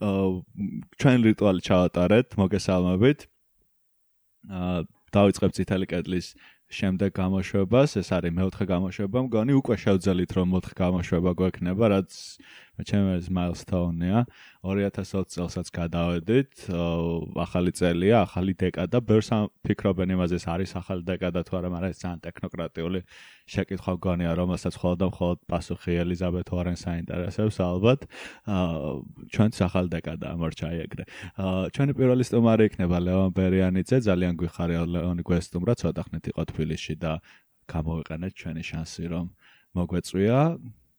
ჩვენ რიტუალი ჩავატარეთ მოგესალმებით. აა დავიწყებ ციტალი კედლის შემდეგ გამოშვებას, ეს არის მეოთხე გამოშვება, მგონი უკვე შევძელით რომ მეოთხე გამოშვება გვექნება, რაც ჩემს milestone-ია. 2020 წელსაც გადავედით. ახალი წელია ახალი დეკადა ბევრს ფიქრობენ იმაზე არის ახალი დეკადა თუ არა მაგრამ ეს ძალიან ტექნოკრატიული შეკითხვა გონია რომელსაც ხოლმე და მხოლოდ პასუხი ელიზაბეთ ვარენს აინტერესებს ალბათ. ჩვენც ახალი დეკადა მორჩა ეგრე. ჩვენი პირველი სტუმარი იქნება ლეონ ბერიანიძე ძალიან გვიხარია ლეონი გვესტუმრა ცოტა ხნით იყო თბილისში და გამოვიყენეთ ჩვენი შანსი რომ მოგვეწვია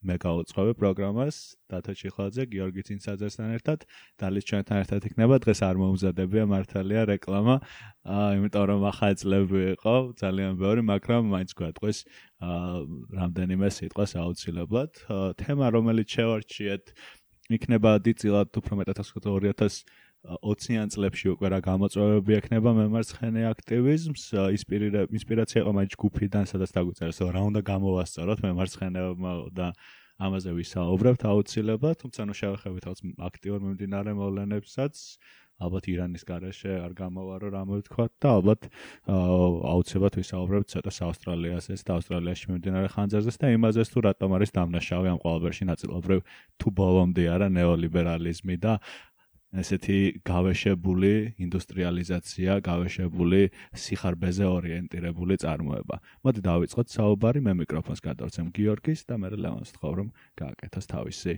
მე გავუწყობ პროგრამას. დათო ჩიხაძე გიორგი ცინცაძესთან ერთად. დალის ჩვენთან ერთად იქნება. დღეს არ მომზადებია მართალია რეკლამა. აა იმიტომ რომ ახალწლები იყო. ძალიან ბევრი მაგრამ მაინც გვატყვის აა რამდენიმე სიტყვას აუცილებლად. თემა რომელიც შევარჩიეთ იქნება დიწილად უფრო მეტად 2000 20-იან წლებში უკვე რა გამოწვევები ექნება მემარცხენე აქტივიზმს? ინსპირაცია იყო მაინც ჯგუფიდან სადაც დაგვიწერეს რომ რა უნდა გამოვასწოროთ მემარცხენეებმა და ამაზე ვისაუბრებთ აუცილებლად. თუმცა ნუ შევეხებით რაღაც აქტიურ მიმდინარე მოვლენებსაც. ალბათ ირანის garaშე არ გამოვარო რამე ვთქვა და ალბათ აუცილებლად ვისაუბრებთ ცოტა საავსტრალიასეს და ავსტრალიაში მიმდინარე ხანძარზეს და იმაზეც თუ რატომ არის დამნაშავე ამ ყოველბერში ნაწილობრივ თუ ბოლომდე არა ნეოლიბერალიზმი და ესეთი გავეშებული ინდუსტრიალიზაცია, გავეშებული სიხარბეზე ორიენტირებული წარმოება. მოდი დავიწყოთ საუბარი, მე მიკროფონს გადავცემ გიორგის და მე ლევანს თხოვ რომ გააკეთოს თავისი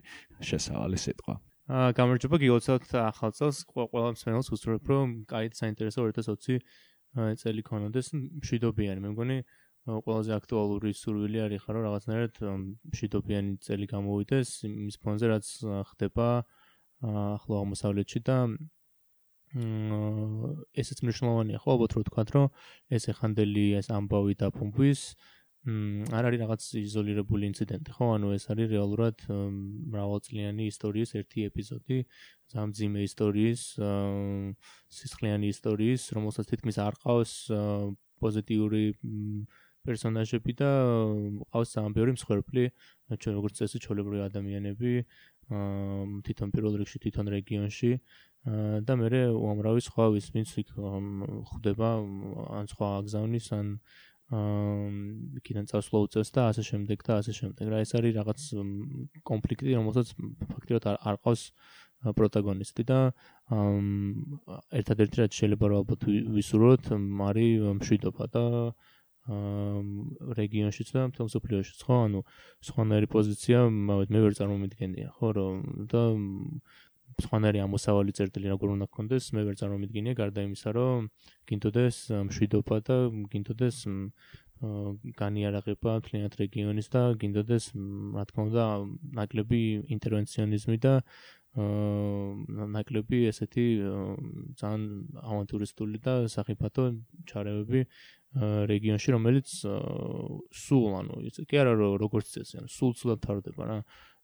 შესავალი სიტყვა. აა გამარჯობა გიოცოთ ახალ წელს ყველა მსმენელს უსურვებ რომ კაი საინტერესო 2020 წელი ქონოდეს მშვიდობიანი. მე მგონი ყველაზე აქტუალური სურვილი არის ხარო რაღაცნაირად მშვიდობიანი წელი გამოვიდეს იმის ფონზე რაც ხდება ახლო აღმოსავლეთში და ესეც მნიშვნელოვანია ხო ალბათ რომ თქვა რომ ეს ეხანდელი ეს ამბავი და პუმპვის არ არის რაღაც იზოლირებული ინციდენტი ხო? ანუ ეს არის რეალურად მრავალწლიანი ისტორიის ერთი ეპიზოდი ზამძიმე ისტორიის სისხლიანი ისტორიის რომელსაც თითქმის არ ყავს პოზიტიური პერსონაჟები და ყავს ძალიან ბევრი მსხვერპლი ჩვენ როგორც წესი ჩოლებრივი ადამიანები თვითონ პირველ რიგში თვითონ რეგიონში და მე უამრავი სხვა ვის ვინც იქ ხვდება ან სხვა აგზავნის ან იქიდან წასვლა უწევს და ასე შემდეგ და ასე შემდეგ. რა ეს არის რაღაც კონფლიქტი, რომელსაც ფაქტიურად არ ყავს პროტაგონისტი და ერთადერთი რაც შეიძლება რომ ალბათ ვისურვოთ, არის მშვიდობა და აა რეგიონშიც და მთელ სოფლიოშიც ხო? ანუ სხვანაირი პოზიცია მე ვერ წარმომიდგენია ხო? რომ და სხვანაირი ამოსავალი წერტილი როგორ უნდა გქონდეს მე ვერ წარმომიდგენია გარდა იმისა რომ გინდოდეს მშვიდობა და გინდოდეს განიარაღება მთლიანად რეგიონის და გინდოდეს რა თქმა უნდა ნაკლები ინტერვენციონიზმი და აა ნაკლები ესეთი ძალიან ავანტურისტული და საფათო ჩარევები რეგიონში, რომელიც სულ, ანუ კი არა როგორც წესი, ანუ სულ სულად თავდება რა.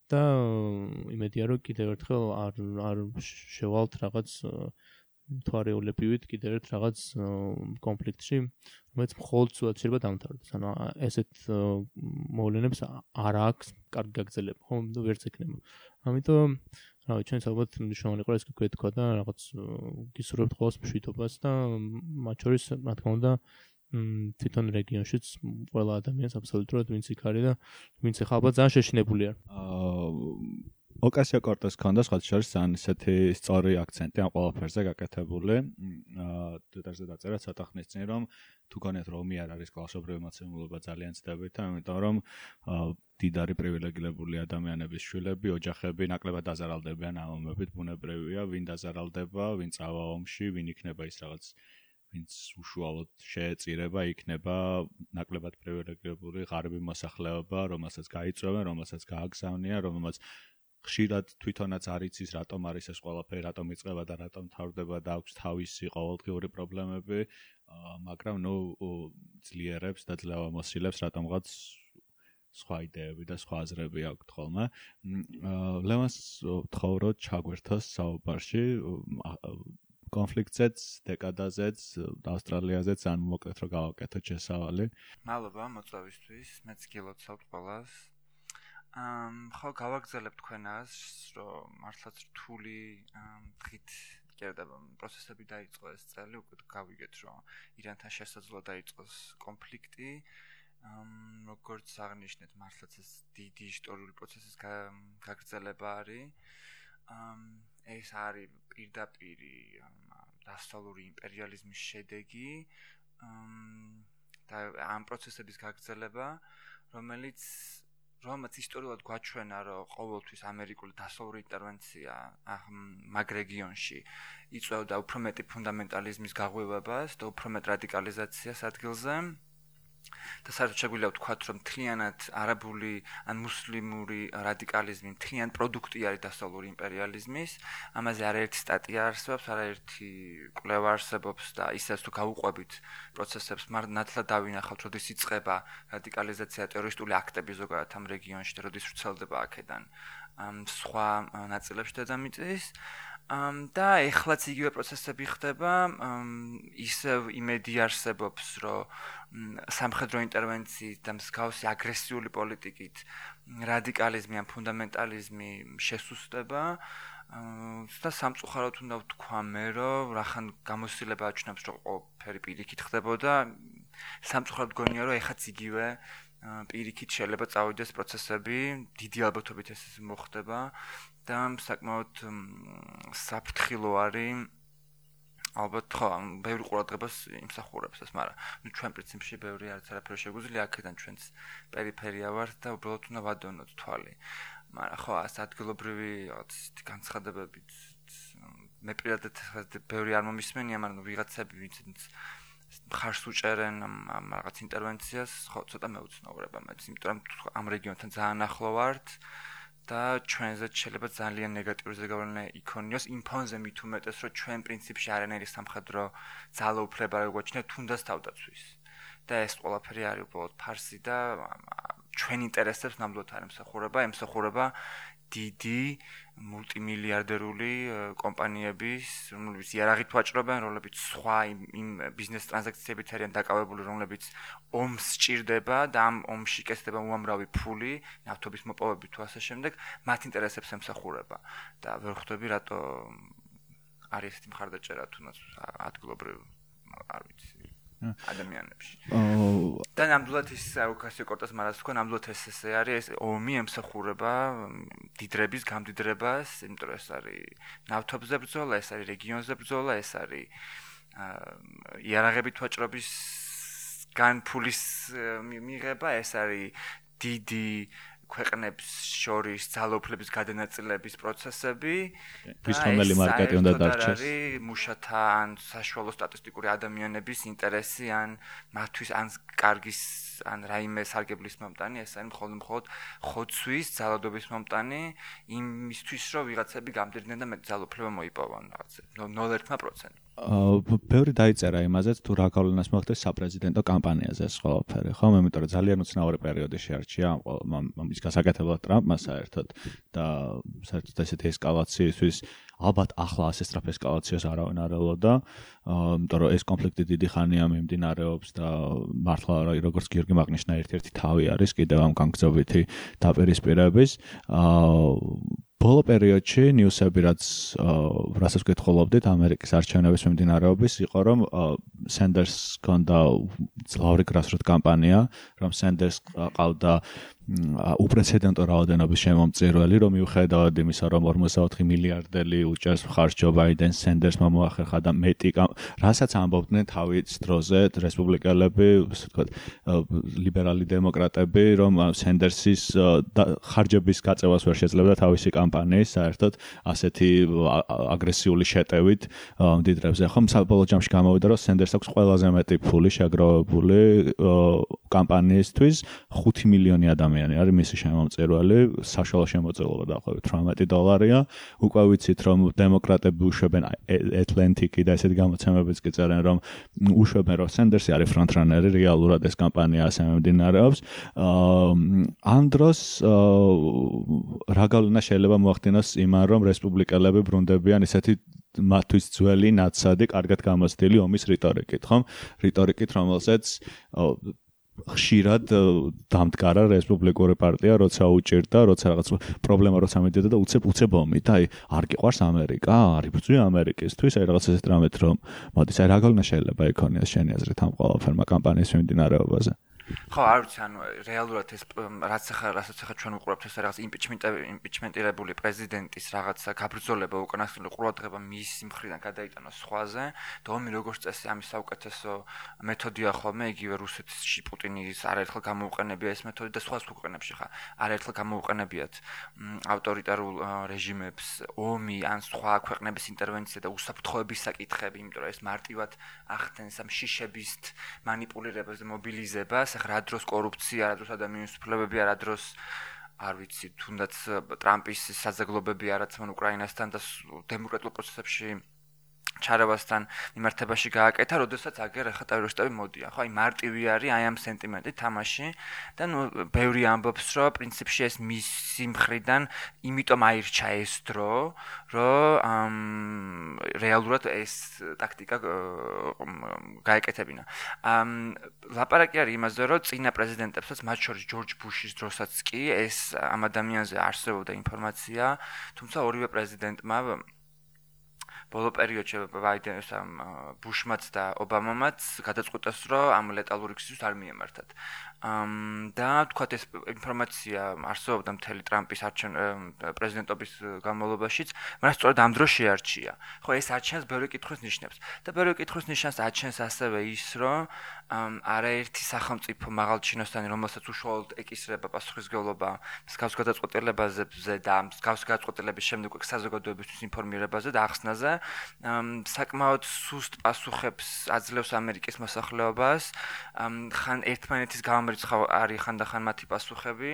და იმედია რომ კიდევ ერთხელ არ არ შევალთ რაღაც თვარეულებივით კიდევ ერთ რაღაც კონფლიქტში, რომელიც მხოლოდ სულად შეიძლება დამთავრდეს. ანუ ესეთ მოვლენებს არ აქვს კარგი გაგრძელება, ხო, ნუ ვერც ექნება. ამიტომ რავი, ჩვენს ალბათ მნიშვნელოვანი ყურეს კი გვეთქვა და რაღაც გისურვებთ ყოველს მშვიდობას და მათ შორის, რა თქმა უნდა, თვითონ რეგიონშიც ყველა ადამიანს აბსოლუტურად ვინც იქ არის და ვინც ახლა ალბათ ძალიან შეშინებული არის. აა ოკასია კორტეს ქონდა სხვა შორის ძალიან ისეთი სწორი აქცენტი ამ ყველაფერზე გაკეთებული. აა დეტალზე დაწერა ცოტა ხნის წინ რომ თუ გონიათ რომ მე არ არის კლასობრივი მოცემულობა ძალიან ცდებით, ამიტომ რომ დიდარი პრივილეგირებული ადამიანების შვილები, ოჯახები ნაკლებად დაზარალდებიან ამ მომებით, ბუნებრივია, ვინ დაზარალდება, ვინ წავა ომში, ვინ იქნება ის რაღაც ვინც უშუალოდ შეეწირება იქნება ნაკლებად პრივილეგირებული ღარიბი მოსახლეობა, რომელსაც გაიწვევენ, რომელსაც გააგზავნიან, რომელსაც ხშირად თვითონაც არ იცის რატომ არის ეს ყველაფერი, რატომ იწყება და რატომ თავდება და აქვს თავისი ყოველდღიური პრობლემები, მაგრამ ნუ ძლიერებს და ძლევამოსილებს რატომღაც სხვა იდეები და სხვა აზრები აქვს ხოლმე. ლევანს თხოვრო ჩაგვერთოს საუბარში კონფლიქტზეც, დეკადაზეც, ავსტრალიაზეც ან მოკლედ რომ გავაკეთოთ შესავალი. მადლობა მოწვევისთვის. მეც გილოცავთ ყველას. ამ ხო გავაგზავნებ თქვენას, რომ მართლაც რთული დღით კერდება პროცესები დაიწყო ეს წელი, უკვე გავიგეთ, რომ ირანთან შესაძლოა დაიწყოს კონფლიქტი. ამ როგორც აღნიშნეთ, მართლაც ეს დიდი ისტორიული პროცესის გაგრძელება არის. ამ ეს არის პირდაპირ დასავლური იმპერიალიზმის შედეგი. და ამ პროცესების გაგრძელება, რომელიც რომელც ისტორიულად გვაჩვენა, რომ ყოველთვის ამერიკული დასავლური ინტერვენცია მაგ რეგიონში იწვევდა უფრო მეტი ფუნდამენტალიზმის გაღვივებას და უფრო მეტ რადიკალიზაციას ადგილზე. და საერთოდ შეგვიძლია ვთქვათ, რომ თლიანად არაბული ან მუსლიმური რადიკალიზმი თლიან პროდუქტი არის დასავლური იმპერიალიზმის. ამაზე არაერთი სტატია არსებობს, არაერთი კვლევა არსებობს და ისეც თუ გაუყვებით პროცესებს, ნათლად დავინახავთ, როდის იწყება რადიკალიზაცია ტერორისტული აქტები ზოგადად ამ რეგიონში და როდის ვრცელდება აქედან ამ სხვა ნაწილებში დედამიწის. ამ და ეხლაც იგივე პროცესები ხდება, ისევ იმედი არსებობს, რომ სამხედრო ინტერვენციით და მსგავსი აგრესიული პოლიტიკით რადიკალიზმი ან ფუნდამენტალიზმი შესუსტება და სამწუხაროდ უნდა ვთქვა მე, რომ რახან გამოსილება აჩნობს, რომ ყველაფერი პირიქით ხდებოდა, სამწუხაროდ გონია, რომ ეხაც იგივე პირიქით შეიძლება წავიდეს პროცესები, დიდი ალბათობით ეს მოხდება და საკმაოდ საფრთხილო არის ალბათ ხო, ბევრი ყურადღებას იმსახურებს ეს, მაგრამ ნუ ჩვენ პრინციპში ბევრი არც არაფერი შეგვიძლია აქედან ჩვენს პერიფერია ვართ და უბრალოდ უნდა ვადონოთ თვალი. მაგრამ ხო, ას ადგილობრივი რაღაც განცხადებებით მე პირადად ბევრი არ მომისმენია, მაგრამ ვიღაცები ვინც ხარს უჭერენ ამ რაღაც ინტერვენციას, ხო, ცოტა მეუცნაურება მეც, იმიტომ რომ ამ რეგიონთან ძალიან ახლო ვართ. და ჩვენზე შეიძლება ძალიან ნეგატიური ზეგავლენა იქონიოს. იმ ფონზე მით უმეტეს რომ ჩვენ პრინციპში არანაირი სამხედრო ძალაუფლება არ გვაჩნია თუნდაც თავდაცვის. და ეს ყველაფერი არის უბრალოდ ფარსი და ჩვენ ინტერესებს ნამდვილად არ ემსახურება. ემსახურება დიდი მულტიმილიარდერული კომპანიების, რომლებიც იარაღით ვაჭრობენ, რომლებიც სხვა იმ ბიზნეს ტრანზაქციებით არიან დაკავებული, რომლებიც ომს სჭირდება და ამ ომში კეთდება უამრავი ფული, ნავთობის მოპოვებით თუ ასე შემდეგ, მათ ინტერესებს ემსახურება. და ვერ ხვდები რატო არის ესეთი მხარდაჭერა თუნდაც ადგილობრივ არ ვიცი ადამიანებში. და ნამდვილად ის ოკასიო კორტას მარას თქვა ნამდვილად ეს ესე არის ეს ომი ემსახურება დიდრების გამდიდრებას, იმიტომ რომ ეს არის ნავთობზე ბრძოლა, ეს არის რეგიონზე ბრძოლა, ეს არის იარაღებით ვაჭრობის განფულის მიღება, ეს არის დიდი ქვეყნებს შორის ძალოფლების გადანაწილების პროცესები ვის რომელი მარკეტი უნდა დარჩეს? მუშათა ან საშუალო სტატისტიკური ადამიანების ინტერესი ან მათთვის ან კარგის ან რაიმე სარგებლის მომტანი ეს არის მხოლოდ მხოლოდ ხოცვის ძალადობის მომტანი იმისთვის რომ ვიღაცები გამდიდნენ და მე ძალოფლება მოიპოვონ რაღაცა. 0.1% ბევრი დაიწერა იმაზეც თუ რა გავლენას მოხდეს საპრეზიდენტო კამპანიაზე ეს ყველაფერი. ხო მე მეტყვი ძალიან უცნაური პერიოდი შეარჩია ის გასაკეთებლად ტრამპმა საერთოდ და საერთოდ ესეთი ესკალაციისთვის ალბათ ახლა ასე სწრაფ ესკალაციას არავინ არ ელოდა იმიტომ რომ ეს კონფლიქტი დიდი ხანია მიმდინარეობს და მართლა როგორც გიორგი მაგნიშნა ერთ-ერთი თავი არის კიდევ ამ განგზავითი დაპირისპირების აა ბოლო პერიოდში ნიუსები რაც რასაც გითხოლობდით ამერიკის არჩევნების მიმდინარეობის იყო რომ სენდერს კონდა ძლავრი გრასრუტ კამპანია რომ სენდერს ყავდა უპრეცედენტო რაოდენობის შემომწირველი, რომ მიუხედავად იმისა, რომ 44 მილიარდელი უჭერს ხარჯ ჯო ბაიდენ სენდერსმა მოახერხა და მეტი რასაც ამბობდნენ თავის დროზე რესპუბლიკელები, ასე ვთქვათ, ლიბერალი დემოკრატები, რომ სენდერსის ხარჯების გაწევას ვერ შეძლებდა თავისი კამპანიის, საერთოდ ასეთი აგრესიული შეტევით დიდრებზე. ხომ საბოლოო ჯამში გამოვიდა, რომ სენდერს აქვს ყველაზე მეტი ფული შეგროვებული კამპანიისთვის 5 მილიონი ადამიანი ადამიანი არის მისი შემომწირველი, საშუალო შემოწირულობა დაახლოებით 18 დოლარია. უკვე ვიცით რომ დემოკრატები უშვებენ ატლანტიკი და ესეთი გამოცემებიც კი წერენ რომ უშვებენ რომ სენდერსი არის ფრონტრანერი, რეალურად ეს კამპანია ასე მიმდინარეობს. ამ დროს რა გავლენა შეიძლება მოახდინოს იმან რომ რესპუბლიკელები ბრუნდებიან ესეთი მათთვის ძველი ნაცადი, კარგად გამოცდილი ომის რიტორიკით, ხომ? რიტორიკით, რომელსაც ხშირად დამდგარა რესპუბლიკური პარტია, როცა უჭირდა, როცა რაღაც პრობლემა როცა მიდიოდა და უცებ უცებ ომი და აი არ გიყვარს ამერიკა, არ იბრძვი ამერიკისთვის, აი რაღაც ესეთ რამეთ რომ მოდის. აი რა გოლნა შეიძლება იქონიას შენი აზრით ამ ყველაფერმა კამპანიის მიმდინარეობაზე? ხო, არ ვიცი, ანუ რეალურად ეს რაც ახლა რასაც ახლა ჩვენ უყურებთ ეს რაღაც იმპიჩმენტი იმპიჩმენტირებული პრეზიდენტის რაღაცა გაბრძოლება უკანასკნელი ყურადღება მის მხრიდან გადაიტანოს სხვაზე, და ომი როგორც წესი ამის საუკეთესო მეთოდია ხოლმე, იგივე რუსეთში პუტინის არაერთხელ გამოუყენებია ეს მეთოდი და სხვა სხვა ქვეყნებში ხა არაერთხელ გამოუყენებიათ ავტორიტარულ რეჟიმებს ომი ან სხვა ქვეყნების ინტერვენცია და უსაფრთხოების საკითხები, იმიტომ რომ ეს მარტივად ახდენს ამ შიშების მანიპულირებას და მობილიზებას ახლა რა დროს კორუფცია, რა დროს ადამიანის უფლებები, რა დროს არ ვიცი, თუნდაც ტრამპის საზოგადოებები არაც მან უკრაინასთან და დემოკრატიულ პროცესებში ჩარავასთან მიმართებაში გააკეთა, როდესაც აგერ ახლა ტერორისტები მოდიან. ხო, აი მარტივი არის აი ამ სენტიმენტი თამაში და ნუ ბევრი ამბობს, რომ პრინციპში ეს მისი მხრიდან იმიტომ აირჩა ეს დრო, რომ რეალურად ეს ტაქტიკა გაეკეთებინა. ამ ლაპარაკი არის იმაზე, რომ წინა პრეზიდენტებსაც, მათ შორის ჯორჯ ბუშის დროსაც კი ეს ამ ადამიანზე არსებობდა ინფორმაცია, თუმცა ორივე პრეზიდენტმა ბოლო პერიოდში ბაიდენს ამ ბუშმაც და ობამამაც გადაწყვეტეს რომ ამ ლეტალური ქსის არ მიემართათ. ამ და თქვათ ეს ინფორმაცია არსებობდა მთელი ტრამპის არჩენ პრეზიდენტობის განმავლობაშიც, მაგრამ სწორედ ამ დროს შეარჩია. ხო, ეს არჩენს ბევრი კითხვის ნიშნებს და ბევრი კითხვის ნიშნავს არჩენს ასევე ის, რომ არაერთი სახელმწიფო მაღალჩინოსანი, რომელსაც უშუალოდ ეკისრება პასუხისგებლობა მსგავს გადაწყვეტილებაზე და მსგავს გადაწყვეტილების შემდეგ საზოგადოებისთვის ინფორმირებაზე და ახსნაზე, საკმაოდ სუსტ პასუხებს აძლევს ამერიკის მოსახლეობას, ხან ერთმანეთის გამ რიცხავ არის ხანდახან მათი პასუხები,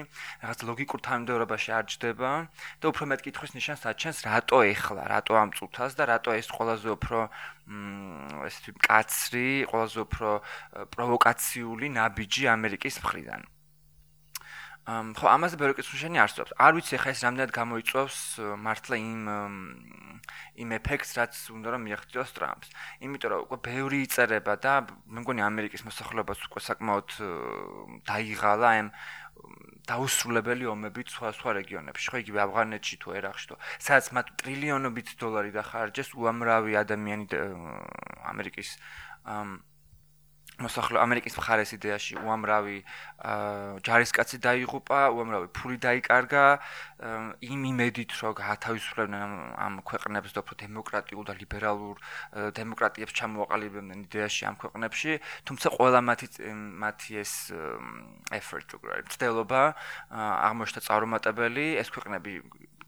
რაღაც ლოგიკურ თანმიმდევრობაში არ ჯდება და უფრო მეტ კითხვის ნიშანს აჩენს რატო ეხლა, რატო ამ წუთას და რატო ეს ყველაზე უფრო ესეთი კაცრი, ყველაზე უფრო პროვოკაციული ნაბიჯი ამერიკის მხრიდან. ამ ხო ამაზე ბევრი კითხვის შენი არსებობს. არ ვიცი ხა ეს რამდენად გამოიწვევს მართლა იმ იმ ეფექტს, რაც უნდა რომ მიაღწიოს ტრამპს. იმიტომ რომ უკვე ბევრი იწერება და მე მგონი ამერიკის მოსახლეობას უკვე საკმაოდ დაიღალა ამ დაუსრულებელი ომებით სხვა სხვა რეგიონებში, ხო იგივე ავღანეთში თუ ერაყში თუ. სადაც მათ ტრილიონობით დოლარი დახარჯეს უამრავი ადამიანი ამერიკის ამ მოსახლე ამერიკის მხარეს იდეაში უამრავი ჯარისკაცი დაიღუპა, უამრავი ფული დაიკარგა იმ იმედით, რომ გაათავისუფლებდნენ ამ ქვეყნებს და უფრო დემოკრატიულ და ლიბერალურ დემოკრატიებს ჩამოაყალიბებდნენ იდეაში ამ ქვეყნებში, თუმცა ყველა მათი მათი ეს effort თუ რა, ცდელობა აღმოჩნდა წარუმატებელი, ეს ქვეყნები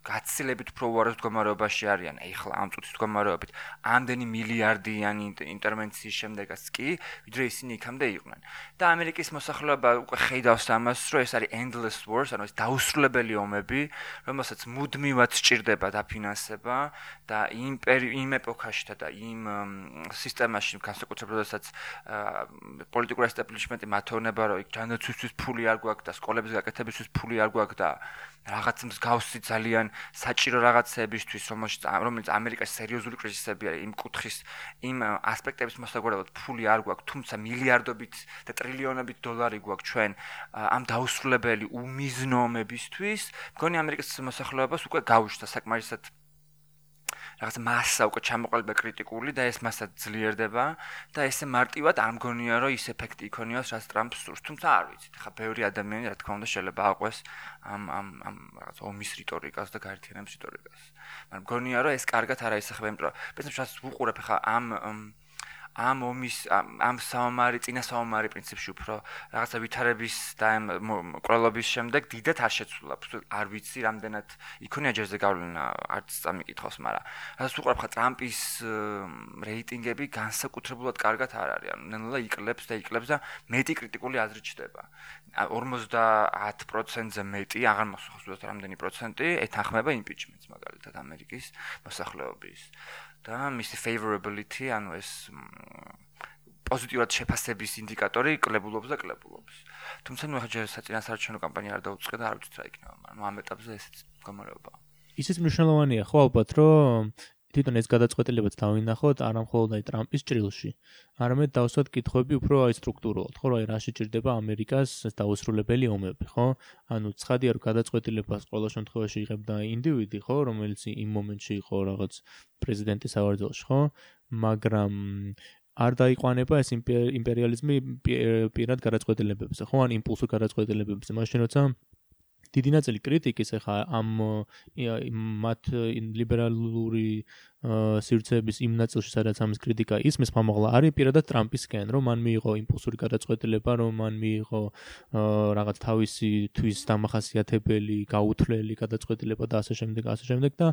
გაცილებით უფრო უარეს მდგომარეობაში არიან. ეხლა ამ წუთის მდგომარეობით ამდენი მილიარდიანი ინტერვენციის შემდეგაც კი ვიდრე ისინი იქამდე იყვნენ. და ამერიკის მოსახლეობა უკვე ხედავს ამას რომ ეს არის endless wars ანუ ეს დაუსრულებელი ომები რომელსაც მუდმივად სჭირდება დაფინანსება და იმ იმ ეპოქაში და იმ სისტემაში განსაკუთრებით როდესაც პოლიტიკური ესტაბლიშმენტი მათოვნება რომ იქ ჯანდაცვისთვის ფული არ გვაქვს და სკოლების გაკეთებისთვის ფული არ გვაქვს და რაღაც მსგავსი ძალიან საჭირო რაღაცეებისთვის, რომელშიც რომელიც ამერიკაში სერიოზული კრიზისები არის, იმ კუთხის იმ ასპექტების მოსაგვარებლად ფული არ გვაქვს, თუმცა მილიარდობით და ტრილიონობით დოლარი გვაქვს ჩვენ ამ დაუსრულებელი უმიზნომებისთვის, მგონი ამერიკის მოსახლეობას უკვე გაუშვდა საკმარისად რაღაც მასა უკვე ჩამოყალიბა კრიტიკული და ეს მასა ძლიერდება და ესე მარტივად არ მგონია რომ ის ეფექტი იქონიოს რაც ტრამპს სურს თუმცა არ ვიცით ხა ბევრი ადამიანი რა თქმა უნდა შეიძლება აყვეს ამ ამ ამ რაღაც ომის რიტორიკას და გაერთიანების რიტორიკას. მაგრამ მგონია რომ ეს კარგად არ აისახება იმიტომ რომ პრინციპში რაც ვუყურებ ხა ამ ამ ომის ამ საომარი წინა საომარი პრინციპში უფრო რაღაცა ვითარების და ამ ყროლობის შემდეგ დიდად არ შეცვლა. არ ვიცი რამდენად იქონია ჯერზე გავლენა არც წამიკითხოს, მაგრამ რასაც უყურებ ხა ტრამპის რეიტინგები განსაკუთრებულად კარგად არ არის. ანუ ნელა იკლებს და იკლებს და მეტი კრიტიკული აზრი ჩდება. 50%-ზე მეტი, აღარ მახსოვს უბრალოდ რამდენი პროცენტი ეთანხმება იმპიჩმენტს მაგალითად ამერიკის მოსახლეობის. და მისი favorability, ანუ ეს პოზიტიურად შეფასების ინდიკატორი კლებულობს და კლებულობს. თუმცა ნუ ახლა ჯერ საწინასარჩენო კამპანია არ დაუწყე და არ ვიცი რა იქნება, მაგრამ ამ ეტაპზე ესეც გამარეობაა. ისიც მნიშვნელოვანია ხო ალბათ რომ თვითონ ეს გადაწყვეტილებაც დავინახოთ არა მხოლოდ აი ტრამპის ჭრილში, არამედ დავსვათ კითხვები უფრო აი სტრუქტურულად, ხო, აი რა შეჭirdება ამერიკას დაუსრულებელი ომები, ხო? ანუ ცხადია რომ გადაწყვეტილებას ყოველ შემთხვევაში იღებდა ინდივიდი, ხო, რომელიც იმ მომენტში იყო რაღაც პრეზიდენტის ავარძელში, ხო? მაგრამ არ დაიყვანება ეს იმპერიალიზმი პირად გადაწყვეტილებებზე, ხო, ან იმპულსურ გადაწყვეტილებებზე, მაშინ როცა დიდი ნაწილი კრიტიკის ახლა ამ მათ ლიბერალური სივრცეების იმ ნაწილში სადაც ამის კრიტიკა ისმის მომაღლა არის პირადად ტრამპისკენ რომ მან მიიღო იმპულსური გადაწყვეტილება რომ მან მიიღო რაღაც თავისი თვის დამახასიათებელი გაუთვლელი გადაწყვეტილება და ასე შემდეგ ასე შემდეგ და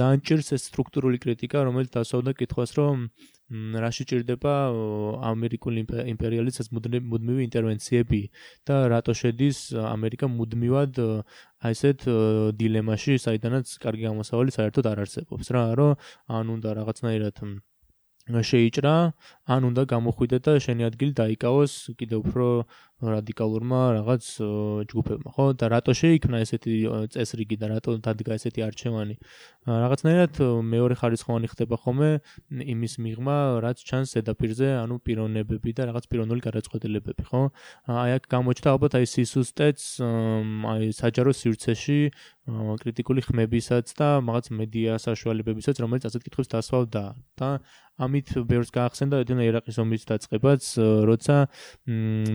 ძალიან ჭირს ეს სტრუქტურული კრიტიკა რომელიც დასავდა კითხვას რომ რაში ჭირდება ამერიკული იმპერიალიზმის მუდმივი ინტერვენციები და რატო შედის ამერიკა მუდმივად აი ესეთ დილემაში, საიდანაც კარგი გამოსავალი საერთოდ არ არსებობს რა, რომ ან უნდა რაღაცნაირად შეიჭრა, ან უნდა გამოხვიდე და შენი ადგილი დაიკავოს კიდევ უფრო რადიკალურმა რაღაც ჯგუფებმა, ხო? და რატო შეიქმნა ესეთი წესრიგი და რატო დადგა ესეთი არჩევანი? რაღაცნაირად მეორე ხარისხოვანი ხდება ხოლმე იმის მიღმა, რაც ჩანს ზედაპირზე, ანუ პიროვნებები და რაღაც პიროვნული გადაწყვეტილებები, ხო? აი აქ გამოჩნდა ალბათ აი სისუსტეც აი საჯარო სივრცეში კრიტიკული ხმებისაც და რაღაც მედია საშუალებებისაც, რომელიც ასეთ კითხვებს დასვავდა და ამით ბევრს გაახსენდა ედენა ერაყის ომის დაწყებაც, როცა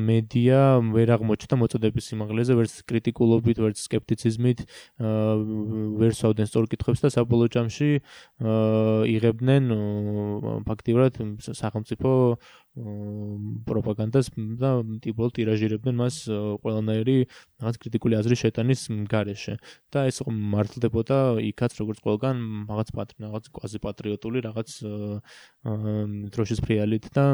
მედია ვერ აღმოჩნდა მოწოდების სიმაღლეზე, ვერც კრიტიკულობით, ვერც სკეპტიციზმით, ვერ სვავდნენ სწორ კითხვებს და საბოლოო ჯამში იღებდნენ ფაქტიურად სახელმწიფო პროპაგანდას და ტიპოლ ტირაჟირებდნენ მას ყველანაირი რაღაც კრიტიკული აზრის შეტანის გარეშე და ეს მართლდებოდა იქაც როგორც ყველგან რაღაც პატრ რაღაც კვაზი პატრიოტული რაღაც დროშის ფრიალით და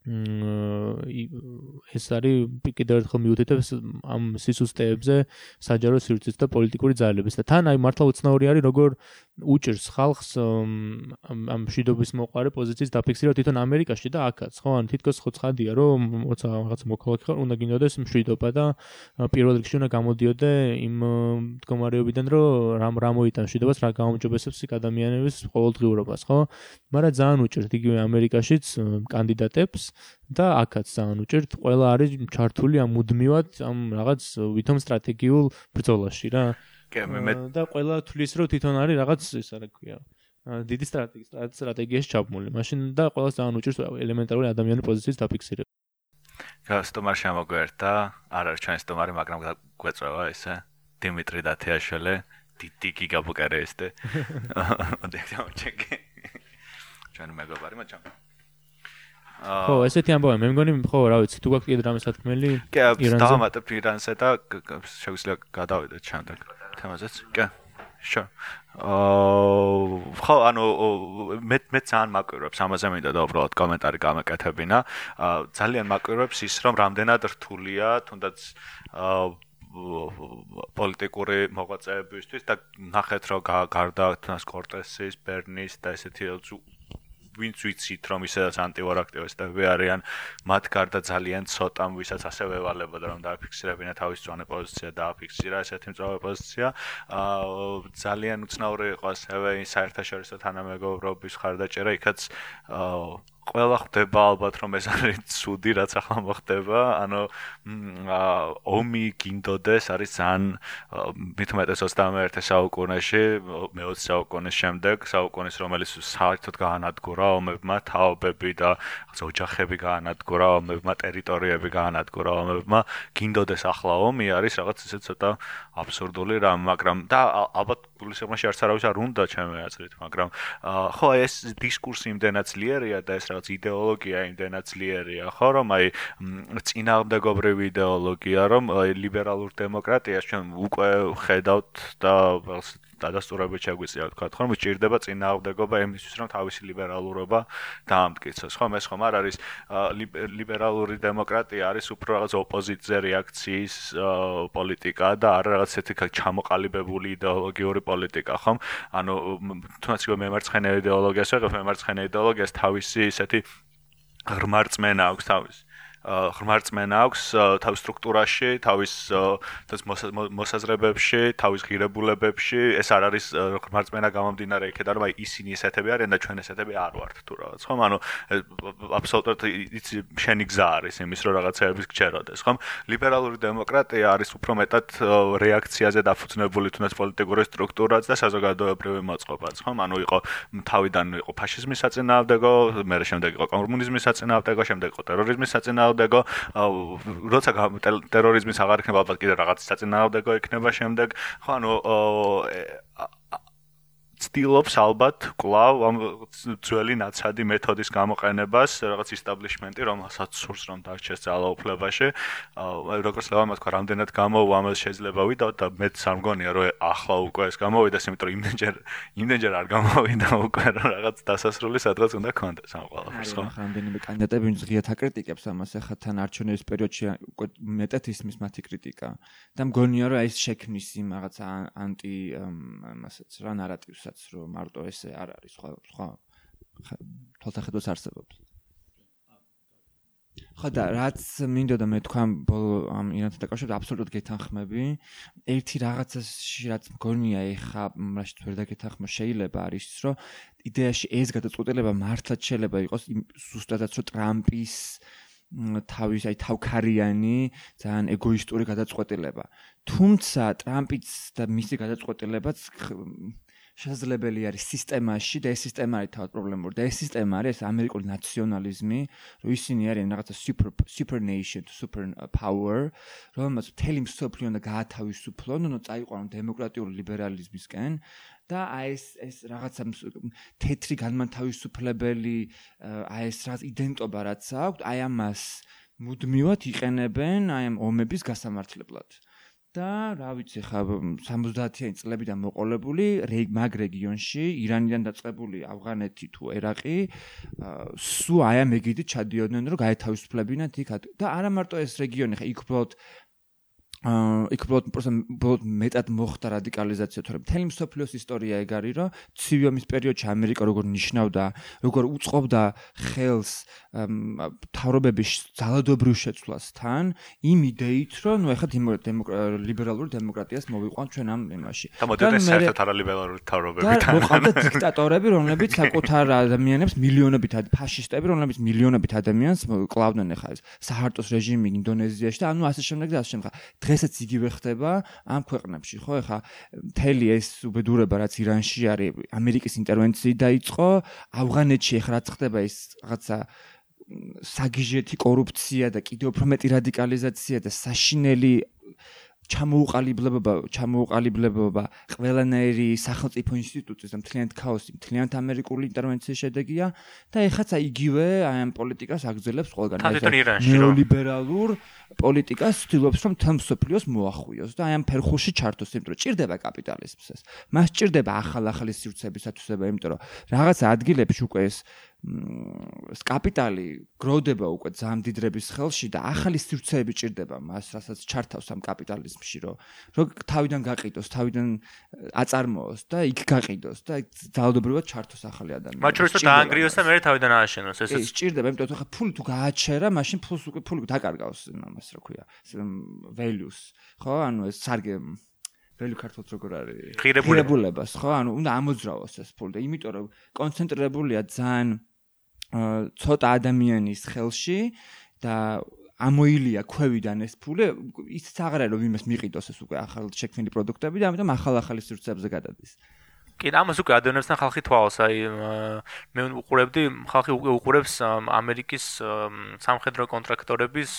ეს არის კიდევ ერთხელ მიუთითებს ამ სისუსტეებზე საჯარო სივრცის და პოლიტიკური ძალების და თან აი მართლა უცნაური არის როგორ უჭერს ხალხს ამ შიდობის მოყარე პოზიციის დაფიქსირება თვითონ ამერიკაში და აქაც ხო? ან თითქოს ხო ცხადია რომ როცა რაღაც მოქალაქე ხარ უნდა გინდოდეს მშვიდობა და პირველ რიგში უნდა გამოდიოდე იმ მდგომარეობიდან რომ რამ რა მოიტან მშვიდობას რა გამოჯობესებს იქ ადამიანების ყოველდღიურობას ხო? მაგრამ ძალიან უჭერს იგივე ამერიკაშიც კანდიდატებს და აქაც ძალიან უჭერთ ყველა არის ჩართული ამ მუდმივად ამ რაღაც ვითომ სტრატეგიულ ბრძოლაში რა და ყველა თulis რომ თვითონ არის რაღაც ის რა ქვია დიდი სტრატეგია სტრატეგიაში ჩაბმული მაშინ და ყველა ძალიან უჭერს ელემენტარული ადამიანური პოზიციის დაფიქსირება გასტომარ შემოგვერთა არ არის ჩვენი სტომარი მაგრამ გვეწევა ესე დიმიტრი დათიაშვილი დიდი გიგაბუკარესტე მოდი გამჩეკე ჩვენ მეგობარი მაჩა ხო, ესეთი ამბავი, მე მგონი, ხო, რა ვიცი, თუ გაქვს კიდე რამე სათქმელი ირანზე. კი, დავამატებ ირანზე და შეგვიძლია გადავიდეთ ჩანდა თემაზეც. კი. შო. აა ხო, ანუ მე მე ძალიან მაკვირვებს ამაზე მინდა და უბრალოდ კომენტარი გამეკეთებინა. აა ძალიან მაკვირვებს ის, რომ რამდენად რთულია, თუნდაც აა პოლიტიკური მოღვაწეებისთვის და ნახეთ რომ გარდა თუნდაც კორტესის, ბერნის და ესეთი ვინც ვიცით რომ ისედაც ანტივარაქტივისტები არიან მათ გარდა ძალიან ცოტა ვისაც ასე ვევალებოდა რომ დააფიქსირებინა თავის ძვანე პოზიცია დააფიქსირა ესეთი მწვავე პოზიცია. აა ძალიან უცნაური იყო ასევე საერთაშორისო თანამეგობრობის ხარდაჭერა იქაც აა ყველა ხდება ალბათ რომ ეს არის ცუდი რაც ახლა მოხდება ანუ ომი გინდოდეს არის ძალიან მithumetes 21 საუკუნეში მე-20 საუკუნის შემდეგ საუკუნის რომელიც საერთოდ გაანადგურა ომებმა თაობები და ოჯახები გაანადგურა ომებმა ტერიტორიები გაანადგურა ომებმა. გინდოდეს ახლა ომი არის რაღაც ისე ცოტა აბსურდული რამ მაგრამ და ალბათ გულისხმობაში არც არავის არ უნდა ჩემი აზრით მაგრამ ხო ეს დისკურსი იმდენად ძლიერია და ეს რაღაც იდეოლოგია იმდენად ძლიერია, ხო, რომ აი წინააღმდეგობრივი იდეოლოგია, რომ ლიბერალურ დემოკრატიას ჩვენ უკვე ხედავთ და დადასტურებით შეგვიძლია თქვა, ხო, რომ ჭირდება წინააღმდეგობა იმისთვის, რომ თავისი ლიბერალურობა დაამტკიცოს, ხო, ეს ხომ არ არის ლიბერალური დემოკრატია არის უფრო რაღაც ოპოზიციზე რეაქციის პოლიტიკა და არ რაღაც ესეთი ჩამოყალიბებული იდეოლოგიური პოლიტიკა, ხომ? ანუ თუნდაც იყო მემარცხენე იდეოლოგიას, ვეღებ მემარცხენე იდეოლოგიას თავისი ესეთი ღრმარწმენა აქვს თავისი ღრმარწმენა აქვს თავის სტრუქტურაში, თავის მოსაზრებებში, თავის ღირებულებებში. ეს არ არის ღრმარწმენა გამომდინარე იქიდან, რომ აი ისინი ესეთები არიან და ჩვენ ესეთები არ ვართ თუ რაღაც. ხომ? ანუ აბსოლუტურად იცი შენი გზა არის იმის რომ რაღაცეების გჩეროდეს, ხომ? ლიბერალური დემოკრატია არის უფრო მეტად რეაქციაზე დაფუძნებული თუნდაც პოლიტიკური სტრუქტურაც და საზოგადოებრივი მოწყობაც, ხომ? ანუ იყო თავიდან იყო ფაშიზმის საწინააღმდეგო, მერე შემდეგ იყო კომუნიზმის საწინააღმდეგო, შემდეგ იყო ტერორიზმის საწინააღმდეგო. როცა ტერორიზმის აღარ იქნება ალბათ კიდე რაღაც საწინააღმდეგო იქნება შემდეგ. ხო, ანუ ცდილობს ალბათ კლავ ამ ძველი ნაცადი მეთოდის გამოყენებას რაღაც ისტაბლიშმენტი რომელსაც სურს რომ დარჩეს ძალაუფლებაში. როგორც ლევა თქვა რამდენად გამოვა ამას შეიძლება ვიდა და მეც არ მგონია რომ ახლა უკვე ეს გამოვიდეს იმიტომ რომ იმდენჯერ იმდენჯერ არ გამოვიდა უკვე რომ რაღაც დასასრული სადღაც უნდა კონდეს ამ ყველაფერს ხო? რამდენიმე კანდიდატები ვინც ღიათ აკრიტიკებს ამას ახლა თან არჩევნების პერიოდში უკვე მეტად ისმის მათი კრიტიკა. და მგონია რომ ეს შექმნის იმ რაღაც ანტი ამასაც რა ნარატივს რასაც რომ მარტო ესე არ არის სხვა სხვა თვალსაჩინოს არსებობს. ხო და რაც მინდოდა მე თქვა ამ ინანთან დაკავშირებით აბსოლუტურად გეთანხმები. ერთი რაღაცაში რაც მგონია ეხა მაშინ ვერ დაგეთანხმა შეიძლება არის რომ იდეაში ეს გადაწყვეტილება მართლაც შეიძლება იყოს ზუსტადაც რომ ტრამპის თავის აი თავქარიანი ძალიან ეგოისტური გადაწყვეტილება. თუმცა ტრამპიც და მისი გადაწყვეტილებაც შესაძლებელი არის სისტემაში და ეს სისტემა არის თავად პრობლემური და ეს სისტემა არის ამერიკული ნაციონალიზმი, რომ ისინი არიან რაღაცა super super nation, super power, რომელსაც თელი მსოფლიო უნდა გაათავისუფლონ, ნუ წაიყვანონ დემოკრატიული ლიბერალიზმისკენ და აი ეს ეს რაღაცა თეთრი განმათავისუფლებელი აი ეს რაღაც იდენტობა რაც აქვს, აი ამას მუდმივად იყენებენ აი ამ ომების გასამართლებლად. და რა ვიცი ხა 70-იანი წლებიდან მოყოლებული მაგ რეგიონში ირანიდან დაწყებული ავღანეთი თუ ერაყი სუ აი ამ ეგიდით ჩადიოდნენ რომ გაეთავისუფლებინათ იქ და არა მარტო ეს რეგიონი ხა იქ უბრალოდ იქ უბრალოდ მეტად მოხდა რადიკალიზაცია. თორემ მთელი მსოფლიოს ისტორია ეგ არის რომ ცივი ომის პერიოდში ამერიკა როგორ ნიშნავდა როგორ უწყობდა ხელს თავრობების ძალადობრივ შეცვლასთან იმ იდეით რომ ნუ ეხლა ლიბერალური დემოკრატიას მოვიყვან ჩვენ ამ იმაში და მოდეთ საერთოდ არა ლიბერალური თავრობები თან მოყავდა დიქტატორები რომლებიც საკუთარ ადამიანებს მილიონობით ფაშისტები რომლებიც მილიონობით ადამიანს კლავდნენ ეხლა ეს საჰარტოს რეჟიმი ინდონეზიაში და ანუ ასე შემდეგ და ასე შემდეგ დღესაც იგივე ხდება ამ ქვეყნებში, ხო? ეხა მთელი ეს უბედურება, რაც ირანში არის, ამერიკის ინტერვენციით დაიწყო, ავღანეთში ეხა რაც ხდება ეს რაღაცა საგიჟეთი კორუფცია და კიდევ უფრო მეტი რადიკალიზაცია და საშინელი ჩამოუყალიბლება ჩამოუყალიბლება ყველანაირი სახელმწიფო ინსტიტუტის და მთლიანად ქაოსი მთლიანად ამერიკული ინტერვენციის შედეგია და ეხაცა იგივე აი ამ პოლიტიკას აგზელებს ყველგან. ნეოლიბერალურ პოლიტიკას ცდილობს რომ თემსოფლიოს მოახვიოს და აი ამ ფერხულში ჩართოს იმიტომ რომ ჭირდება კაპიტალიზმს ეს. მას ჭირდება ახალ-ახალი სივრცეების ათვისება იმიტომ რომ რაღაც ადგილებში უკვე ეს ეს კაპიტალი გროვდება უკვე ზამდიდრების ხელში და ახალი სივრცეები ჭირდება მას, რასაც ჩართავს ამ კაპიტალიზმში, რომ რომ თავიდან გაყიდოს, თავიდან აწარმოოს და იქ გაყიდოს და ძალადობრივად ჩართოს ახალი ადამიანები. მათ შორის დაანგრიოს და მე თავიდან ააშენოს, ესეც ჭირდება, იმიტომ რომ ხა ფული თუ გააჩერა, მაშინ ფულს უკვე ფული დაკარგავს იმას, რა ქვია, values, ხო? ანუ ეს სარგე ველი ქართულს როგორ არის? ღირებულებას, ხო? ანუ უნდა ამოძრავოს ეს ფული და იმიტომ რომ კონცენტრირებულია ძალიან ცოტა ადამიანის ხელში და ამოილია ქვევიდან ეს ფული ის აღარა რომ იმას მიყიდოს ეს უკვე ახალ შექმნილი პროდუქტები და ამიტომ ახალ-ახალი სივრცეებზე გადადის. კი, ამას უკვე ადევნებსთან ხალხი თვალს, აი მე უყურებდი, ხალხი უკვე უყურებს ამერიკის სამხედრო კონტრაქტორების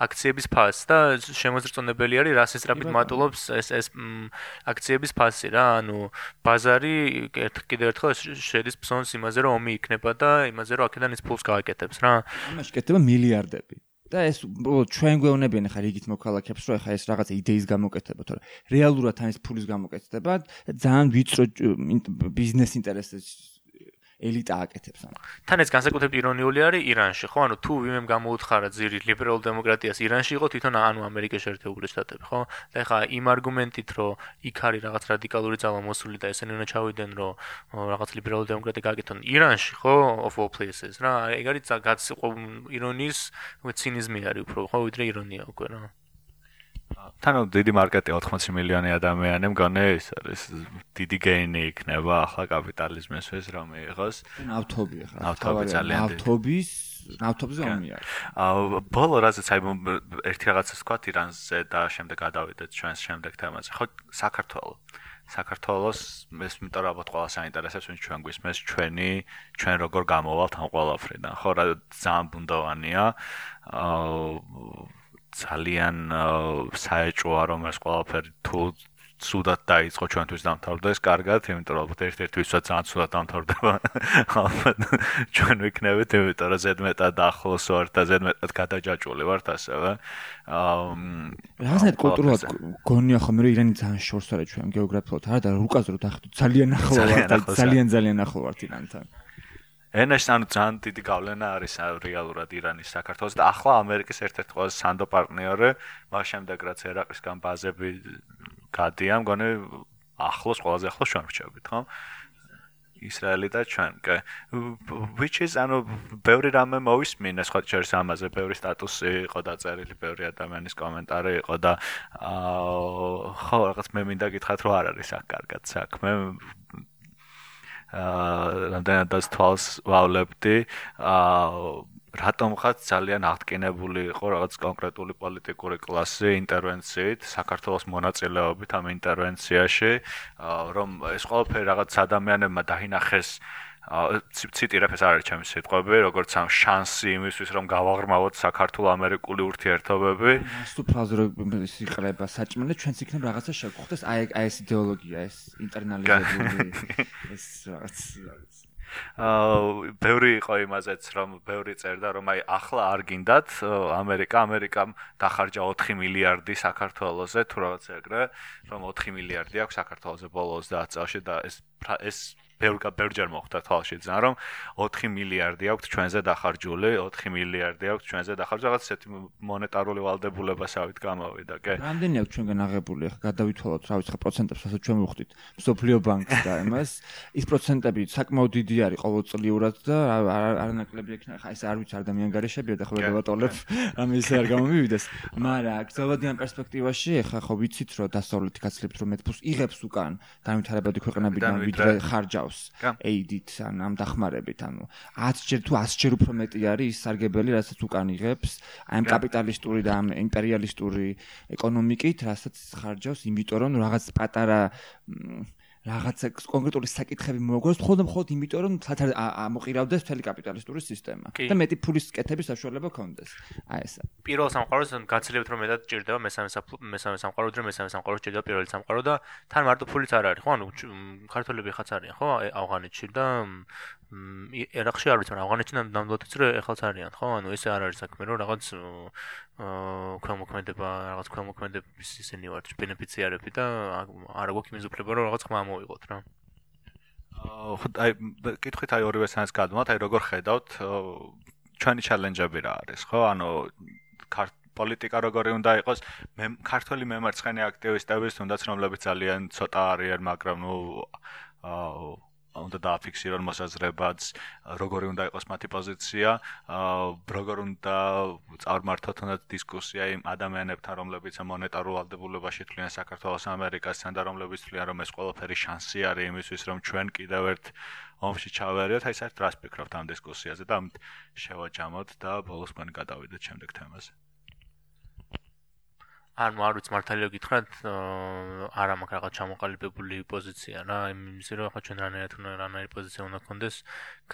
აქციების ფასს და შემოწრწონებელი არის რას ესწრაფით მატულობს ეს ეს აქციების ფასი რა, ანუ ბაზარი ერთ კიდევ ერთხელ შედის ფსონს იმაზე რომ ომი იქნება და იმაზე რომ აქედან ის ფულს გააკეთებს რა. ამაში კეთდება მილიარდები. და ეს ჩვენ გვეუბნებიან ხა რიგით მოქალაქებს რომ ხა ეს რაღაცა იდეის გამოკეთება თორე რეალურად ან ეს ფულის გამოკეთება ძალიან ვიწრო ბიზნეს ინტერესებს ელიტა აკეთებს ამ. თან ეს განსაკუთრებით ირონიული არის ირანში, ხო? ანუ თუ ვიმემ გამოუთხარა ძირი ლიბერალ დემოკრატიას ირანში იყო თვითონ ანუ ამერიკის შეერთებული შტატები, ხო? და ეხლა იმ არგუმენტით, რომ იქ არის რაღაც რადიკალური ძალა მოსული და ესენი უნდა ჩავიდნენ, რომ რაღაც ლიბერალ დემოკრატია გააკეთონ ირანში, ხო? of all places, რა, ეგ არის გაც ირონიის, ცინიზმი არის უფრო, ხო, ვიდრე ირონია უკვე, რა. თანო დიდი მარკეტი 80 მილიონი ადამიანი მგონე ის არის დიდი გეინი იქნება ახლა კაპიტალიზმის ეს რომ მიიღოს. ავტობი ახლა ავტობი ძალიან დიდი. ავტობის ავტობზე ომი არის აა ბოლო რაზეც აი ერთი რაღაცას თქვა ირანზე და შემდეგ გადავიდეთ ჩვენს შემდეგ თემაზე. ხო საქართველოს საქართველოს ეს მეტად ალბათ ყველა საინტერესებს ვინც ჩვენ გვისმეს ჩვენი ჩვენ როგორ გამოვალთ ამ ყველაფრიდან. ხო რა ძალიან ბუნდოვანია. აა ძალიან საეჭოა რომ ეს ყველაფერი თუ ცუდად დაიწყო ჩვენთვის დამთავრდეს კარგად, იმიტომ რომ ალბათ ერთ-ერთი ვისაც ძალიან ცუდად დამთავრდება. ალბათ ჩვენ ვიქნებით, იმიტომ რომ ზედმეტად ახლოს ვართ და ზედმეტად გადაჯაჭვული ვართ ასევე. აა რაღაცნაირად კულტურულად გონია ხომ რომ ირანი ძალიან შორს არის ჩვენ გეოგრაფიულად, არა და უკაზროთ ახლა ძალიან ახლო ვართ, ძალიან ძალიან ახლო ვართ ირანთან. ენაში ანუ ძალიან დიდი გავლენა არის რეალურად ირანის საქართველოს და ახლა ამერიკის ერთ-ერთი ყველაზე სანდო პარტნიორი, მას შემდეგ რაც ერაყისგან ბაზები გადიან, მგონი ახლოს ყველაზე ახლოს ჩვენ ვრჩებით, ხო? ისრაელი და ჩვენ, კი. which is ანუ ბევრი რამე მოვისმინე სხვა ჩერს ამაზე, ბევრი სტატუსი იყო დაწერილი, ბევრი ადამიანის კომენტარი იყო და აა ხო, რაღაც მე მინდა გითხრათ, რომ არ არის აქ კარგად საქმე. აა რამდენადაც თვალს ვავლებდი აა რატომღაც ძალიან აღტკინებული იყო რაღაც კონკრეტული პოლიტიკური კლასი ინტერვენციით საქართველოს მონაწილეობით ამ ინტერვენციაში. რომ ეს ყველაფერი რაღაც ადამიანებმა დაინახეს ციტირებ ეს არის ჩემი სიტყვები, როგორც ამ შანსი იმისთვის, რომ გავაღრმავოთ საქართველო-ამერიკული ურთიერთობები. თუ ფრაზრების იყრება საჭმელი, ჩვენც იქნებ რაღაცა შეგვხვდეს, აი აი ეს იდეოლოგია, ეს ინტერნალიზებული ეს რაღაც აა ბევრი იყო იმაზეც რომ ბევრი წერდა რომ აი ახლა არ გინდათ ამერიკა ამერიკამ დახარჯა 4 მილიარდი საქართველოსზე თუ რაღაც ეგრე რომ 4 მილიარდი აქვს საქართველოსზე ბოლო 30 წელში და ეს ეს ბევრ ბევრჯერ მოხდა თვალში ძან რომ 4 მილიარდი აქვს ჩვენზე დახარჯული 4 მილიარდი აქვს ჩვენზე დახარჯული რაღაც ესეთი მონეტარული ვალდებულებასავით გამოვიდა კი. რამდენი აქვს ჩვენგან აღებული? ახლა გადავითვალოთ რა ვიცი პროცენტებს ასე ჩვენ ვუხდით სოფლიო ბანკს და იმას ის პროცენტები საკმაოდ დიდი არის ყოველწლიურად და არანაკლები ექნა ხა ეს არ ვიცი ადამიან გარეშებია და ხოლმე დავატოლებ რამე ისე არ გამომივიდეს. მაგრამ გზავადიან პერსპექტივაში ახლა ხო ვიცით რომ დასავლეთი გაცლებთ რომ მეტფულს იღებს უკან განვითარებადი ქვეყნებიდან ვიდრე ხარჯავს გავს AID-ით ან ამ დახმარებით ანუ 10 ჯერ თუ 100 ჯერ უფრო მეტი არის ის სარგებელი რასაც უკან იღებს აი ამ კაპიტალისტური და ამ იმპერიალისტური ეკონომიკით რასაც ხარჯავს იმიტომ რომ რაღაც პატარა რაღაცა კონკრეტული საკითხები მოგვაქვს ხოლმე მხოლოდ იმიტომ რომ თათ ამოყირავდეს მთელი კაპიტალისტური სისტემა. და მეტი ფულის კეთების საშუალება ქონდეს. აი ესა პირველ სამყაროს გაცილებთ რომ მეტად ჭირდება მესამე მესამე სამყარო და მესამე სამყარო ჭირდება პირველი სამყარო და თან მარტო ფულიც არ არის ხო? ანუ ქართველები ხაც არიან ხო? ავღანეთში და ერაყში არ ვიცი მაგრამ ავღანეთიდან ნამდვილად ვიცი რომ ეხლაც არიან ხო? ანუ ესე არ არის საქმე რომ რაღაც ქვემოქმედება რაღაც ქვემოქმედების ისინი ვართ ბენეფიციარები და არა გვაქვს იმის უფლება რომ რაღაც ხმა მოვიღოთ რა. აა აი კითხეთ აი ორივე სანს გადმოთ აი როგორ ხედავთ ჩვენი ჩალენჯები რა არის ხო? ანუ პოლიტიკა როგორი უნდა იყოს? მე ქართველი მემარცხენე აქტივისტების თუნდაც რომლებიც ძალიან ცოტა არიან მაგრამ ნუ აა უნდა დააფიქსირონ მოსაზრებაც, როგორი უნდა იყოს მათი პოზიცია, როგორ უნდა წარმართოთ უნდა დისკუსია იმ ადამიანებთან, რომლებიც მონეტარულ ვალდებულებაში თვლიან საქართველოს ამერიკასთან და რომლებიც თვლიან, რომ ეს ყველაფერი შანსი არის იმისთვის, რომ ჩვენ კიდევ ერთ ომში ჩავერიოთ, აი საერთოდ რას ფიქრობთ ამ დისკუსიაზე და ამით შევაჯამოთ და ბოლოს მან გადავიდეთ შემდეგ თემაზე. არ არ ვიცი მართალია გითხრათ არა მაქვს რაღაც ჩამოყალიბებული პოზიცია რა იმის რომ ახლა ჩვენ რანაირად უნდა რანაირი პოზიცია უნდა გქონდეს.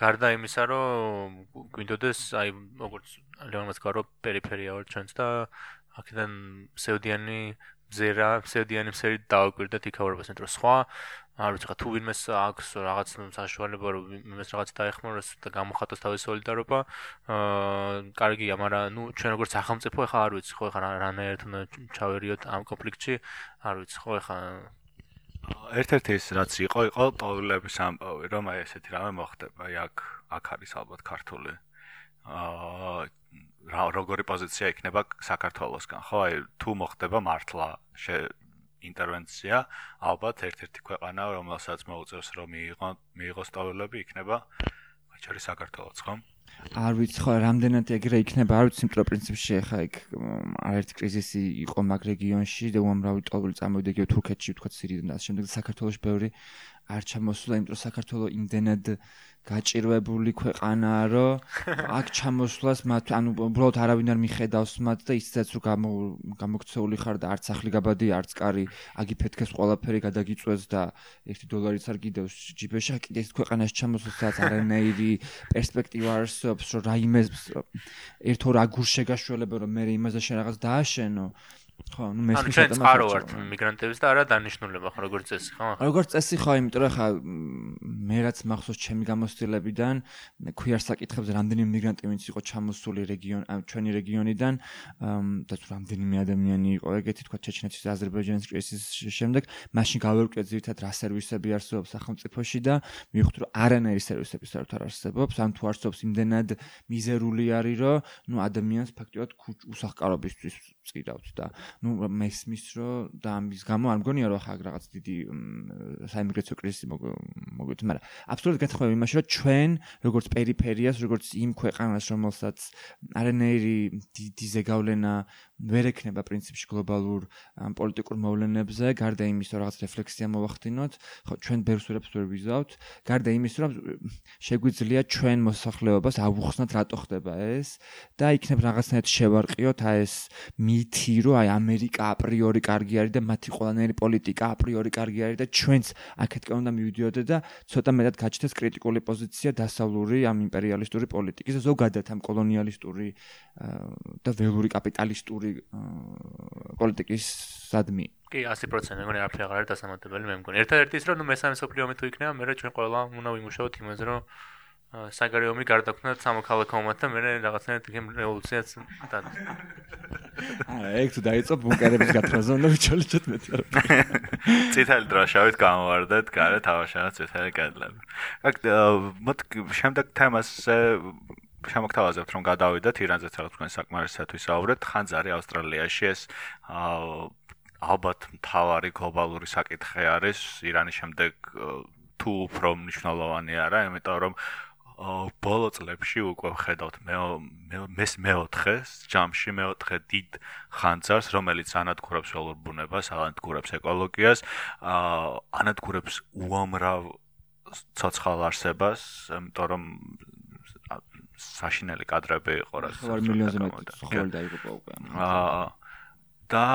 გარდა იმისა რომ გვინდოდეს აი როგორც ლეონმაც გარო პერიფერია ვარ ჩვენც და აქედან სეუდიანი ზერა სეუდიანი მსერი დააკვირდეთ იქაურებას მეტრო სხვა არ ვიცი თუ ვინმეს აქვს რაღაც საშუალება რომ იმეს რაღაც დაეხმაროს და გამოხატოს თავის სოლიდარობა აა კარგია მაგრამ ნუ ჩვენ როგორც სახელმწიფო ხა არ ვიცი ხო ხა რანაირად უნდა ჩავერიოთ ამ კონფლიქტში არ ვიცი ხო ხა ერთ-ერთი ის რაც იყო, იყო ტოვილების ამბავი, რომ აი ესეთი რამე მოხდება, აი აქ აქ არის ალბათ ქართული აა რა როგორი პოზიცია იქნება საქართველოსგან, ხო? აი თუ მოხდება მართლა ინტერვენცია, ალბათ ერთ-ერთი ქვეყანა, რომელსაც მოუწევს რომ მიიღო მიიღოს ტოვილები, იქნება ხაჭარი საქართველოს, ხო? არ ვიცი ხო რამდენად ეგრე იქნება არ ვიცი იმიტომ პრინციპში ხა იქ არაერთი კრიზისი იყო მაგ რეგიონში და უამრავი ტოვილი წამოვიდა იგივე თურქეთში ვთქვა სირიიდან და შემდეგ საქართველოს ბევრი არ ჩამოსულა იმიტომ საქართველოს იმდენად გაჭირვებული ქვეყანაა, რომ აქ ჩამოსვლას მათ ანუ უბრალოდ არავინ არ მიხედავს მათ და ისედაც რომ გამო გამოქცეული ხარ და არც ახლი გაბადი, არც კარი, აგიფეთქეს ყველაფერი გადაგიწვეს და 1 დოლარიც არ კიდევს ჯიბეში, კიდე ეს ქვეყანაში ჩამოსვლასაც არანაირი პერსპექტივა არსებობს, რომ რაიმე ერთ ორ აგურ შეგაშველებო რომ მე იმაზე შენ რაღაც დააშენო. ხო, ნუ მესმის და წყარო ვართ მიგრანტების და არა დანიშნულება ხო როგორც წესი ხო? როგორც წესი ხო, იმიტომ რომ ხა მე რაც მახსოვს ჩემი გამოცდილებიდან, ქვიარ საკითხებზე რამდენი მიგრანტი ვინც იყო ჩამოსული რეგიონ ჩვენი რეგიონიდან და თუ რამდენიმე ადამიანი იყო ეგეთი თქვა ჩეჩნეთის და აზერბაიჯანის კრიზისის შემდეგ, მაშინ გავერკვე ძირთად რა სერვისები არსებობს სახელმწიფოში და მივხვდი რომ არანაირი სერვისები საერთოდ არ არსებობს, ან თუ არსებობს იმდენად მიზერული არის რომ ნუ ადამიანს ფაქტობრივად უსახკარობისთვის წირავთ და ну მესმის რომ და ამის გამო არ მგონია რომ ხა რაღაც დიდი საიმიგრაციო კრიზისი მოგვიწ, მაგრამ აბსოლუტურად გეთხოვე იმაში რომ ჩვენ როგორც პერიფერიას, როგორც იმ ქვეყანას, რომელსაც არანაირი დიდი ზეგავლენა ვერ ექნება პრინციპში გლობალურ პოლიტიკურ მოვლენებზე, გარდა იმის, რომ რაღაც რეფლექსია მოვახდინოთ, ხო, ჩვენ ბევრს ვერაფერს ვერ ვიზავთ, გარდა იმის, რომ შეგვიძლია ჩვენ მოსახლეობას ავუხსნათ რატო ხდება ეს? და იქნებ რაღაცნაირად შევარყიოთ აი ეს მითი, რომ აი ამერიკა აპრიორი კარგი არის და მათი ყველანაირი პოლიტიკა აპრიორი კარგი არის და ჩვენც აქეთკენ უნდა მივიდიოდე და ცოტა მეტად გაჩნდეს კრიტიკული პოზიცია დასავლური ამ იმპერიალისტური პოლიტიკის და ზოგადად ამ კოლონიალისტური და ველური კაპიტალისტური პოლიტიკის სადმი. კი, 100% მეგონი არაფერი აღარ არის დასამატებელი, მე მგონი. ერთადერთი ის რომ ნუ მესამე სოფლიო ომი თუ იქნება, მე რა ჩვენ ყველა უნდა ვიმუშაოთ იმაზე, რომ საგარეო ომი გარდაქმნათ სამოქალაქო ომად და მე რაღაცნაირად იქ რევოლუციაც დად. აა, ეგ თუ დაიწყო ბუნკერების გათხრაზე უნდა ვიჩოლიჩოთ მეტი არა. ციტალი დროშავით გამოვარდეთ, გარე თავაშავით ციტალი კედლები. აქ მოთ შემდეგ თემაზე შემოგთავაზებთ რომ გადავიდეთ ირანზე თელ თქვენ საკმარისად ვისაუბრეთ ხანძარი ავსტრალიაში ეს ალბათ მთავარი გლობალური საკითხი არის. ირანის შემდეგ თუ უფრო მნიშვნელოვანი არა იმიტომ რომ ბოლო წლებში უკვე ხედავთ მე მე მეოთხე ჯამში მეოთხე დიდ ხანძარს რომელიც ანადგურებს ველურ ბუნებას ანადგურებს ეკოლოგიას ანადგურებს უამრავ ცოცხალ არსებას იმიტომ რომ საშინელი კადრები იყო რა. 9 მილიონზე მეტი ხოლმე დაიღუპა უკვე. აა და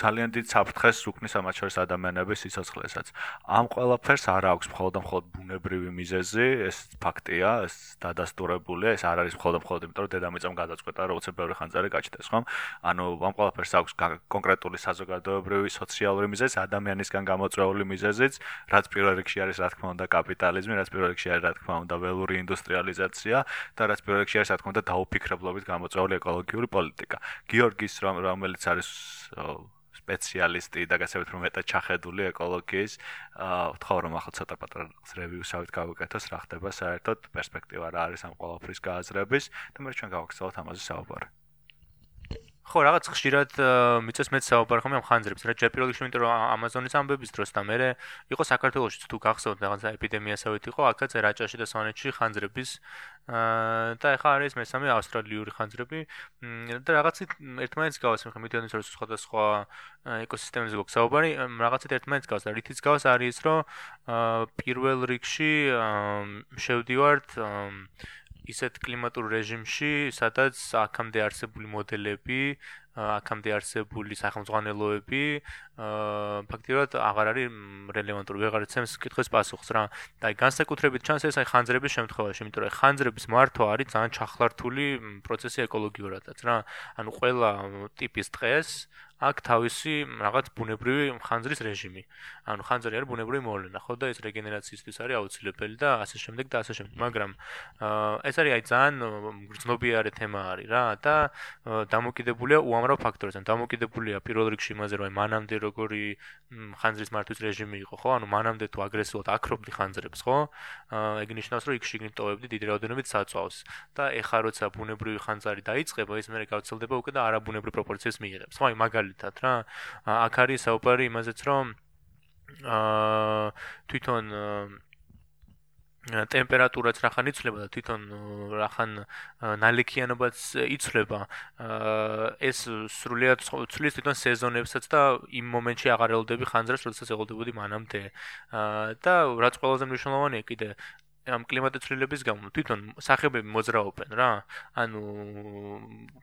ძალიან დიდ საფრთხეს უქმნის ამათ შორის ადამიანების სიცოცხლესაც. ამ ყველაფერს არ აქვს მხოლოდ და მხოლოდ ბუნებრივი მიზეზი, ეს ფაქტია, ეს დადასტურებულია, ეს არ არის მხოლოდ და მხოლოდ იმიტომ, რომ დედამიწამ გადაწყვეტა, რომ უცებ ბევრი ხანძარი გაჩნდეს, ხომ? ანუ ამ ყველაფერს აქვს კონკრეტული საზოგადოებრივი, სოციალური მიზეზი, ადამიანისგან გამოწვეული მიზეზიც, რაც პირველ რიგში არის, რა თქმა უნდა, კაპიტალიზმი, რაც პირველ რიგში არის, რა თქმა უნდა, ველური ინდუსტრიალიზაცია და რაც პირველ რიგში არის, რა თქმა უნდა, დაუფიქრებლობით გამოწვეული ეკოლოგიური პოლიტიკა. გიორგი ის რომელიც არის სპეციალისტი და გასავით რომ მეტად ჩახედული ეკოლოგიის ვთქვა რომ ახლა ცოტა პატარა რევიუსავით გავუკეთოს რა ხდება საერთოდ პერსპექტივა რა არის ამ ყველაფრის გააზრების და მე ჩვენ გავაგზავნოთ ამაზე საუბარი. ხო, რაღაც ხშირად მიწეს მეც საუბარი ხომ ამ ხანძრებს, რა ჯერ პირველ რიგში იმიტომ რომ ამაზონის ამბების დროს და მე იყო საქართველოსში თუ გახსოვთ რაღაცა ეპიდემიასავით იყო, აქაც რაჭაში და სვანეთში ხანძრების და ეხა არის მესამე ავსტრალიური ხანძრები. და რაღაცით ერთმანეთს გავს, მე ხომ მიდიან ის სხვადასხვა ეკოსისტემებზე გვაქვს საუბარი, რაღაცით ერთმანეთს გავს და რითიც გავს არის ის რომ პირველ რიგში შევდივართ ისეთ კლიმატურ რეჟიმში, სადაც აქამდე არსებული მოდელები, აქამდე არსებული სახელმწიფოებები, ფაქტიურად აღარ არის რელევანტური, ვეღარ იცემს კითხვის პასუხს რა. და აი განსაკუთრებით ჩანს ეს აი ხანძრების შემთხვევაში, იმიტომ რომ ხანძრების მართვა არის ძალიან ჩახლართული პროცესი ეკოლოგიურადაც რა. ანუ ყველა ტიპის ტყეს აქ თავისი რაღაც ბუნებრივი ხანძრის რეჟიმი. ანუ ხანძრი არის ბუნებრივი მოვლენა, ხო და ეს რეგენერაციისთვის არის აუცილებელი და ასე შემდეგ და ასე შემდეგ. მაგრამ ეს არის აი ძალიან გრძნობიარე თემა არის რა და დამოკიდებულია უამრავ ფაქტორზე. დამოკიდებულია პირველ რიგში იმაზე, რომ აი მანამდე როგორი ხანძრის მართვის რეჟიმი იყო, ხო? ანუ მანამდე თუ აგრესიულად აკრობდი ხანძრებს, ხო? ეგ ნიშნავს, რომ იქ შიგნით ტოვებდი დიდი რაოდენობით საწვავს და ეხა როცა ბუნებრივი ხანძარი დაიწყება, ის მე გავცელდება უკვე და არაბუნებრივ პროპორციებს მიიღებს. ხო, აი მაგალითად რა. აქ არის საუბარი იმაზეც, რომ აა თვითონ ტემპერატურაც რახან იცვლება და თვითონ რახან ნალექიანობაც იცვლება ეს სრულიად ცვლის თვითონ სეზონებსაც და იმ მომენტში აღარ ელოდები ხანძრას როდესაც ელოდებოდი მანამდე და რაც ყველაზე მნიშვნელოვანია კიდე ამ კლიმატური ცვლილებების გამო თვითონ სახეობები მოძრაობენ რა. ანუ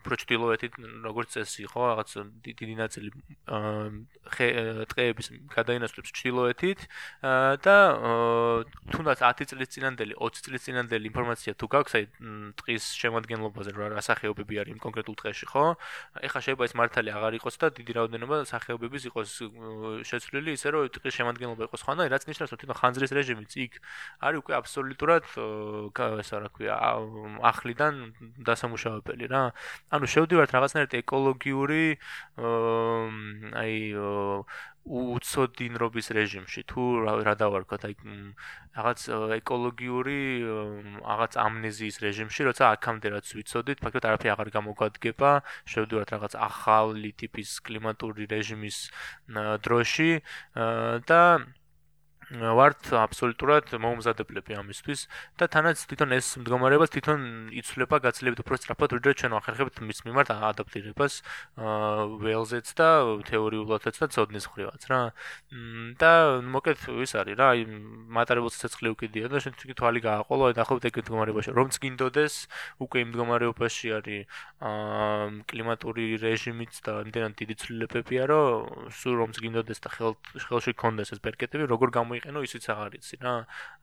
პროჩტილოეთით როგორც წესი ხო, რაღაც დიდი ნაწილი ტყეების გადაინაცვლებს ჩtildeოეთით და თუნდაც 10 წლის წინანდელი, 20 წლის წინანდელი ინფორმაცია თუ გაქვს აი ტყის შემოადგენლობაზე რა სახეობები არის იმ კონკრეტულ ტყეში ხო? ეხლა შეიძლება ეს მართალი აღარ იყოს და დიდი რაოდენობა სახეობების იყოს შეცვლილი ისე რომ ტყის შემოადგენლობა იყოს ანუ რაც ნიშნავს რომ თვითონ ხანძრის რეჟიმიც იქ არის უკვე აბსოლუტურად აბსოლუტურად ეს რა ქვია ახლიდან დასამუშავებელი რა. ანუ შევდივართ რაღაცნაირად ეკოლოგიური აი უცოდინრობის რეჟიმში თუ რა დავარქოთ აი რაღაც ეკოლოგიური რაღაც ამნეზიის რეჟიმში როცა აქამდე რაც ვიცოდით ფაქტობრივად არაფერი აღარ გამოგვადგება შევდივართ რაღაც ახალი ტიპის კლიმატური რეჟიმის დროში და ვართ აბსოლუტურად მომზადებლები ამისთვის და თანაც თვითონ ეს მდგომარეობა თვითონ იცვლება გაცილებით უფრო სწრაფად ვიდრე ჩვენ ახერხებთ მის მიმართ ადაპტირებას ველზეც და თეორიულადაც და ცოდნის ხრივაც რა. და მოკლედ ის არის რა აი მატარებელს ცეცხლი უკიდია და შენ თვალი გააყოლო აი დაახლოებით ეგ მდგომარეობაში რომ წკინდოდეს უკვე იმ მდგომარეობაში არის კლიმატური რეჟიმიც და იმდენად დიდი ცვლილებებია რომ სულ რომ წკინდოდეს და ხელში კონდეს ეს პერკეტები როგორ გამო მოიყენო ისიც აღარ იცი რა.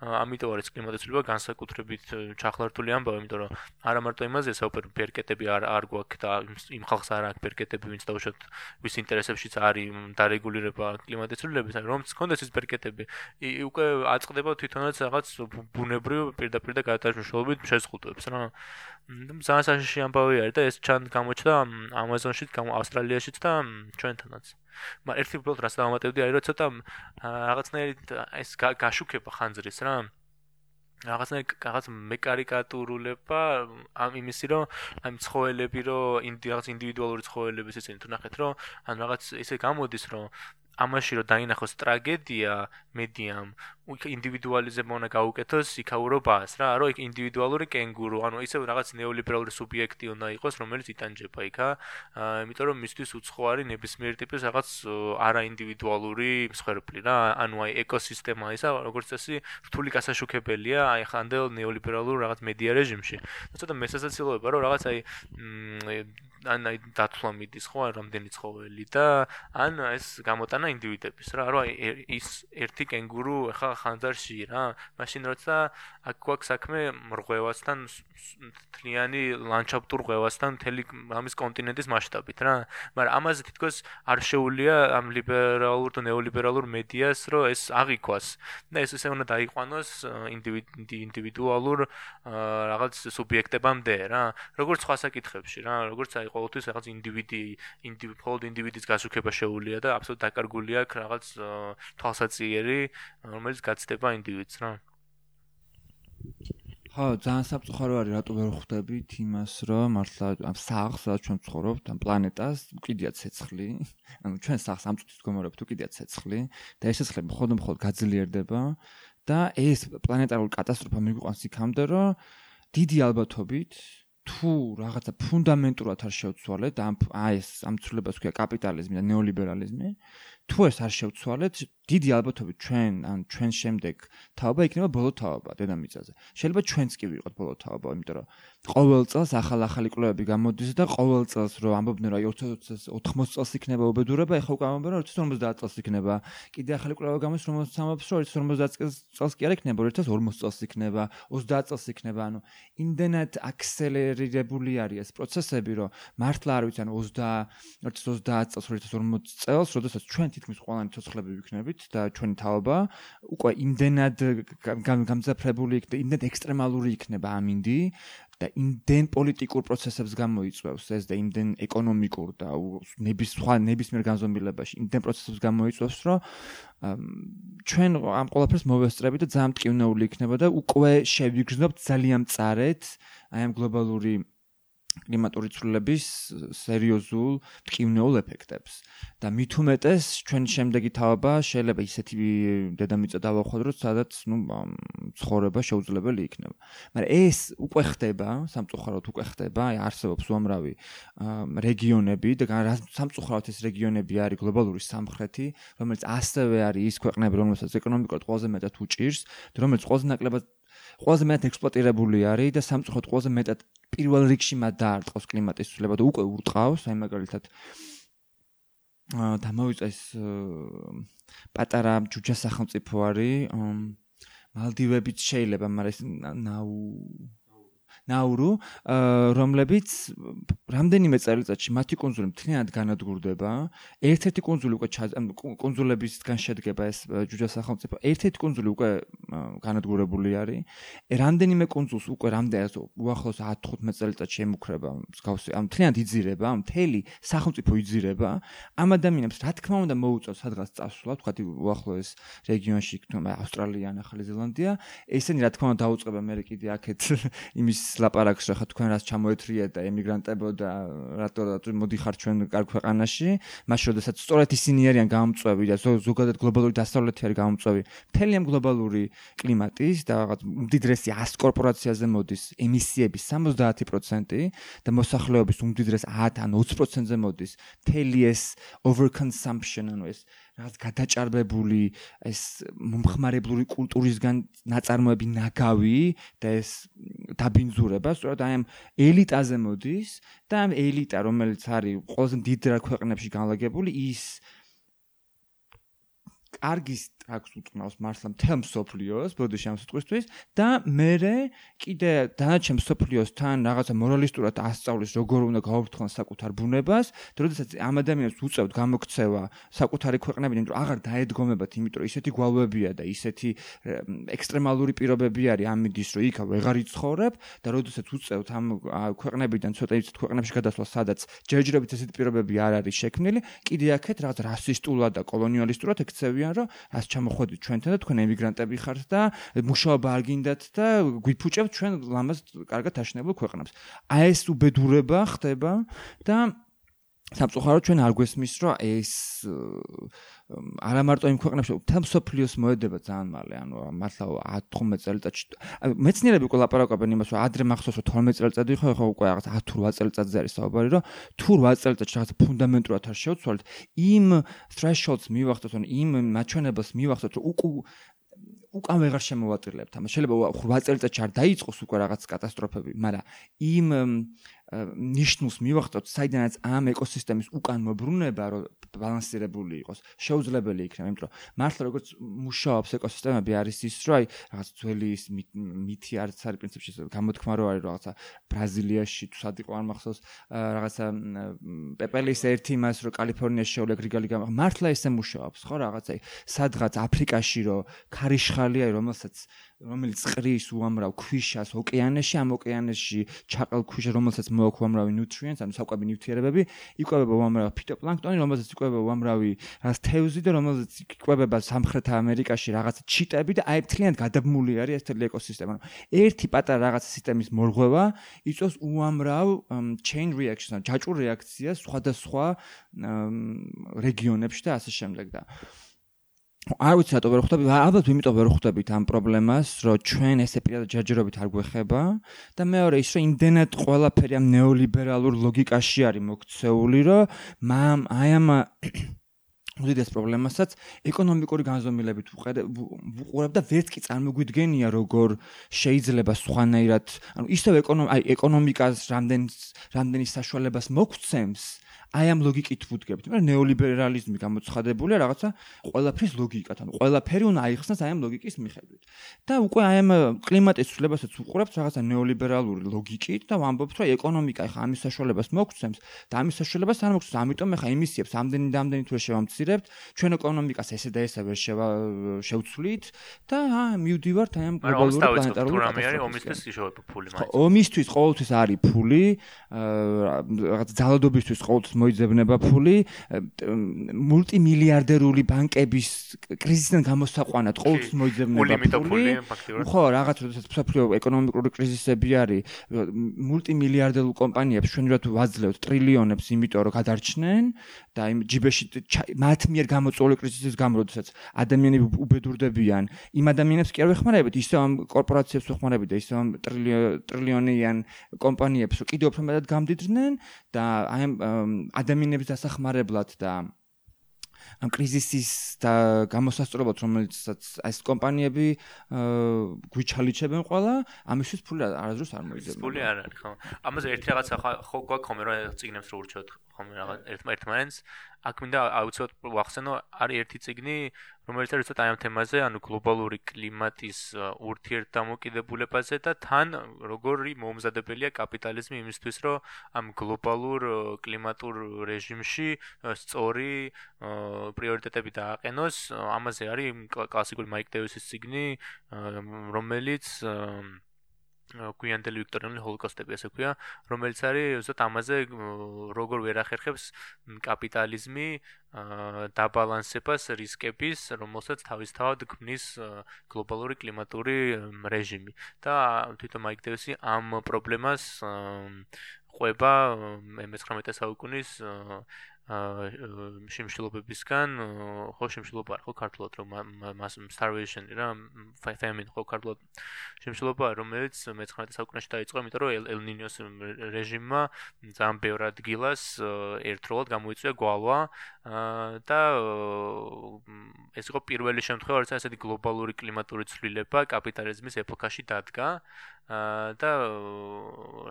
ამიტომ არის კლიმატური ცვლილება განსაკუთრებით ჩახლართული ამბავი, იმიტომ რომ არა მარტო იმაზე საუბარი პერკეტები არ არ გვაქვს და იმ ხალხს არ აქვს პერკეტები, ვინც დაუშვათ ვის ინტერესებშიც არის დარეგულირება კლიმატური ცვლილების, რომც კონდეს ის პერკეტები, უკვე აწყდება თვითონაც რაღაც ბუნებრივ პირდაპირ და გადაჭრილობით შეზღუდვებს რა. ძალიან საშიში ამბავი არის და ეს ჩან გამოჩნდა ამაზონშიც, ავსტრალიაშიც და ჩვენთანაც. მაგრამ ერთი უბრალოდ რას დავამატებდი არის რომ ცოტა რაღაცნაირად ეს გაშუქება ხანძრის რა. რაღაცნაირად რაღაც მეკარიკატურულება ამ იმისი რომ აი ცხოველები რომ რაღაც ინდივიდუალური ცხოველების ისინი თუ ნახეთ რომ ან რაღაც ისე გამოდის რომ ამაში რომ დაინახოს ტრაგედია მედიამ ინდივიდუალიზება უნდა გაუკეთოს იქაურობას რა რომ იქ ინდივიდუალური კენგურუ ანუ ისე რაღაც ნეოლიბერალური სუბიექტი უნდა იყოს რომელიც იტანჯება იქა იმიტომ რომ მისთვის უცხო არის ნებისმიერ ტიპის რაღაც არაინდივიდუალური მსხვერპლი რა. ანუ აი ეკოსისტემა ისა როგორც წესი რთული გასაშუქებელია აი ხანდელ ნეოლიბერალურ რაღაც მედია რეჟიმში. და ცოტა მესასაცილოება რომ რაღაც აი ან აი დათვლა მიდის ხო რამდენი ცხოველი და ან ეს გამოტანა ინდივიდების რა. რომ აი ის ერთი კენგურუ ხა ხანძარში რა მაშინ როცა გვაქვს საქმე მრღვევასთან თლიანი ლანდშაფტურ რღვევასთან მთელი ამის კონტინენტის მასშტაბით რა. მაგრამ ამაზე თითქოს არ შეუულია ამ ლიბერალურ თუ ნეოლიბერალურ მედიას რომ ეს აღიქვას. და ეს ისე უნდა დაიყვანოს ინდივიდუალურ რაღაც სუბიექტებამდე რა. როგორც სხვა საკითხებში რა. როგორც აი ყოველთვის რაღაც ინდივიდი ინდივიდუალ ინდივიდის გასუქება შეუულია და აბსოლუტურად დაკარგულია რაღაც თვალსაჩინო რომელიც გაცდება ინდივიდს რა. ხო, ძალიან საფწუხარო არის რატო ვერ ხვდებით იმას, რომ მართლა ამ სახლს, სადაც ჩვენ ცხოვრობთ, ამ პლანეტას უკიდია ცეცხლი. ანუ ჩვენ სახლს ამ წუთით გომორობთ უკიდია ცეცხლი და ეს ცეცხლი მხოლოდ მხოლოდ გაძლიერდება. და ეს პლანეტარული კატასტროფა მიგვიყვანს იქამდე, რომ დიდი ალბათობით თუ რაღაცა ფუნდამენტურად არ შევცვალეთ ამ აი ეს ამ ცვლილებას ქვია კაპიტალიზმი და ნეოლიბერალიზმი თუ ეს არ შევცვალეთ, დიდი ალბათობით ჩვენ ან ჩვენ შემდეგ თაობა იქნება ბოლო თაობა დედამიწაზე. შეიძლება ჩვენც კი ვიყოთ ბოლო თაობა, იმიტომ რომ ყოველ წელს ახალ-ახალი კვლევები გამოდის და ყოველ წელს რო ამბობდნენ რომ 80 წელს იქნება უბედურება, ეხლა უკვე ამბობენ რომ 2050 წელს იქნება. კიდე ახალი კვლევა გამოდის რომ ამბობს რომ 2050 წელს კი არ იქნება, 2040 წელს იქნება, 30 წელს იქნება, ანუ იმდენად აქსელერირებული არის ეს პროცესები, რომ მართლა არ ვიცი ანუ 20 2030 წელს 2040 წელს, როდესაც ჩვენ თითქმის ყველანი ცოცხლები ვიქნებით და ჩვენი თაობა უკვე იმდენად გამძაფრებული იქნება, იმდენად ექსტრემალური იქნება ამინდი, და იმდენ პოლიტიკურ პროცესებს გამოიწვევს ეს და იმდენ ეკონომიკურ და ნების სხვა ნებისმიერ განზომილებაში იმდენ პროცესებს გამოიწვევს რომ ჩვენ ამ ყველაფერს მოვესწრებით და ძალიან მტკივნეული იქნება და უკვე შევიგრძნობთ ძალიან მწარეთ აი ამ გლობალური კლიმატური ცვლილების სერიოზულ ტკივნეულ ეფექტებს. და მით უმეტეს ჩვენ შემდეგი თაობა შეიძლება ისეთი დედამიწა დავახვადროთ სადაც ნუ ცხოვრება შეუძლებელი იქნება. მაგრამ ეს უკვე ხდება სამწუხაროდ უკვე ხდება აი არსებობს უამრავი რეგიონები და სამწუხაროდ ეს რეგიონები არის გლობალური სამხრეთი რომელიც ასევე არის ის ქვეყნები რომელსაც ეკონომიკურად ყველაზე მეტად უჭირს და რომელიც ყველაზე ნაკლებად ყველაზე მეტად ექსპლუატირებული არის და სამწუხაროდ ყველაზე მეტად პირველ რიგში მათ დაარტყავს კლიმატის ცვლილება და უკვე ურტყავს, აი მაგალითად აა დამოიწეს პატარა ჯუჯა სახელმწიფო არის მალდივებიც შეიძლება, მაგრამ ეს ნაუ ნაურუ, რომლებიც რამდენიმე წელიწადში მათი კონსული მთლიანად განადგურდება. ერთ-ერთი კონსული უკვე კონსულებისგან შედგება ეს ჯუჯა სახელმწიფო. ერთ-ერთი კონსული უკვე განადგურებული არის. რამდენიმე კონსულს უკვე რამდენად უახლოს 10-15 წელიწადში ემუქრება მსგავსი. ამ მთლიანად იძირება, მთელი სახელმწიფო იძირება. ამ ადამიანებს რა თქმა უნდა მოუწევს სადღაც წასვლა, თქვა უახლოეს რეგიონში, თუმცა ავსტრალია, ახალი ზელანდია. ესენი რა თქმა უნდა დაუწყება მე კიდე აქეთ იმის ლაპარაკს რა ხა თქვენ რას ჩამოეთრიეთ და ემიგრანტებო და რატო რატო მოდიხარ ჩვენ კარგ ქვეყანაში მაშინ როდესაც სწორედ ისინი არიან გამომწვევი და ზოგადად გლობალური დასავლეთი არის გამომწვევი მთელი ამ გლობალური კლიმატის და რაღაც უმდიდრესი 100 კორპორაციაზე მოდის ემისიების 70% და მოსახლეობის უმდიდრეს 10 ან 20%-ზე მოდის მთელი ეს overconsumption ანუ ეს რაღაც გადაჭარბებული ეს მომხმარებლური კულტურისგან ნაწარმოები ნაგავი და ეს დაბინძურება სწორედ აი ამ ელიტაზე მოდის და ამ ელიტა რომელიც არის ყველაზე დიდ რა ქვეყნებში განლაგებული ის კარგის ტრაქს უწნავს მართლა მთელ მსოფლიოს ბოდიში ამ სიტყვისთვის და მე კიდე დანარჩენ მსოფლიოსთან რაღაცა მორალისტურად ასწავლის როგორ უნდა გაუფრთხონ საკუთარ ბუნებას და როდესაც ამ ადამიანებს უწევთ გამოქცევა საკუთარი ქვეყნებიდან რომ აღარ დაედგომებათ იმიტომ რომ ისეთი გვალვებია და ისეთი ექსტრემალური პირობები არის ამიდის რომ იქა ვეღარ იცხოვრებ და როდესაც უწევთ ამ ქვეყნებიდან ცოტა ისეთ ქვეყნებში გადასვლა სადაც ჯერჯერობით ესეთი პირობები არ არის შექმნილი კიდე აქეთ რაღაც რასისტულად და კოლონიალისტურად ექცევიან რომ ას ჩამოხვედით ჩვენთან და თქვენ ემიგრანტები ხართ და მუშაობა არ გინდათ და გიფუჭებთ ჩვენ ლამაზ კარგად აშენებულ ქვეყნებს. აი ეს უბედურება ხდება და სამწუხაროდ ჩვენ არ გვესმის რომ ეს არა მარტო იმ ქვეყნებში თემ სოფლიოს მოედება ძალიან მალე ანუ მართლა 10-15 წელიწადში მეცნიერები უკვე ლაპარაკობენ იმას რომ ადრე მახსოვს რომ 12 წელიწადი ხო ხო უკვე რაღაც 10-8 წელიწადზე არის საუბარი რომ თუ 8 წელიწადში რაღაც ფუნდამენტურად არ შევცვალეთ იმ thresholds მივახცოთ ან იმ მაჩვენებელს მივახცოთ რომ უკუ უკან ვეღარ შემოვატრილებთ ამას შეიძლება 8 წელიწადში არ დაიწყოს უკვე რაღაც კატასტროფები მაგრამ იმ ნიშნულს მივახტოთ, საიდანაც ამ ეკოსისტემის უკან მოbrunება, რომ ბალანსირებული იყოს, შეუძლებელი იქნება, იმიტომ რომ მართლა როგორც მუშაობს ეკოსისტემები არის ის, რომ აი რაღაც ძველი ის მითი არც არის პრინციპში გამოთქმა რო არის რაღაცა ბრაზილიაში თუ სად იყო არ მახსოვს რაღაცა პეპელის ერთი მას რომ კალიფორნიაში შეულე გრიგალი გამახ მართლა ესე მუშაობს ხო რაღაცა სადღაც აფრიკაში რო ქარიშხალია რომელსაც რომელიც ყრის უამრავ ქვიშას ოკეანეში, ამ ოკეანეში ჩაყალ ქვიშა, რომელსაც მოაქვს უამრავი ნუტრიენტს, ანუ საკვები ნივთიერებები, იკვებება უამრავ ფიტოპლანქტონი, რომელსაც იკვებება უამრავი თევზი და რომელსაც იკვებება სამხრეთ ამერიკაში რაღაც ჩიტები და აი მთლიანად გადაბმული არის ეს ეკოსისტემა. ერთი პატარა რაღაც სისტემის მორღვევა იწვევს უამრავ chain reaction-ს, ჯაჭვურ რეაქციას სხვადასხვა რეგიონებში და ასე შემდეგ და არ ვიცი რატო ვერ ხვდები, ალბათ იმიტომ ვერ ხვდებით ამ პრობლემას, რომ ჩვენ ესე პირადად ჯერჯერობით არ გვეხება და მეორე ის, რომ იმდენად ყველაფერი ამ ნეოლიბერალურ ლოგიკაში არის მოქცეული, რომ მამ აი ამ უდიდეს პრობლემასაც ეკონომიკური განზომილებით უყურებ და ვერც კი წარმოგვიდგენია როგორ შეიძლება სხვანაირად ანუ ისევ ეკონომიკას რამდენ რამდენი საშუალებას მოგცემს აი ამ ლოგიკით ვუდგებთ, მაგრამ ნეოლიბერალიზმი გამოცხადებულია რაღაცა ყველაფრის ლოგიკათ, ანუ ყველაფერი უნდა აიხსნას აი ამ ლოგიკის მიხედვით. და უკვე აი ამ კლიმატის ცვლილებასაც უყურებთ რაღაცა ნეოლიბერალური ლოგიკით და ვამბობთ, რომ ეკონომიკა ეხა ამის საშუალებას მოგცემს და ამის საშუალებას არ მოგცემს, ამიტომ ეხა ემისიებს ამდენი და ამდენი თუ შევამცირებთ, ჩვენ ეკონომიკას ესე და ესე ვერ შევცვლით და აა მივდივართ აი ამ გლობალური პლანეტარული კატასტროფის. ომისთვის ისევ ფული მაინც. ომისთვის ყოველთვის არის ფული, რაღაც ძალადობისთვის ყოველთვის მოიძებნება ფული მულტიმილიარდერული ბანკების კრიზისიდან გამოსაყვანად ყოველთვის მოიძებნება ფული. ხო რაღაც როდესაც მსოფლიო ეკონომიკური კრიზისები არის მულტიმილიარდერულ კომპანიებს ჩვენურად ვაძლევთ ტრილიონებს იმიტომ რომ გადარჩნენ და იმ ჯიბეში მათ მიერ გამოწვეული კრიზისის გამო როდესაც ადამიანები უბედურდებიან იმ ადამიანებს კი არ ვეხმარებით ისე ამ კორპორაციებს ვეხმარებით და ისე ამ ტრილიონიან კომპანიებს. კიდევ უფრო მეტად გამდიდრნენ და აი ამ ადამიანების დასახმარებლად და ამ კრიზისის და გამოსასწორებლად რომელიცაც ეს კომპანიები გვიჩალიჩებენ ყველა ამისთვის ფული არაზრუს არ მოიძებენ. ფული არ არის ხო. ამაზე ერთი რაღაცა ხო გვაქვს ხომ რომ წიგნებს რო ურჩევთ? ხომ რაღაც ერთმანეთს აქ მინდა აუცილებლად ვახსენო არის ერთი წიგნი რომელიც არის ცოტა აი ამ თემაზე ანუ გლობალური კლიმატის ურთიერთდამოკიდებულებაზე და თან როგორი მომზადებელია კაპიტალიზმი იმისთვის რომ ამ გლობალურ კლიმატურ რეჟიმში სწორი პრიორიტეტები დააყენოს. ამაზე არის კლასიკური მაიკ დევისის წიგნი რომელიც გვიანდელი ვიქტორიული ჰოლოკოსტები ასე ქვია, რომელიც არის ზუსტად ამაზე როგორ ვერ ახერხებს კაპიტალიზმი დაბალანსებას რისკების, რომელსაც თავისთავად ქმნის გლობალური კლიმატური რეჟიმი. და თვითონ მაიკ დევისი ამ პრობლემას ყვება მე-19 საუკუნის შიმშილობებისგან ხო შიმშილობა ხო ქართულად რომ მას starvation რა famine ხო ქართულად შიმშილობა რომელიც მე-19 საუკუნეში დაიწყო იმიტომ რომ el niños რეჟიმმა ძალიან ბევრ ადგილას ერთდროულად გამოიწვია გვალვა და ეს იყო პირველი შემთხვევა როცა ესეთი გლობალური კლიმატური ცვლილება კაპიტალიზმის ეპოქაში დადგა და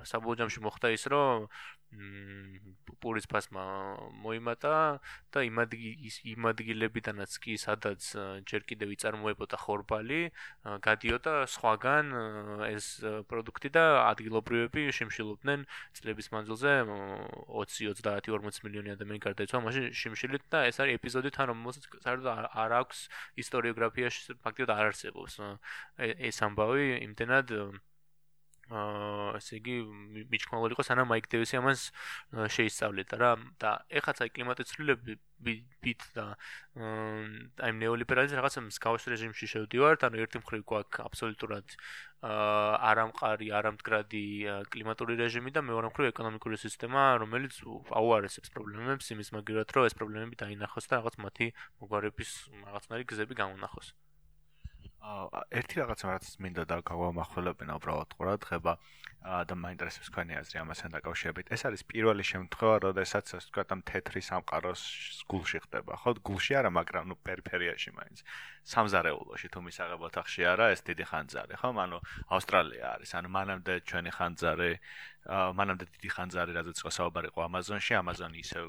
საბოლოო ჯამში მოხდა ის რომ პურის ფასმა მოიმატა და იმ იმ ადგილებიდანაც კი სადაც ჯერ კიდევ იწარმოებოდა ხორბალი გადიოდა სხვაგან ეს პროდუქტი და ადგილობრივები შიმშილობდნენ წლების მანძილზე 20 30 40 მილიონი ადამიანი გარდაიცვალა მაშინ შიმშილით და ეს არის ეპიზოდი თან რომელსაც საერთოდ არ აქვს ისტორიოგრაფიაში ფაქტობრივად არ არსებობს ეს ამბავი იმდენად აა ესე იგი მიჩქმავალი იყო სანამ მაიკ დევისი ამას შეისწავლეთ რა. და ეხაც აი კლიმატის ცვლილები ბით და აი ნეოლიბერალიზმი რაღაცა მსგავს რეჟიმში შევდივართ. ანუ ერთი მხრივ გვაქვს აბსოლუტურად აა არამყარი არამდგრადი კლიმატური რეჟიმი და მეორე მხრივ ეკონომიკური სისტემა რომელიც აუარესებს პრობლემებს იმის მაგერად რომ ეს პრობლემები დაინახოს და რაღაც მათი მოგვარების რაღაცნაირი გზები გამონახოს. აა ერთი რაღაცა რაც მინდა და გავამახვილებინა უბრალოდ ყურადღება და მაინტერესებს თქვენი აზრი ამასთან დაკავშირებით. ეს არის პირველი შემთხვევა, როდესაც ასე ვთქვათ, ამ თეთრი სამყაროს გულში ხდება, ხო? გულში არა, მაგრამ ნუ პერიფერიაში მაინც. სამზარეულოში თუ მისაღებ ოთახში არა, ეს დიდი ხანძარი, ხო? ანუ ავსტრალია არის. ანუ მანამდე ჩვენი ხანძარი, მანამდე დიდი ხანძარი, რადგან წესო საუბარი ყო ამაზონში, ამაზონი ისე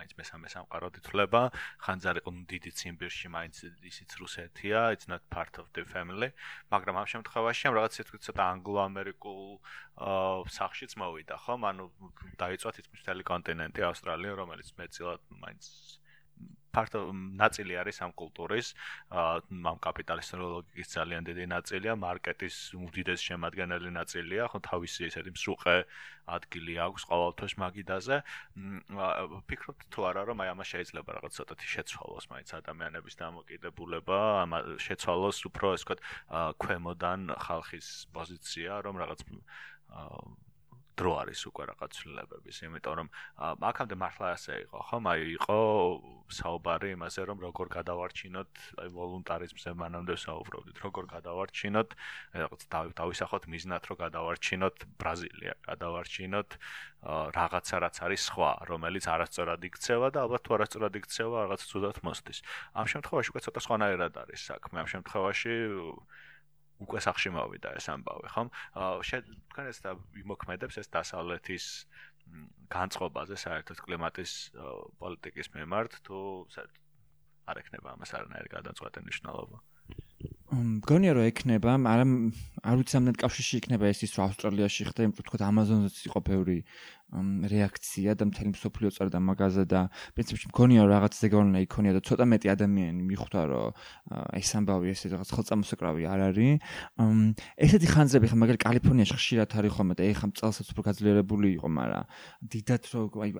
მაინც მესამე სამყაროდ ითვლება. ხანძარი ყო დიდი ციმბირში მაინც ისიც რუსეთია, it's not part of the family. მაგრამ ამ შემთხვევაში ამ რაღაც ისეთ ცოტა ანგლო-ამერიკულ სახშიც მოვიდა, ხო? ანუ დაიწვა თითქმის მთელი კონტინენტი ავსტრალია, რომელიც მეცილად მაინც ფაქტო ნაწილი არის ამ კულტურის ამ კაპიტალისტური ლოგიკის ძალიან დიდი ნაწილია მარკეტის უდიდეს შემადგენელი ნაწილია ხო თავისი ესეთი მსუყე ადგილი აქვს ყოველთვის მაგიდაზე. ფიქრობთ თუ არა რომ აი ამას შეიძლება რაღაც ცოტათი შეცვალოს მაინც ადამიანების დამოკიდებულება ამ შეცვალოს უფრო ეს ვთქვათ ქვემოდან ხალხის პოზიცია რომ რაღაც დრო არის უკვე რაღაც ცვლილებების, იმიტომ რომ აქამდე მართლა ასე იყო, ხომ? აი იყო საუბარი იმაზე, რომ როგორ გადავარჩინოთ, აი ვოლუნტარიზმზე მანამდე საუბრობდით, როგორ გადავარჩინოთ, რაღაც დავისახოთ მიზნად, რომ გადავარჩინოთ ბრაზილია, გადავარჩინოთ რაღაცა რაც არის სხვა, რომელიც არასწორად იქცევა და ალბათ თუ არასწორად იქცევა, რაღაც ცუდად მოსდის. ამ შემთხვევაში უკვე ცოტა სხვანაირად არის საქმე. ამ შემთხვევაში უკვე სახში მოვიდა ეს ამბავი, ხომ? თქვენ ეს და იმოქმედებს ეს დასავლეთის განწყობაზე საერთოდ კლიმატის პოლიტიკის მიმართ თუ არ ექნება ამას არანაირი გადაწყვეტილი მნიშვნელობა? მგონია რომ ექნება, მაგრამ არ ვიცი ამდენ კავშირში იქნება ეს ის რომ ავსტრალიაში ხდება, იმიტომ თქო ამაზონზეც იყო ბევრი რეაქცია და მთელი მსოფლიო წერდა მაგაზე და პრინციპში მგონია რომ რაღაც ზეგავლენა იქონია და ცოტა მეტი ადამიანი მიხვდა რომ ეს ამბავი ესე რაღაც ხელწამოსაკრავი არ არის. ესეთი ხანძრები ხა მაგალითად კალიფორნიაში ხშირად არის ხოლმე და ეხა წელსაც უფრო გაძლიერებული იყო, მაგრამ დიდათ რომ აი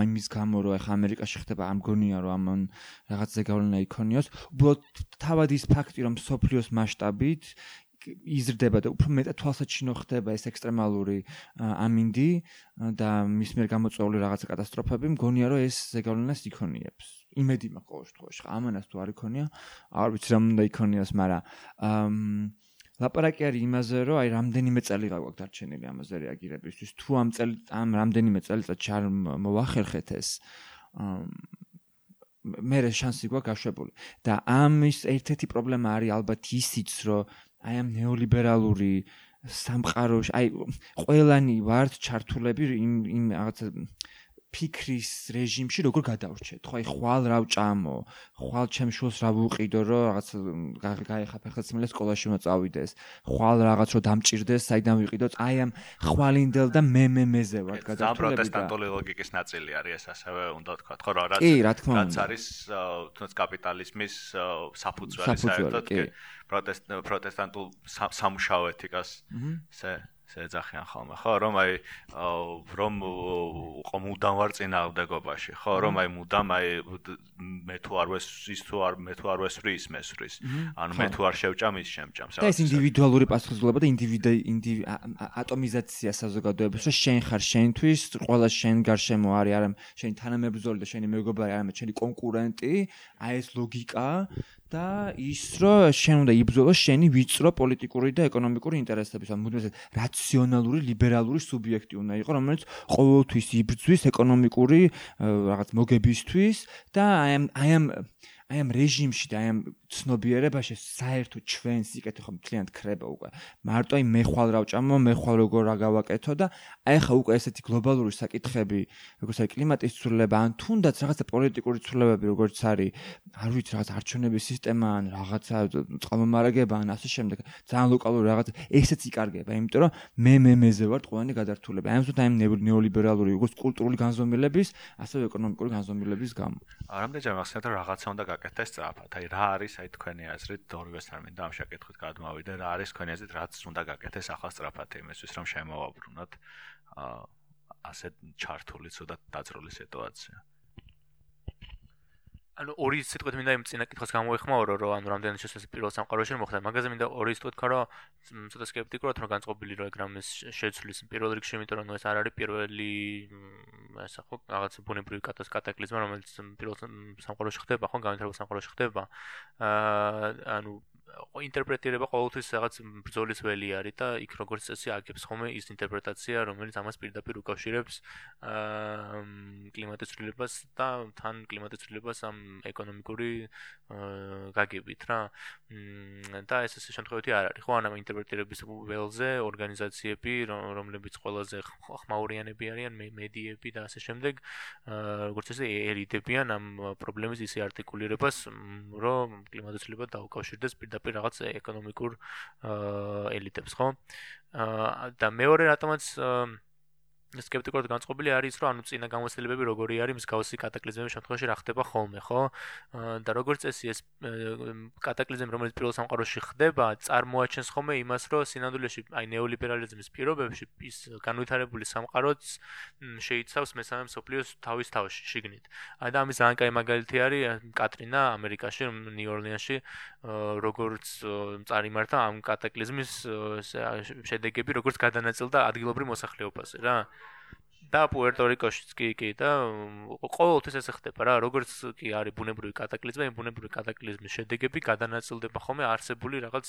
ამის გამო რომ ეხა ამერიკაში ხდება ამ მგონია რომ ამან რაღაც ზეგავლენა იქონიოს. უბრალოდ თავად ის ფაქტი რომ მსოფლიოს მასშტაბით იზრდება და უფრო მეტად თვალსაჩინო ხდება ეს ექსტრემალური ამინდი და მის მიერ გამოწვეული რაღაცა კატასტროფები, მგონია რომ ეს ზეგავლენას იქონიებს. იმედი მაქვს ყოველ შემთხვევაში. ამანას თუ არ იქონია, არ ვიცი რა უნდა იქონიოს, მაგრამ ამ ლაპარაკი არის იმაზე, რომ აი რამდენიმე წელი გაგვაქვს დარჩენილი ამაზე რეაგირებისთვის. თუ ამ წელი ამ რამდენიმე წელიწად ჩარ მოახერხეთ ეს მე რა შანსი გვაქვს გაშვებული და ამის ერთ-ერთი პრობლემა არის ალბათ ისიც, რომ აი ამ ნეოლიბერალური სამყაროში, აი ყველანი ვართ ჩართულები იმ იმ რაღაცა ფიქრის რეჟიმში როგორ გადავრჩეთ? ხო, აი ხვალ რა ვჭამო, ხვალ ჩემ შულს რა ვუყიდო, რომ რაღაც გაიხაფე ხეცმილე სკოლაში მოწავიდეს. ხვალ რაღაც რო დამჭirdეს, საიდან ვიყიდო? აი ამ ხვალინდელ და მე მე მეზე ვარ გადავრჩები და პროტესტანტული ლოგიკის ნაწილი არის ეს ასევე უნდა თქვა, ხო, რა რაც რაც არის თუნდაც კაპიტალიზმის საფუძველი საერთოდ კი. პროტესტანტულ სამუშაო ეთიკას ესე შეეძახიან ხოლმე. ხო რომ აი რომ ყო მუდამ ვარ წინააღმდეგობაში ხო რომ აი მუდამ აი მე თუ არ ვეს ის თუ არ მე თუ არ ვესვრი ის მესვრის ანუ მე თუ არ შევჭამ ის შემჭამს რა ეს ინდივიდუალური პასუხისმგებლობა და ინდივიდი ატომიზაცია საზოგადოების რომ შენ ხარ შენთვის ყველა შენ გარშემო არის არა შენი თანამებრძოლი და შენი მეგობარი არა მე შენი კონკურენტი. აი ეს ლოგიკა და ის რომ შენ უნდა იბრძოლო შენი ვიწრო პოლიტიკური და ეკონომიკური ინტერესების ან მუდმივად რაციონალური ლიბერალური სუბიექტი უნდა იყოს რომელიც ყოველთვის იბრძვის ეკონომიკური რაღაც მოგებისთვის და აი ამ აი ამ აი ამ რეჟიმში და აი ამ ცნობიერებაში საერთო ჩვენს იკეთე ხომ მთლიანად ხრება უკვე. მარტო აი მე ხვალ რა ვჭამო, მე ხვალ როგორ რა გავაკეთო და აი ხა უკვე ესეთი გლობალური საკითხები, როგორც აი კლიმატის ცვლილება, ან თუნდაც რაღაცა პოლიტიკური ცვლილებები, როგორც არის, არ ვიცი, რაღაც არჩევნების სისტემა, ან რაღაცა წყალმომარაგება, ან ასე შემდეგ, ძალიან ლოკალური რაღაცა, ესეც იკარგება, იმიტომ რომ მე მე მეზე ვარ ყველანი გადართულები. აი ამ ზუსტად აი ნეოლიბერალური, როგორც კულტურული განზომილების, ასევე ეკონომიკური განზომილების გამო. რამდენჯერ მახსენებთ რომ რაღაცა უნდა გაკეთდეს სწრაფად. აი რა არის აი თქვენი აზრით ორივეს არ მინდა ამ შეკითხვით გადმოვიდე რა არის თქვენი აზრით რაც უნდა გაკეთდეს ახლა სწრაფად იმისთვის რომ შემოვაბრუნოთ ასე ჩართული ცუდად დაძრული სიტუაცია ანუ ორი სიტყვით მინდა იმ წინა კითხოს გამოეხმაო რომ რომ ანუ რამდენი შესაძლოა პირველ სამყაროში მოხდა. მაგაზე მინდა ორი სიტყვით ქარო ცოტა სკეპტიკურად რომ განწყობილი რომ ეგრამის შეცვლის პირველ რიგში იმიტომ რომ ეს არ არის პირველი ასე ხო რაღაც ბუნებრივი კატასტროფა რომელიც პირველ სამყაროში ხდება ხო განვითარებულ სამყაროში ხდება. აა ანუ ინტერპრეტირება ყოველთვის რაღაც ბრძოლის ველი არის და იქ როგორც წესი აგებს ხოლმე ის ინტერპრეტაცია, რომელიც ამას პირდაპირ უკავშირებს აა კლიმატის ცვლილებას და თან კლიმატის ცვლილებას ამ ეკონომიკური აა გაგებით რა. და ეს ესე შემთხვევაში არ არის ხო ან ამ ინტერპრეტირების ველზე ორგანიზაციები, რომლებიც ყველაზე ხმაურიანები არიან, მედიები და ასე შემდეგ, აა როგორც წესი ერიდებიან ამ პრობლემის ისე არტიკულირებას, რომ კლიმატის ცვლილება დაუკავშირდეს პირდაპირ პირდაპირ რაღაც ეკონომიკურ ელიტებს, ხო? აა და მეორე რატომაც სკეპტიკურად განწყობილი არის რომ ანუ წინა გამოცდილებები როგორი არის მსგავსი კატაკლიზმების შემთხვევაში რა ხდება ხოლმე ხო? და როგორც წესი ეს კატაკლიზმი რომელიც პირველ სამყაროში ხდება წარმოაჩენს ხოლმე იმას რომ სინამდვილეში აი ნეოლიბერალიზმის პირობებში ის განვითარებული სამყაროც შეიცავს მესამე მსოფლიოს თავის თავში შიგნით. აი და ამის ძალიან კაი მაგალითი არის კატრინა ამერიკაში ნიუ-ორლიანში როგორც წარიმართა ამ კატაკლიზმის შედეგები როგორც გადანაწილდა ადგილობრივ მოსახლეობაზე რა და პუერტო-რიკოშიც კი კი და ყოველთვის ესე ხდება რა როგორც კი არის ბუნებრივი კატაკლიზმი ბუნებრივი კატაკლიზმის შედეგები გადანაწილდება ხოლმე არსებული რაღაც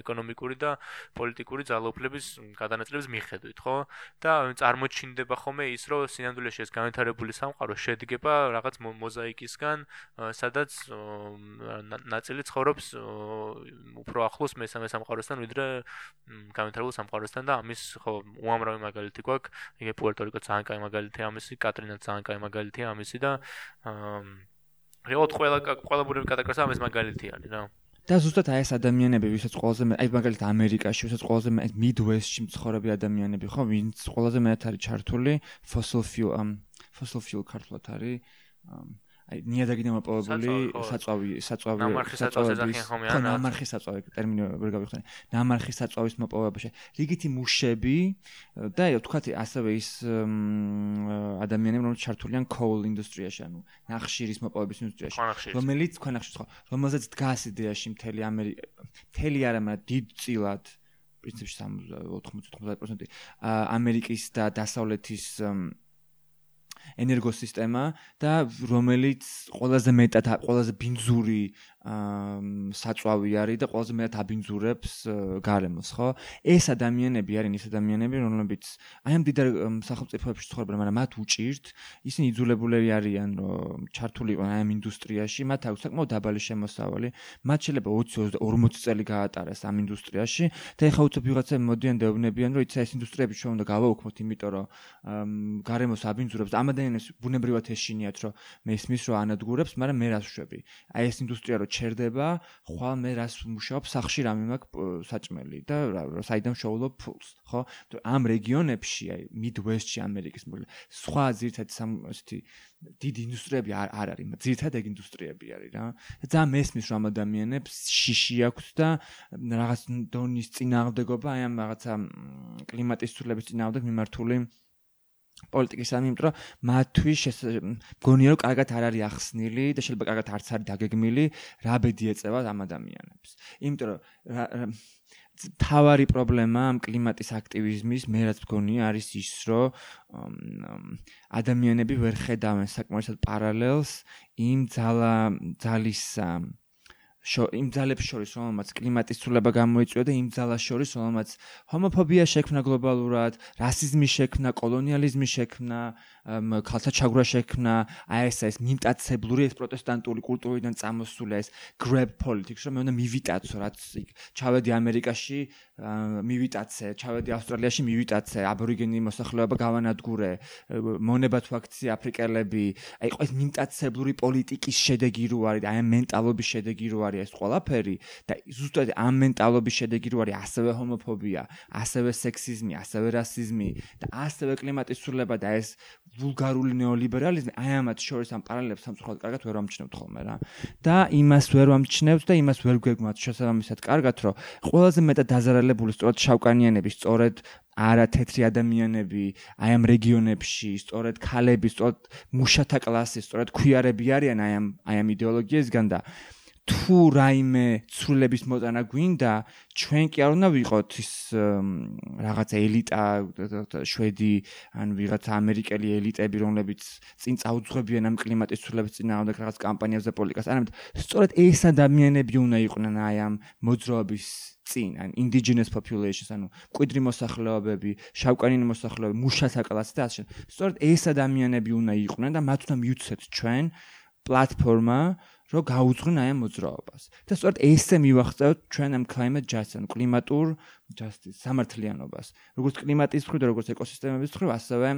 ეკონომიკური და პოლიტიკური ძალაუფლების გადანაწილების მიხედვით ხო? და წარმოჩინდება ხოლმე ის რომ სინამდვილეში ეს განვითარებული სამყარო შედგება რაღაც მოზაიკისგან სადაც ნაწილი ცხოვრობს უფრო ახლოს მესამე სამყაროსთან ვიდრე განვითარებულ სამყაროსთან და ამის ხო უამრავი მაგალითი გვაქვს იგივე პუერტო-რიკო ძალიან კაი მაგალითია ამისი, კატრინა ძალიან კაი მაგალითია ამისი და აა რეალურად ყველა ყველა ბუნებრივი კატაკლიზმი ამის მაგალითი არის რა. და ზუსტად აი ეს ადამიანები, ვისაც ყველაზე მე აი მაგალითად ამერიკაში, ვისაც ყველაზე მე მიდვესტში მცხოვრები ადამიანები ხო, ვინც ყველაზე მეტად არის ჩართული fossil fuel um fossil fuel ქართულად არის აი ნიადაგიდან მოპოვებული საწვავი საწვავი საწვავის ხო ნამარხი საწვავი ტერმინი ვერ გავიხსენე ნამარხი საწვავის მოპოვებაში რიგითი მუშები და თქვათ ასევე ის ადამიანები რომლებიც ჩართულიან coal industry-ში ანუ ნახშირის მოპოვების ინდუსტრიაში რომელიც ქვანახშირის ხო რომელზეც დგას იდეაში მთელი ამერიკა მთელი არა მაგრამ დიდწილად პრინციპში 80-90% ამერიკის და დასავლეთის ენერგოსისტემა და რომელიც ყველაზე მეტად ყველაზე ბინძური საწვავი არის და ყველაზე მეტად აბინძურებს გარემოს, ხო? ეს ადამიანები არიან ის ადამიანები, რომლებიც აი ამ დიდარ სახელმწიფოებში ცხოვრობენ, მაგრამ მათ უჭირთ, ისინი იძულებულები არიან, რომ ჩართული იყვნენ აი ამ ინდუსტრიაში, მათ აქვს საკმაოდ დაბალი შემოსავალი, მათ შეიძლება 20-40 წელი გაატარეს ამ ინდუსტრიაში და ეხლა უცებ ვიღაცები მოდიან და ეუბნებიან, რომ იცი ეს ინდუსტრიები ჩვენ უნდა გავაუქმოთ, იმიტომ რომ გარემოს აბინძურებს. ამ ადამიანებს ბუნებრივად ეშინიათ, რომ მე ისმის რომ ანადგურებს, მაგრამ მე რას ვშვები? აი ეს ინდუსტრია რო ჩერდება, ხვალ მე რას მუშაობ, სახში რამე მაქვს საჭმელი და საიდან შოულობ ფულს, ხო? ამ რეგიონებში, აი მიდვესტში ამერიკის მოკლე, სხვა ძირთად ესეთი დიდი ინდუსტრიები არ არ არის, ძირთად ეგ ინდუსტრიები არის რა. ძალიან მესმის რომ ადამიანებს შიში აქვს და რაღაც დონის წინააღმდეგობა აი ამ რაღაცა კლიმატის ცვლილების წინააღმდეგ მიმართული პოლიტიკის ამ იმიტომ რომ მათთვის მგონია რომ კარგად არ არის ახსნილი და შეიძლება კარგად არც არის დაგეგმილი რა ბედი ეწევა ამ ადამიანებს. იმიტომ რომ თავარი პრობლემა ამ კლიმატის აქტივიზმის მე რაც მგონია არის ის რომ ადამიანები ვერ ხედავენ საკმაოდ პარალელს იმ ძალა ძალის იმ ძალებს შორის რომელმაც კლიმატის ცვლილება გამოიწვია და იმ ძალას შორის რომელმაც ჰომოფობია შექმნა გლობალურად, რასიზმი შექმნა, კოლონიალიზმი შექმნა, ქალთა ჩაგვრა შექმნა, აი ეს ეს მიმტაცებლური ეს პროტესტანტული კულტურიდან წამოსული ეს grab politics, რომ მე უნდა მივიტაცო, რაც ჩავედი ამერიკაში, მივიტაცე, ჩავედი ავსტრალიაში, მივიტაცე, აბორიგენი მოსახლეობა გავანადგურე, მონება თუ აქცია აფრიკელები, აი ეს მიმტაცებლური პოლიტიკის შედეგი რო არის, აი ამ მენტალობის შედეგი რო არის ეს ყველაფერი და ზუსტად ამ მენტალობის შედეგი რო არის ასევე ჰომოფობია, ასევე სექსიზმი, ასევე რასიზმი და ასევე კლიმატის ცვლილება და ეს ვულგარული ნეოლიბერალიზმი აი ამათ შორის ამ პარალელებს სამწუხაროდ კარგად ვერ ამჩნევთ ხოლმე რა. და იმას ვერ ამჩნევთ და იმას ვერ გვეგმოთ შესაბამისად კარგად რომ ყველაზე მეტად დაზარალებული სწორედ შავკანიანები სწორედ არა თეთრი ადამიანები აი ამ რეგიონებში სწორედ ქალები სწორედ მუშათა კლასი სწორედ ქვიარები არიან აი ამ აი ამ იდეოლოგიისგან და თუ რაიმე ცვლილების მოტანა გვინდა, ჩვენ კი არ უნდა ვიყოთ ის რაღაცა ელიტა, შვედი ან ვიღაცა ამერიკელი ელიტები, რომლებიც წინ წაუძღვებიან ამ კლიმატის ცვლილების წინააღმდეგ რაღაც კამპანიებს და პოლიტიკას. არამედ სწორედ ეს ადამიანები უნდა იყვნენ აი ამ მოძრაობის წინ, ან indigenous populations, ანუ კვიდრი მოსახლეობები, შავკანიანი მოსახლეობები, მუშათა კლასი და ასე. სწორედ ეს ადამიანები უნდა იყვნენ და მათ უნდა მიუცეთ ჩვენ პლატფორმა რომ გაუძღვნ აი ამ მოძრაობას. და სწორედ ესე მივახცევთ ჩვენ ამ climate justice, კლიმატურ justice, სამართლიანობას. როგორც კლიმატის მხრივ და როგორც ეკოსისტემების მხრივ, ასევე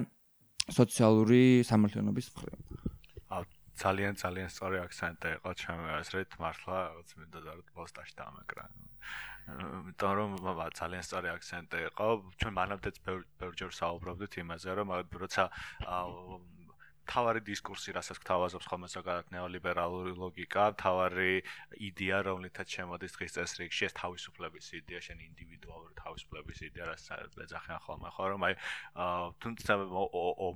სოციალური სამართლიანობის მხრივ. აა ძალიან ძალიან სწორი აქცენტი იყო ჩემი აზრით, მართლა რაღაც მინდა და პოსტაში დამეკრა. იმიტომ რომ ძალიან სწორი აქცენტი იყო ჩვენ მანამდეც ბევრჯერ საუბრობდით იმაზე რომ როცა თავარი დისკურსი, რასაც გთავაზობს ხოლმე ზოგადად ნეოლიბერალური ლოგიკა, თავარი იდეა, რომლითაც შემოდის დღის წესრიგში, ეს თავისუფლების იდეა, შენ ინდივიდუალური თავისუფლების იდეა, რასაც ეძახიან ხოლმე, ხო, რომ აი თუნდაც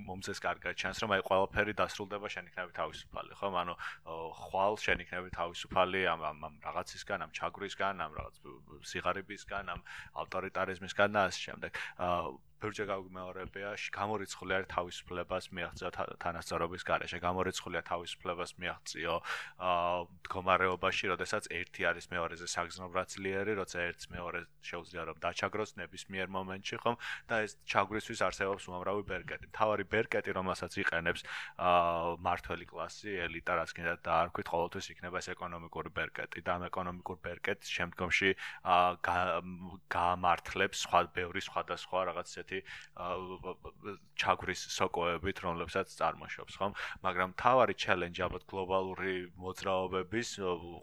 მომწეს კარგად ჩანს, რომ აი ყველაფერი დასრულდება შენ იქნები თავისუფალი, ხო? ანუ ხვალ შენ იქნები თავისუფალი ამ ამ რაღაცისგან, ამ ჩაგვრისგან, ამ რაღაც სიღარიბისგან, ამ ავტორიტარიზმისგან და ასე შემდეგ. აა ბევრჯერ გაგვიმეორებია, გამორიცხული არის თავისუფლებას მიაღწიო თანასწორობის გარეშე, გამორიცხულია თავისუფლებას მიაღწიო აა მდგომარეობაში, როდესაც ერთი არის მეორეზე საგზნობრაცლიერი, როცა ერთს მეორე შეუძლია რომ დაჩაგროს ნებისმიერ მომენტში, ხომ? და ეს ჩაგვრისთვის არსებობს უამრავი ბერკეტი. თავარი ბერკეტი, რომელსაც იყენებს აა მართველი კლასი, ელიტა, რაც კიდე დაარქვით, ყოველთვის იქნება ეს ეკონომიკური ბერკეტი და ამ ეკონომიკურ ბერკეტს შემდგომში აა გამართლებს სხვა ბევრი სხვადასხვა რაღაც ესეთი ჩაგვრის სოკოებით, რომლებსაც წარმოშობს, ხომ? მაგრამ თავარი ჩელენჯი ალბათ გლობალური მოძრაობების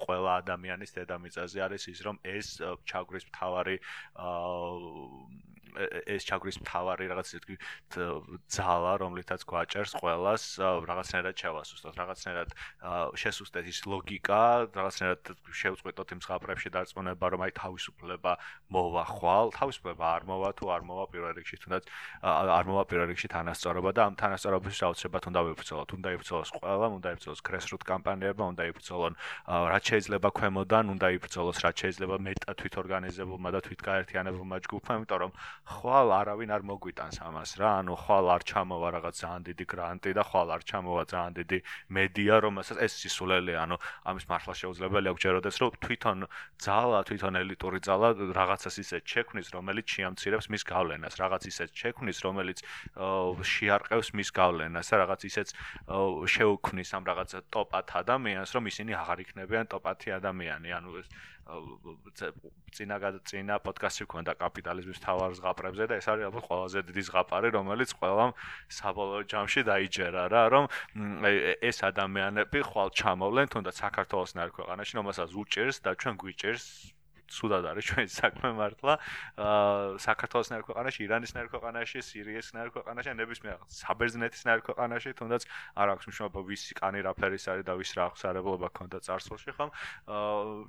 ყველა ადამიანის დედამიწაზე არის ის, რომ ეს ჩაგვრის თავარი აა ეს ჩაგრის მთავარი რაღაც ისეთი ძალა, რომლითაც გვაჭერს ყოველას რაღაცნაირად ჩავასუსტოთ, რაღაცნაირად შესუსტეთ ის ლოგიკა, რაღაცნაირად შევწყვეტოთ იმ ზღაპრებში დარწმუნება, რომ აი თავისუფლება მოვა ხვალ, თავისუფლება არ მოვა თუ არ მოვა პირველ რიგში, თუნდაც არ მოვა პირველ რიგში თანასწორობა და ამ თანასწორობისთვის აუცილებლად უნდა ვიფრთხილოთ, უნდა იფრთხილოს ყველა, უნდა იფრთხილოს კრესრუტ კამპანიებმა, უნდა იფრთხილონ რაც შეიძლება ქვემოდან, უნდა იფრთხილოს რაც შეიძლება მეტად თვითორგანიზებულმა და თვითგაერთიანებულმა ჯგუფმა, იმიტომ რომ ხვალ არავინ არ მოგვიტანს ამას რა ანუ ხვალ არ ჩამოვა რაღაც ძალიან დიდი გრანტი და ხვალ არ ჩამოვა ძალიან დიდი მედია რომელსაც ეს სისულელე ანუ ამის მართლა შეუძლებელია გჯეროდეს რომ თვითონ ძალა თვითონ ელიტური ძალა რაღაცას ისე ჩექმნის რომელიც შეამცირებს მის გავლენას. რაღაც ისე ჩექმნის რომელიც შეარყევს მის გავლენას და რაღაც ისეც შეუქმნის ამ რაღაც ტოპათ ადამიანს რომ ისინი აღარ იქნებიან ტოპათი ადამიანი. ანუ ეს წინა წინა პოდკასტში ქონდა კაპიტალიზმის თავარ ზღაპრებზე და ეს არის ალბათ ყველაზე დიდი ზღაპარი რომელიც ყველამ საბოლოო ჯამში დაიჯერა რა რომ ეს ადამიანები ხვალ ჩამოვლენ თუნდაც საქართველოს ნარ ქვეყანაში რომელსაც უჭერს და ჩვენ გვიჭერს სულად არის ჩვენი საქმე მართლა. საქართველოს ნერ ქვეყანაში, ირანის ნერ ქვეყანაში, სირიის ნერ ქვეყანაში, ნებისმიერ საბერძნეთის ნერ ქვეყანაში, თუნდაც არ აქვს მნიშვნელობა ვისი კანი რა ფერის არის და ვის რა აღსარებლობა ქონდა წარსულში, ხომ?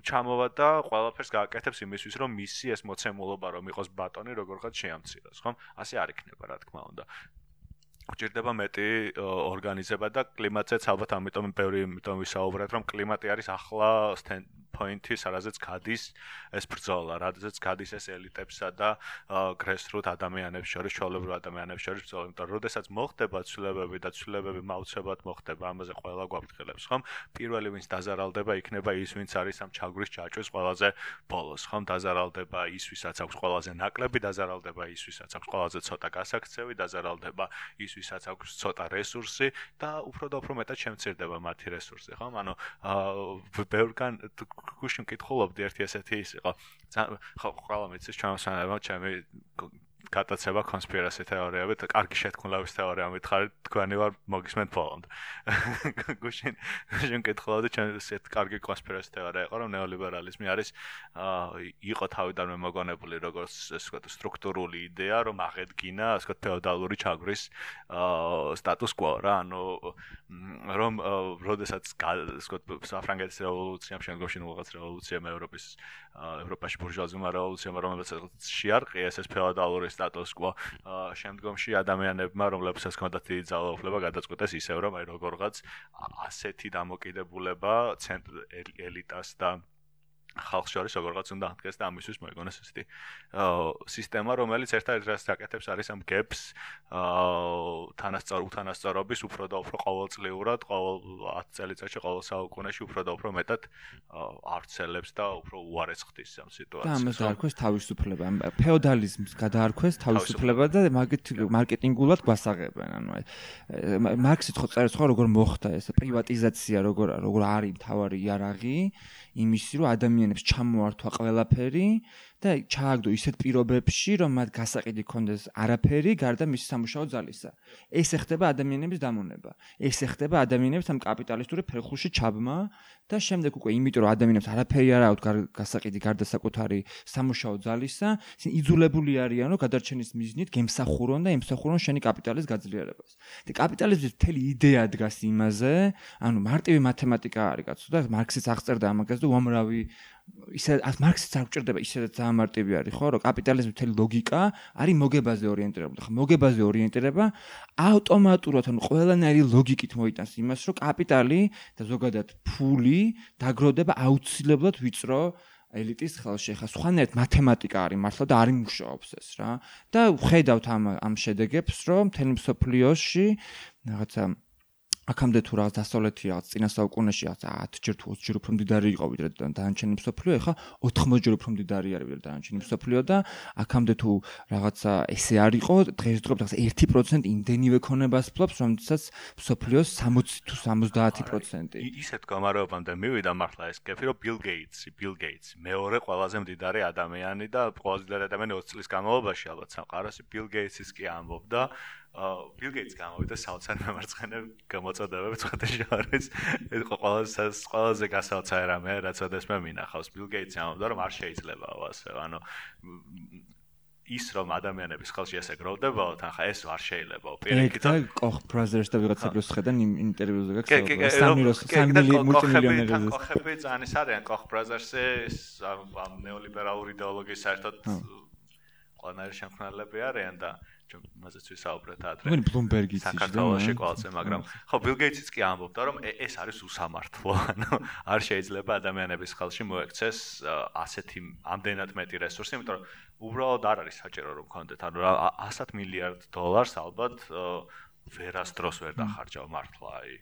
ჩამოვა და ყველაფერს გააკეთებს იმისთვის, რომ მისი ეს მოცემულობა რომ იყოს ბატონი, როგორღაც შეამციროს, ხომ? ასე არ იქნება, რა თქმა უნდა. გჭირდება მეტი ორგანიზება და კლიმატზეც ალბათ ამიტომ ბევრი ამიტომ ვისაუბრეთ რომ კლიმატი არის ახლა პოინტი, სადაც გადის ეს ბრძოლა, რადგან გადის ეს ელიტებსა და გრესრუტ ადამიანებს შორის, ჩოლებრივ ადამიანებს შორის ბრძოლა, იმიტომ რომ შესაძაც მოხდება ცვლილებები და ცვლილებები მაუცებად მოხდება, ამაზე ყველა გვაფრთხილებს, ხომ? პირველი ვინც დაზარალდება, იქნება ის, ვინც არის ამ ჩაგვის ჯაჭვის ყველაზე ბოლოს, ხომ? დაზარალდება ის, ვისაც აქვს ყველაზე ნაკლები, დაზარალდება ის, ვისაც აქვს ყველაზე ცოტა გასაქცევი, დაზარალდება ის, ვისაც აქვს ცოტა რესურსი და უფრო და უფრო მეტად შემცირდება მათი რესურსი, ხომ? ანუ ბევრგან გუშინ მკითხულობდი ერთი ესეთი ის იყო ხო ყველა მეცის ჩამოსანება ჩემი გატაცება კონსპირაცია თეორიებით, კარგი შეთქმულების თეორია მითხარით, თქვენი ვარ მოგისმენთ ბოლომდე. გუშინ გუშინ კითხულობდი ჩვენ ესეთ კარგი კონსპირაცია თეორია იყო, რომ ნეოლიბერალიზმი არის იყო თავიდანვე მოგონებული როგორც ასე ვთქვათ სტრუქტურული იდეა, რომ აღედგინა ასე ვთქვათ ფეოდალური ჩაგვრის სტატუს კვო რა, ანუ რომ როდესაც ასე ვთქვათ საფრანგეთის რევოლუციამ შემდგომში რაღაც რევოლუციამ ევროპის ევროპაში ბურჟუაზიულმა რევოლუციამ რომელსაც შეარყია ეს ფეოდალური სტატუს კვო შემდგომში ადამიანებმა რომლებსაც ჰქონდათ დიდი ძალაუფლება გადაწყვეტეს ისევ რომ აი როგორღაც ასეთი დამოკიდებულება ელიტას და ხალხს შორის როგორღაც უნდა აღდგეს და ამისთვის მოიგონეს ესეთი სისტემა, რომელიც ერთ-ერთს დაკეთებს არის ამ gaps თანასწორ უთანასწორობის უფრო და უფრო ყოველწლიურად, ყოველ 10 წელიწადში, ყოველ საუკუნეში უფრო და უფრო მეტად არცელებს და უფრო უარეს ხდის ამ სიტუაციას. და ამას დაარქვეს თავისუფლება, ფეოდალიზმს გადაარქვეს თავისუფლება და მარკეტინგულად გვასაღებენ, ანუ აი მარქსიც ხო წერს ხო როგორ მოხდა ეს პრივატიზაცია, როგორ როგორ არის თავარი იარაღი იმისი რომ ადამიანებს ჩამოართვა ყველაფერი და ჩააგდო ისეთ პირობებში, რომ მათ გასაყიდი ქონდეს არაფერი გარდა მისი სამუშაო ძალისა. ეს ეხება ადამიანების დამონება. ეს ეხება ადამიანებს ამ კაპიტალისტური ფერხულში ჩაბმა და შემდეგ უკვე იმიტომ რომ ადამიანებს არაფერი არ აქვთ გასაყიდი გარდა საკუთარი სამუშაო ძალისა, ისინი იძულებული არიან რომ გადარჩენის მიზნით გემსახურონ და ემსახურონ შენი კაპიტალის გაძლიერებას. და კაპიტალიზმის მთელი იდეა დგას იმაზე, ანუ მარტივი მათემატიკა არის კაცო და მარქსიც აღწერდა ამაგას და უამრავი ისე ას მარქსიც არ გჭირდება ისე ძალიან მარტივი არის ხო? რომ კაპიტალიზმის მთელი ლოგიკა არის მოგებაზე ორიენტირებული. ხო მოგებაზე ორიენტირება ავტომატურად ანუ ყველანაირი ლოგიკით მოიტანს იმას რომ კაპიტალი და ზოგადად ფული დაგროვდება აუცილებლად ვიწრო ელიტის ხელში ხა სხვანაირად მათემატიკა არის მართლა და არის მუშაობს ეს რა. და ხედავთ ამ ამ შედეგებს რომ მთელი მსოფლიოში რაღაცა აქამდე თუ რაღაც დასავლეთი რაღაც წინა საუკუნეში რაღაც 10 ჯერ თუ 20 ჯერ უფრო მდიდარი იყო ვიდრე დანარჩენი მსოფლიო, ეხა 80 ჯერ უფრო მდიდარი არის ვიდრე დანარჩენი მსოფლიო და აქამდე თუ რაღაცა ესე არ იყო, დღესდღეობით რაღაც 1% იმდენივე ქონებას ფლობს, რომელსაც მსოფლიოს 60 თუ 70%. ისეთ გამაროვებამდე მივიდა მართლა ეს კეფი, რომ Bill Gates, Bill Gates მეორე ყველაზე მდიდარი ადამიანი და ყველაზე მდიდარი ადამიანი 20 წლის განმავლობაში ალბათ სამყაროში Bill Gates-ის კი ამბობდა ბილ გეიტს გამოვიდა საოცარ მემარცხენე გამოწოდებები წვეთში არის ეს ყველაზე ყველაზე გასაოცარი რამე რაც ოდესმე მინახავს. ბილ გეიტსი ამბობდა რომ არ შეიძლება ასე ანუ ის რომ ადამიანების ხელში ესე გროვდებაო თან ხა ეს არ შეიძლება. პირიქით კოხ ბრაზერს და ვიღაცა გროს ხედან იმ ინტერვიუზე გაქვს სამილოს სამილი მულტიმილიონერები კოხები ძანის არიან. კოხ ბრაზერსი ამ ნეოლიბერალური იდეოლოგიის საერთოდ ყველანაირი შემქმნელები არიან და მასეც ვისაუბრეთ ადრე. მე ბლუმბერგიც ის საქართველოსი ყოლზე, მაგრამ ხო ბილ გეიტსიც კი ამბობდა, რომ ეს არის უსამართლო, ანუ არ შეიძლება ადამიანების ხელში მოექცეს ასეთი ამდენად მეტი რესურსი, იმიტომ რომ უბრალოდ არ არის საჭირო რომ კონდეთ, ანუ 100 მილიარდ დოლარს ალბათ ვერასდროს ვერ დახარჯავ მართლა, აი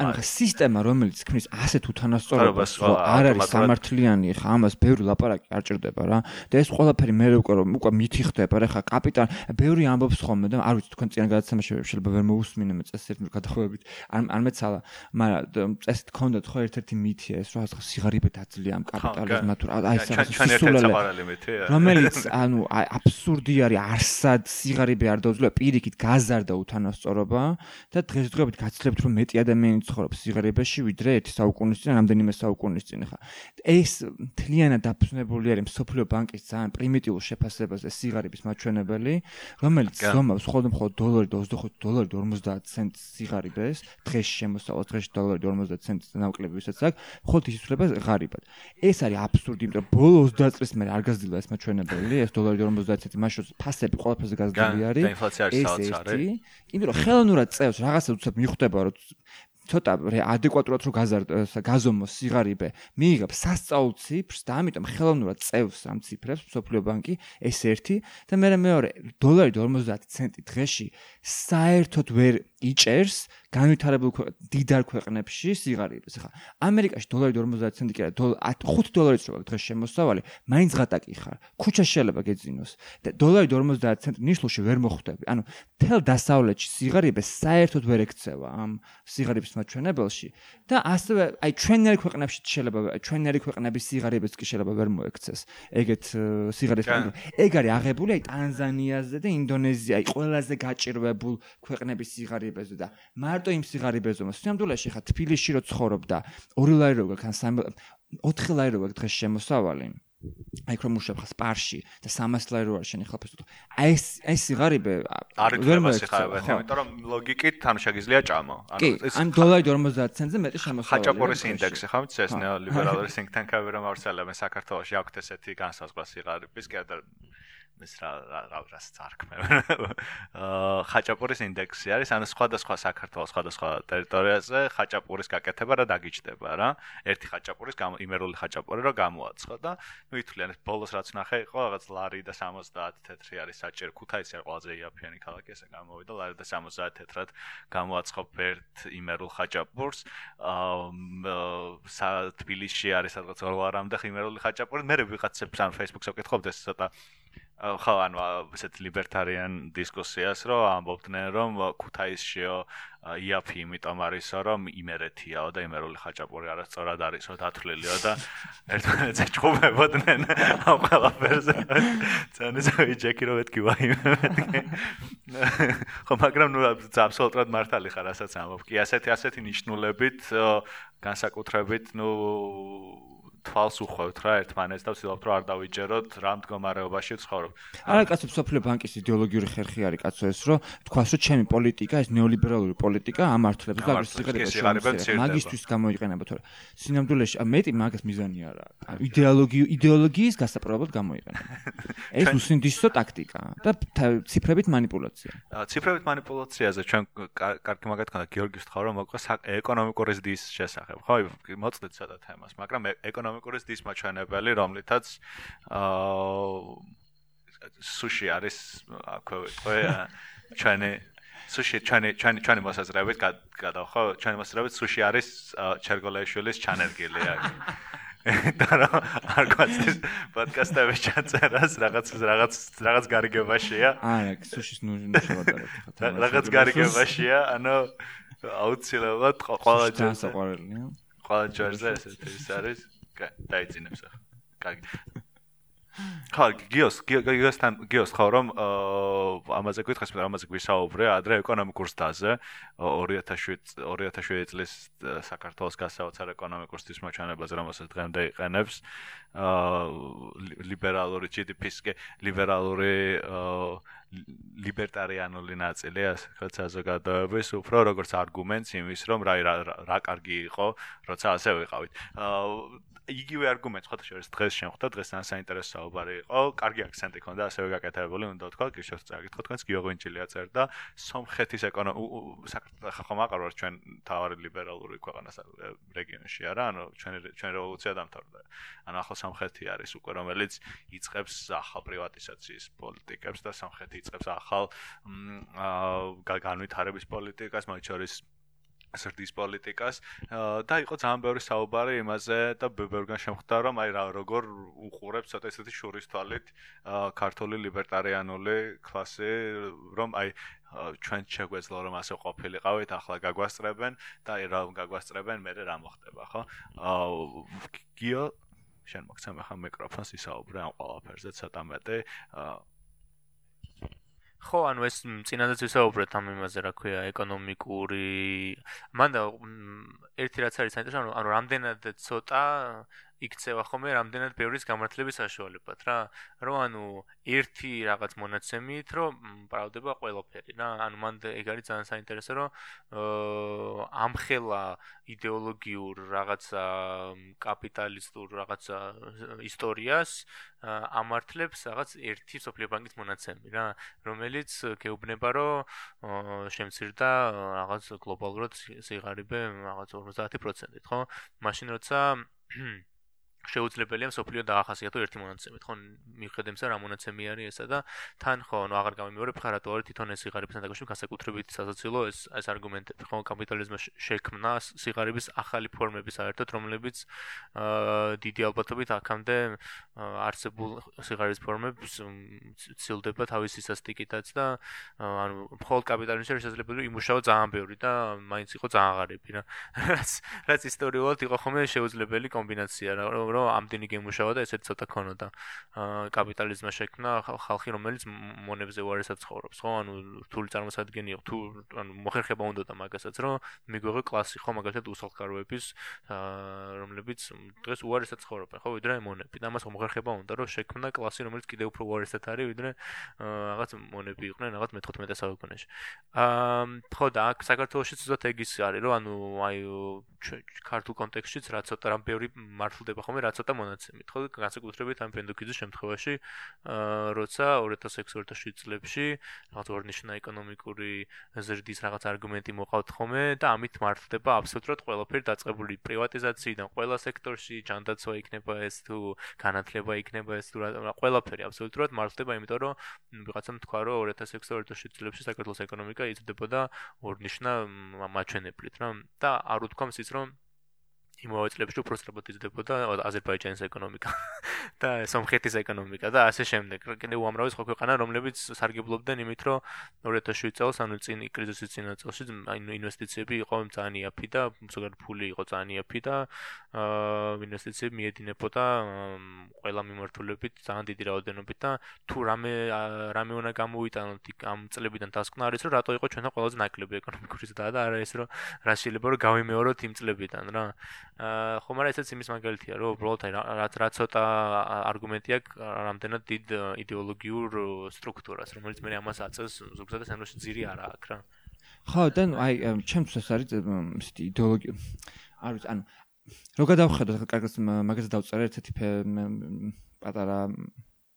ანუ სისტემა რომელიც ქმნის ასეთ უთანასწორობას არ არის სამართლიანი ხა ამას ბევრი ლაპარაკი არ ჭირდება რა. და ეს ყველაფერი მე უკვე რომ უკვე მითი ხდება რა ხა კაპიტან ბევრი ამბობს ხოლმე და არ ვიცი თქვენ წინა გადაცემაში შეიძლება ვერ მოусმინე მე წესს ერთ გადახვევებით. არ არ მეცალა მაგრამ წესით გქონდათ ხო ერთ-ერთი მითი ეს რა ხა სიგარები დაძლია ამ კაპიტალიზმმა თუ აი ეს სისულელე რომელიც ანუ აბსურდი არის არსად სიგარები არ დაუძლია პირიქით გაზარდა უთანასწორობა და დღესდღეობით გაცლებთ რომ მეტი ადამიანი ადამიანი ცხოვრობს სიგარებაში ვიდრე ერთი საუკუნის წინ, რამდენიმე საუკუნის წინ ხა. ეს თლიანად დაფუძნებული არის სოფლიო ბანკის ძალიან პრიმიტიულ შეფასებაზე სიგარების მაჩვენებელი, რომელიც ზომავს მხოლოდ მხოლოდ დოლარი და 25 დოლარი და 50 ცენტს სიგარებს, დღეს შემოსავალ დღეს დოლარი და 50 ცენტს ნაკლები ვისაც აქვს, მხოლოდ ის იცვლება ღარიბად. ეს არის აბსურდი, იმიტომ რომ ბოლო 30 წლის მერე არ გაზრდილა ეს მაჩვენებელი, ეს დოლარი და 50 ცენტი მაშინ ფასები ყველაფერზე გაზრდილი არის. ეს ერთი, იმიტომ რომ ხელოვნურად წევს რაღაცა უცებ მიხვდება რომ ცოტა ადეკვატურად რო გაზომოს სიგარიბე მიიღებს სასწაულ ციფრს და ამიტომ ხელოვნურად წევს ამ ციფრებს სოფლიო ბანკი ეს ერთი. და მე მეორე დოლარი 50 ცენტი დღეში საერთოდ ვერ იჭერს განვითარებულ დიდარ ქვეყნებში სიგარებს. ახლა ამერიკაში დოლარი 50 ცენტი კი არა, 5 დოლარიც რო დღეს შემოსავალი, მაინც ღატაკი ხარ. ქუჩა შეიძლება გეძინოს და დოლარი 50 ცენტი ნიშნულში ვერ მოხვდები. ანუ თელ დასავლეთში სიგარებს საერთოდ ვერ ექცევა ამ სიგარების მაჩვენებელში და ასევე აი ჩვენერი ქვეყნებში შეიძლება ჩვენერი ქვეყნების სიგარებს კი შეიძლება ვერ მოექცეს. ეგეთ სიგარებს ეგ არის აღებული აი ტანზანიაზე და ინდონეზიაში, აი ყველაზე გაჭირვებულ ქვეყნების სიგარებებზე და მარტო იმ სიღარიბეზე რომ სიამდვილეში ხა თბილისში რო ცხოვრობ და ორი ლარი რო გაქვს ან სამი ოთხი ლარი რო გაქვს დღეს შემოსავალი. აი რომ მუშაობ ხა სპარში და 300 ლარი რო არ შენი ხალხი აი ეს ეს სიღარიბე არ იქნება სიღარიბე იმიტომ რომ ლოგიკით ანუ შეგიძლია ჭამო. ანუ ეს ან დოლარი 50 ცენტზე მეტი შემოსავალი ხაჭაპურის ინდექსი ხო ვიცი ეს ნეოლიბერალური think tank-ები რომ ავრცელებენ საქართველოში აქვს ესეთი განსაზღვრა სიღარიბის კი არა ეს რა რა რას წარქმევ. აა ხაჭაპურის ინდექსი არის, ანუ სხვადასხვა საქართველოს სხვადასხვა ტერიტორიაზე ხაჭაპურის გაკეთება რა დაგიჭდება რა. ერთი ხაჭაპურის იმერული ხაჭაპური რა გამოაცხო და ნუ ითვლიან ეს ბოლოს რაც ნახე იყო რაღაც ლარი და 70 თეთრი არის საჭირო. ქუთაისი არის ყველაზე იაფიანი ქალაქი ესე გამოვიდა ლარი და 70 თეთრად გამოაცხო ერთ იმერულ ხაჭაპურს. აა თბილისში არის სადღაც ორ ლარამდე იმერული ხაჭაპური. მე ვიღაცებს ან Facebook-ზე ვკითხობ ეს ცოტა ხო, ანუ ესეთ ლიბერტარიან დისკუსიას, რომ ამბობდნენ, რომ ქუთაისშიო იაფი იმიტომ არისო, რომ იმერეთიაო და იმერული ხაჭაპური არასწორად არისო დათვლილია და ერთმანეთს ეჭუბებოდნენ ამ ყველაფერზე. ძანესავი ჯეკი რომ ეთქი ვაიმე. ხო, მაგრამ ნუ აბსოლუტურად მართალი ხარ, რასაც ამბობ. კი, ასეთი ასეთი ნიშნულებით განსაკუთრებით, ნუ თვალს უხვევთ რა ერთმანეთს და ვცდილობთ რომ არ დავიჯეროთ რა მდგომარეობაში ცხოვრობ. არა კაცო, მსოფლიო ბანკის იდეოლოგიური ხერხი არის კაცო ეს რომ თქვას რომ ჩემი პოლიტიკა ეს ნეოლიბერალური პოლიტიკა ამართლებს და აგრესიულებს მაგისტვის გამოიყენება თორე. სინამდვილეში მეტი მაგას მიზანი არა. იდეოლოგია იდეოლოგიის გასაპრობლემოდ გამოიყენება. ეს უსინდისო ტაქტიკაა და ციფრებით манипуляция. ციფრებით манипуляციაზე ჩვენ კარგი მაგათ გქონდა გიორგის თქვა რომ მოყვეს ეკონომიკური ზრდის შესახებ. ხო, მოწდეთ სადა თემას, მაგრამ ეკონომიკური ეკონომიკური ზრდის მაჩვენებელი, რომლითაც აა სუში არის აქვე ვიტყვე ჩვენი სუში ჩვენი ჩვენი ჩვენი მოსაზრებით გადავხო ჩვენი მოსაზრებით სუში არის ჩერგოლეშვილის ჩანერგილი აქ. და რა არ გვაცდის პოდკასტების ჩაწერას რაღაც რაღაც რაღაც გარიგებაშია. არა სუშის ნუშევატარებ ხა რაღაც გარიგებაშია ანუ აუცილებლად ყველა ჯერზე ყველა ჯერზე ეს არის დაიძინებს ახლა. კარგი. ხა გიოს გიოსთან გიოს ხო რომ ამაზე გითხეს მე ამაზე გვისაუბრე ადრე ეკონომიკურ სტაზე 2007 2007 წლის საქართველოს გასაოცარ ეკონომიკურ სტის მოჩანებაზე რომელსაც დღემდე იყენებს ლიბერალური GDP-ს კი ლიბერალური ლიბერტარიანული ნაწილი ასე საზოგადოების უფრო როგორც არგუმენტს იმის რომ რა რა კარგი იყო როცა ასე ვიყავით იგივე არგუმენტს ხოთა შორის დღეს შემხვდა დღეს ან საინტერესო საუბარი იყო. კარგი აქცენტი ქონდა ასევე გაკეთებული უნდა თქვა კი შეიძლება წაგიკითხო თქვენს გიოღვინჩილია წერდა სომხეთის ეკონომიკა საქართველოს ხომ აყარვარ ჩვენ თავარი ლიბერალური ქვეყანა რეგიონში არა? ანუ ჩვენი ჩვენი რევოლუცია დამთავრდა. ანუ ახლა სომხეთი არის უკვე რომელიც იწყებს ახალ პრივატიზაციის პოლიტიკებს და სომხეთი იწყებს ახალ განვითარების პოლიტიკას მათ შორის სრდის პოლიტიკას. და იყო ძალიან ბევრი საუბარი იმაზე და ბევრგან შემხვდა რომ აი რა როგორ უყურებს ცოტა ესეთი შურის თვალით ქართული ლიბერტარიანული კლასი რომ აი ჩვენ შეგვეძლო რომ ასე ყოფილიყავით ახლა გაგვასწრებენ და აი რა გაგვასწრებენ მე რა მოხდება ხო? გიო? შენ მოგცემ ახლა მიკროფონს ისაუბრე ამ ყველაფერზე ცოტა მეტი ხო, ანუ ეს წინადაც ვისაუბრეთ ამ იმაზე, რა ქვია, ეკონომიკური. მანდა ერთი რაც არის საინტერესო, ანუ რამდენად ცოტა იქცევა ხოლმე რამდენად ბევრის გამართლების საშუალებად რა. რომ ანუ ერთი რაღაც მონაცემით რომ პრავდება ყველაფერი რა. ანუ მან ეგ არის ძალიან საინტერესო რომ ამხელა идеოლოგიურ რაღაცა კაპიტალისტურ რაღაცა ისტორიას ამართლებს რაღაც ერთი სოფლიო ბანკის მონაცემი რა, რომელიც გეუბნება რომ შემცირდა რაღაც გლობალურად სიღარიბე რაღაც 50%-ით, ხო? მაშინ როცა შეუძლებელია სოფლიო დაახასიათო ერთი მონაცემით, ხო? მიხედემს რა მონაცემი არის ესა და თან ხო, ნუ აღარ გამიმეორებ ხარ რატო არის თვითონ ეს სიგარების ნადაგში განსაკუთრებით სასაცილო ეს ეს არგუმენტები, ხო? კაპიტალიზმის შექმნა სიგარების ახალი ფორმები საერთოდ, რომლებიც აა დიდი ალბათობით აქამდე არსებულ სიგარის ფორმებს ცილდება თავისი სასტიკითაც და ანუ მხოლოდ კაპიტალიზმში შესაძლებელი იმუშავა ძალიან ბევრი და მაინც იყო ძალიან ღარიბი რა. რაც რაც ისტორიულად იყო ხომ შეუძლებელი კომბინაცია რა. რომ ამდენი გემუშავა და ესეც ცოტა ქონოდა. კაპიტალიზმა შექმნა ხალხი რომელიც მონებზე უარესად ცხოვრობს ხო? ანუ რთული წარმოსადგენია თუ ანუ მოხერხება უნდა და მაგასაც რომ მიგვიღო კლასი ხო მაგალითად უსახლკაროების რომლებიც დღეს უარესად ცხოვრობენ ხო? ვიდრე მონები. და მას მოხერხება უნდა რომ შექმნა კლასი რომელიც კიდევ უფრო უარესად არის ვიდრე რაღაც მონები იყვნენ რაღაც მე-15 საუკუნეში. აა ხო და აქ საქართველოსიც უბრალოდ ეგ ის არის რომ ანუ აი ქართულ კონტექსტშიც რა ცოტა რამ ბევრი მართლდება ხოლმე რა ცოტა მონაცემით ხო განსაკუთრებით ამ პენდუქიძის შემთხვევაში როცა 2006-2007 წლებში რაღაც ორნიშნა ეკონომიკური ზრდის რაღაც არგუმენტი მოყავთ ხოლმე და ამით მართლდება აბსოლუტურად ყველაფერი დაწყებული პრივატიზაციიდან ყველა სექტორში ჯანდაცვა იქნება ეს თუ განათლება იქნება ეს თუ ყველაფერი აბსოლუტურად მართლდება იმიტომ რომ ვიღაცამ თქვა რომ 2006-2007 წლებში საქართველოს ეკონომიკა იზრდებოდა ორნიშნა მაჩვენებლით რა. და არ უთქვამს ის რომ იმავე წლებში უფრო სწრაფად იზრდებოდა აზერბაიჯანის ეკონომიკა და სომხეთის ეკონომიკა და ასე შემდეგ. კიდე უამრავი სხვა ქვეყანა, რომლებიც სარგებლობდნენ იმით, რომ 2007 წელს, ანუ წინ კრიზისის წინა აი ინვესტიციები იყო ძალიან იაფი და ზოგადად ფული იყო ძალიან იაფი და აა ინვესტიციები მიედინებოდა ყველა მიმართულებით ძალიან დიდი რაოდენობით და თუ რამე რამე უნდა გამოვიტანოთ ამ წლებიდან დასკვნა არის, რომ რატო იყო ჩვენთან ყველაზე ნაკლები ეკონომიკური ზრდა და არა ეს რომ რა შეიძლება რომ გავიმეოროთ იმ წლებიდან რა. აა ხომ არა ესეც იმის მაგალითია რომ უბრალოდ აი რაც რა ცოტა არგუმენტი აქვს რამდენად დიდ იდეოლოგიურ სტრუქტურას რომელიც მე ამას აწევს ზოგადად ენოში ძირი არა აქვს რა. ხო და აი ჩემთვის ეს არის ისეთი იდეოლოგია არის ანუ რო გადავხედოთ კარგად მაგაზე დავწერე ერთ-ერთი პატარა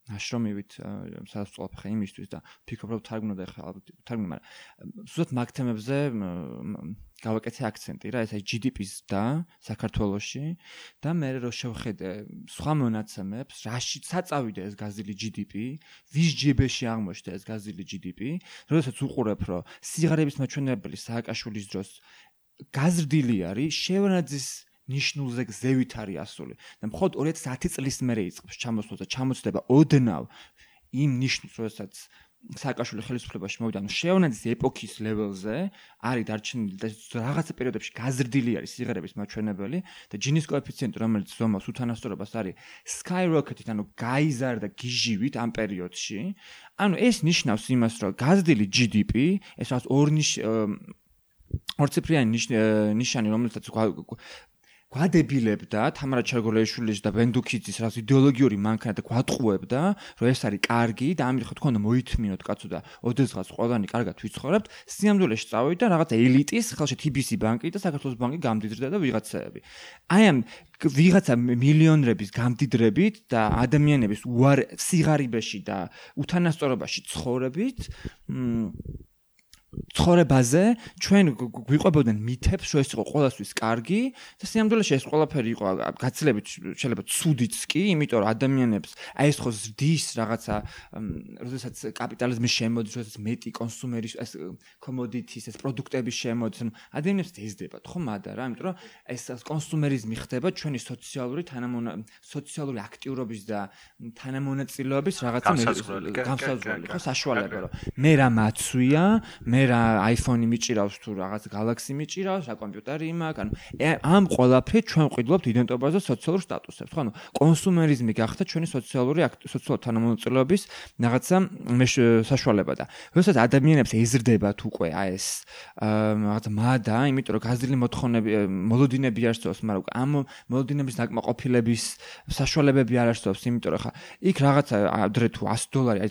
ნაშრომივით სადაც ვწლაფხე იმისთვის და ფიქრობ რომ თარგმნოდა ხა ალბათ თარგმნა მაგრამ ზუსტად მაგ თემებზე გავაკეთე აქცენტი რა ეს აი GDP-ს და საქართველოსში და მე რო შევხედე სხვა მონაცემებს რაში საწავიდა ეს გაზილი GDP ვის ჯიბეში აღმოჩნდა ეს გაზილი GDP როდესაც უყურებ რომ სიგარების მაჩვენებელი სააკაშვილის დროს გაზრდილი არის შევანაძის ნიშნულზე გზევით არის ასული. და მხოლოდ 2010 წლის მერე იწყებს ჩამოსვლა და ჩამოცდება ოდნავ იმ ნიშნულს როდესაც სააკაშვილი ხელისუფლებაში მოვიდა. ნუ შეონაძის ეპოქის ლეველზე არის დარჩენილი და რაღაცა პერიოდებში გაზრდილი არის სიღერების მაჩვენებელი და ჯინის კოეფიციენტი რომელიც ზომავს უთანასწორობას არის skyrocket-ით ანუ გაიზარდა გიჟივით ამ პერიოდში. ანუ ეს ნიშნავს იმას რომ გაზრდილი GDP ეს რაც ორ ნიშ ორციფრიანი ნიშანი რომელსაც გვადებილებდა თამარა ჩარგოლეიშვილის და ბენდუქიძის რას იდეოლოგიური მანქანა და გვატყუებდა რომ ეს არის კარგი და ამით ხო თქვა უნდა მოითმინოთ კაცო და ოდესღაც ყველანი კარგად ვიცხოვრებთ სიამდვილეში წავიდა რაღაც ელიტის ხელში TBC ბანკი და საქართველოს ბანკი გამდიდრდა და ვიღაცები აი ამ ვიღაცა მილიონრების გამდიდრებით და ადამიანების უარ სიღარიბეში და უთანასწორობაში ცხოვრებით მ ცხოვრებაზე ჩვენ გვიყვებოდნენ მითებს რომ ეს იყო ყოველთვის კარგი და სიამდვილეში ეს ყველაფერი იყო გაცილებით შეიძლება ცუდიც კი იმიტომ რომ ადამიანებს აი ეს ხო ზრდის რაღაცა როდესაც კაპიტალიზმი შემოდის როდესაც მეტი კონსუმერის ეს კომოდიტის ეს პროდუქტები შემოდის ადამიანებს ეზდებათ ხო მადა რა იმიტომ რომ ეს კონსუმერიზმი ხდება ჩვენი სოციალური თანამონა სოციალური აქტიურობის და თანამონაწილეობის რაღაცა გამსაზღვრელი ხო საშუალება რომ მე რა მაცვია მე მე რა iPhone-ი მიჭირავს თუ რაღაც Galaxy მიჭირავს, რა კომპიუტერი იმაქვს, ანუ ამ ყველაფრით ჩვენ ვყიდულობთ იდენტობას და სოციალურ სტატუსებს, ხო? ანუ კონსუმერიზმი გახდა ჩვენი სოციალური სოციალური თანამონაწილეობის რაღაცა საშუალება და როდესაც ადამიანებს ეზრდებათ უკვე აი ეს რაღაცა მადა, იმიტომ რომ გაზრდილი მოთხოვნები მოლოდინები არსებობს, მაგრამ ამ მოლოდინების დაკმაყოფილების საშუალებები არ არსებობს, იმიტომ რომ ხა იქ რაღაცა ადრე თუ 100 დოლარი აი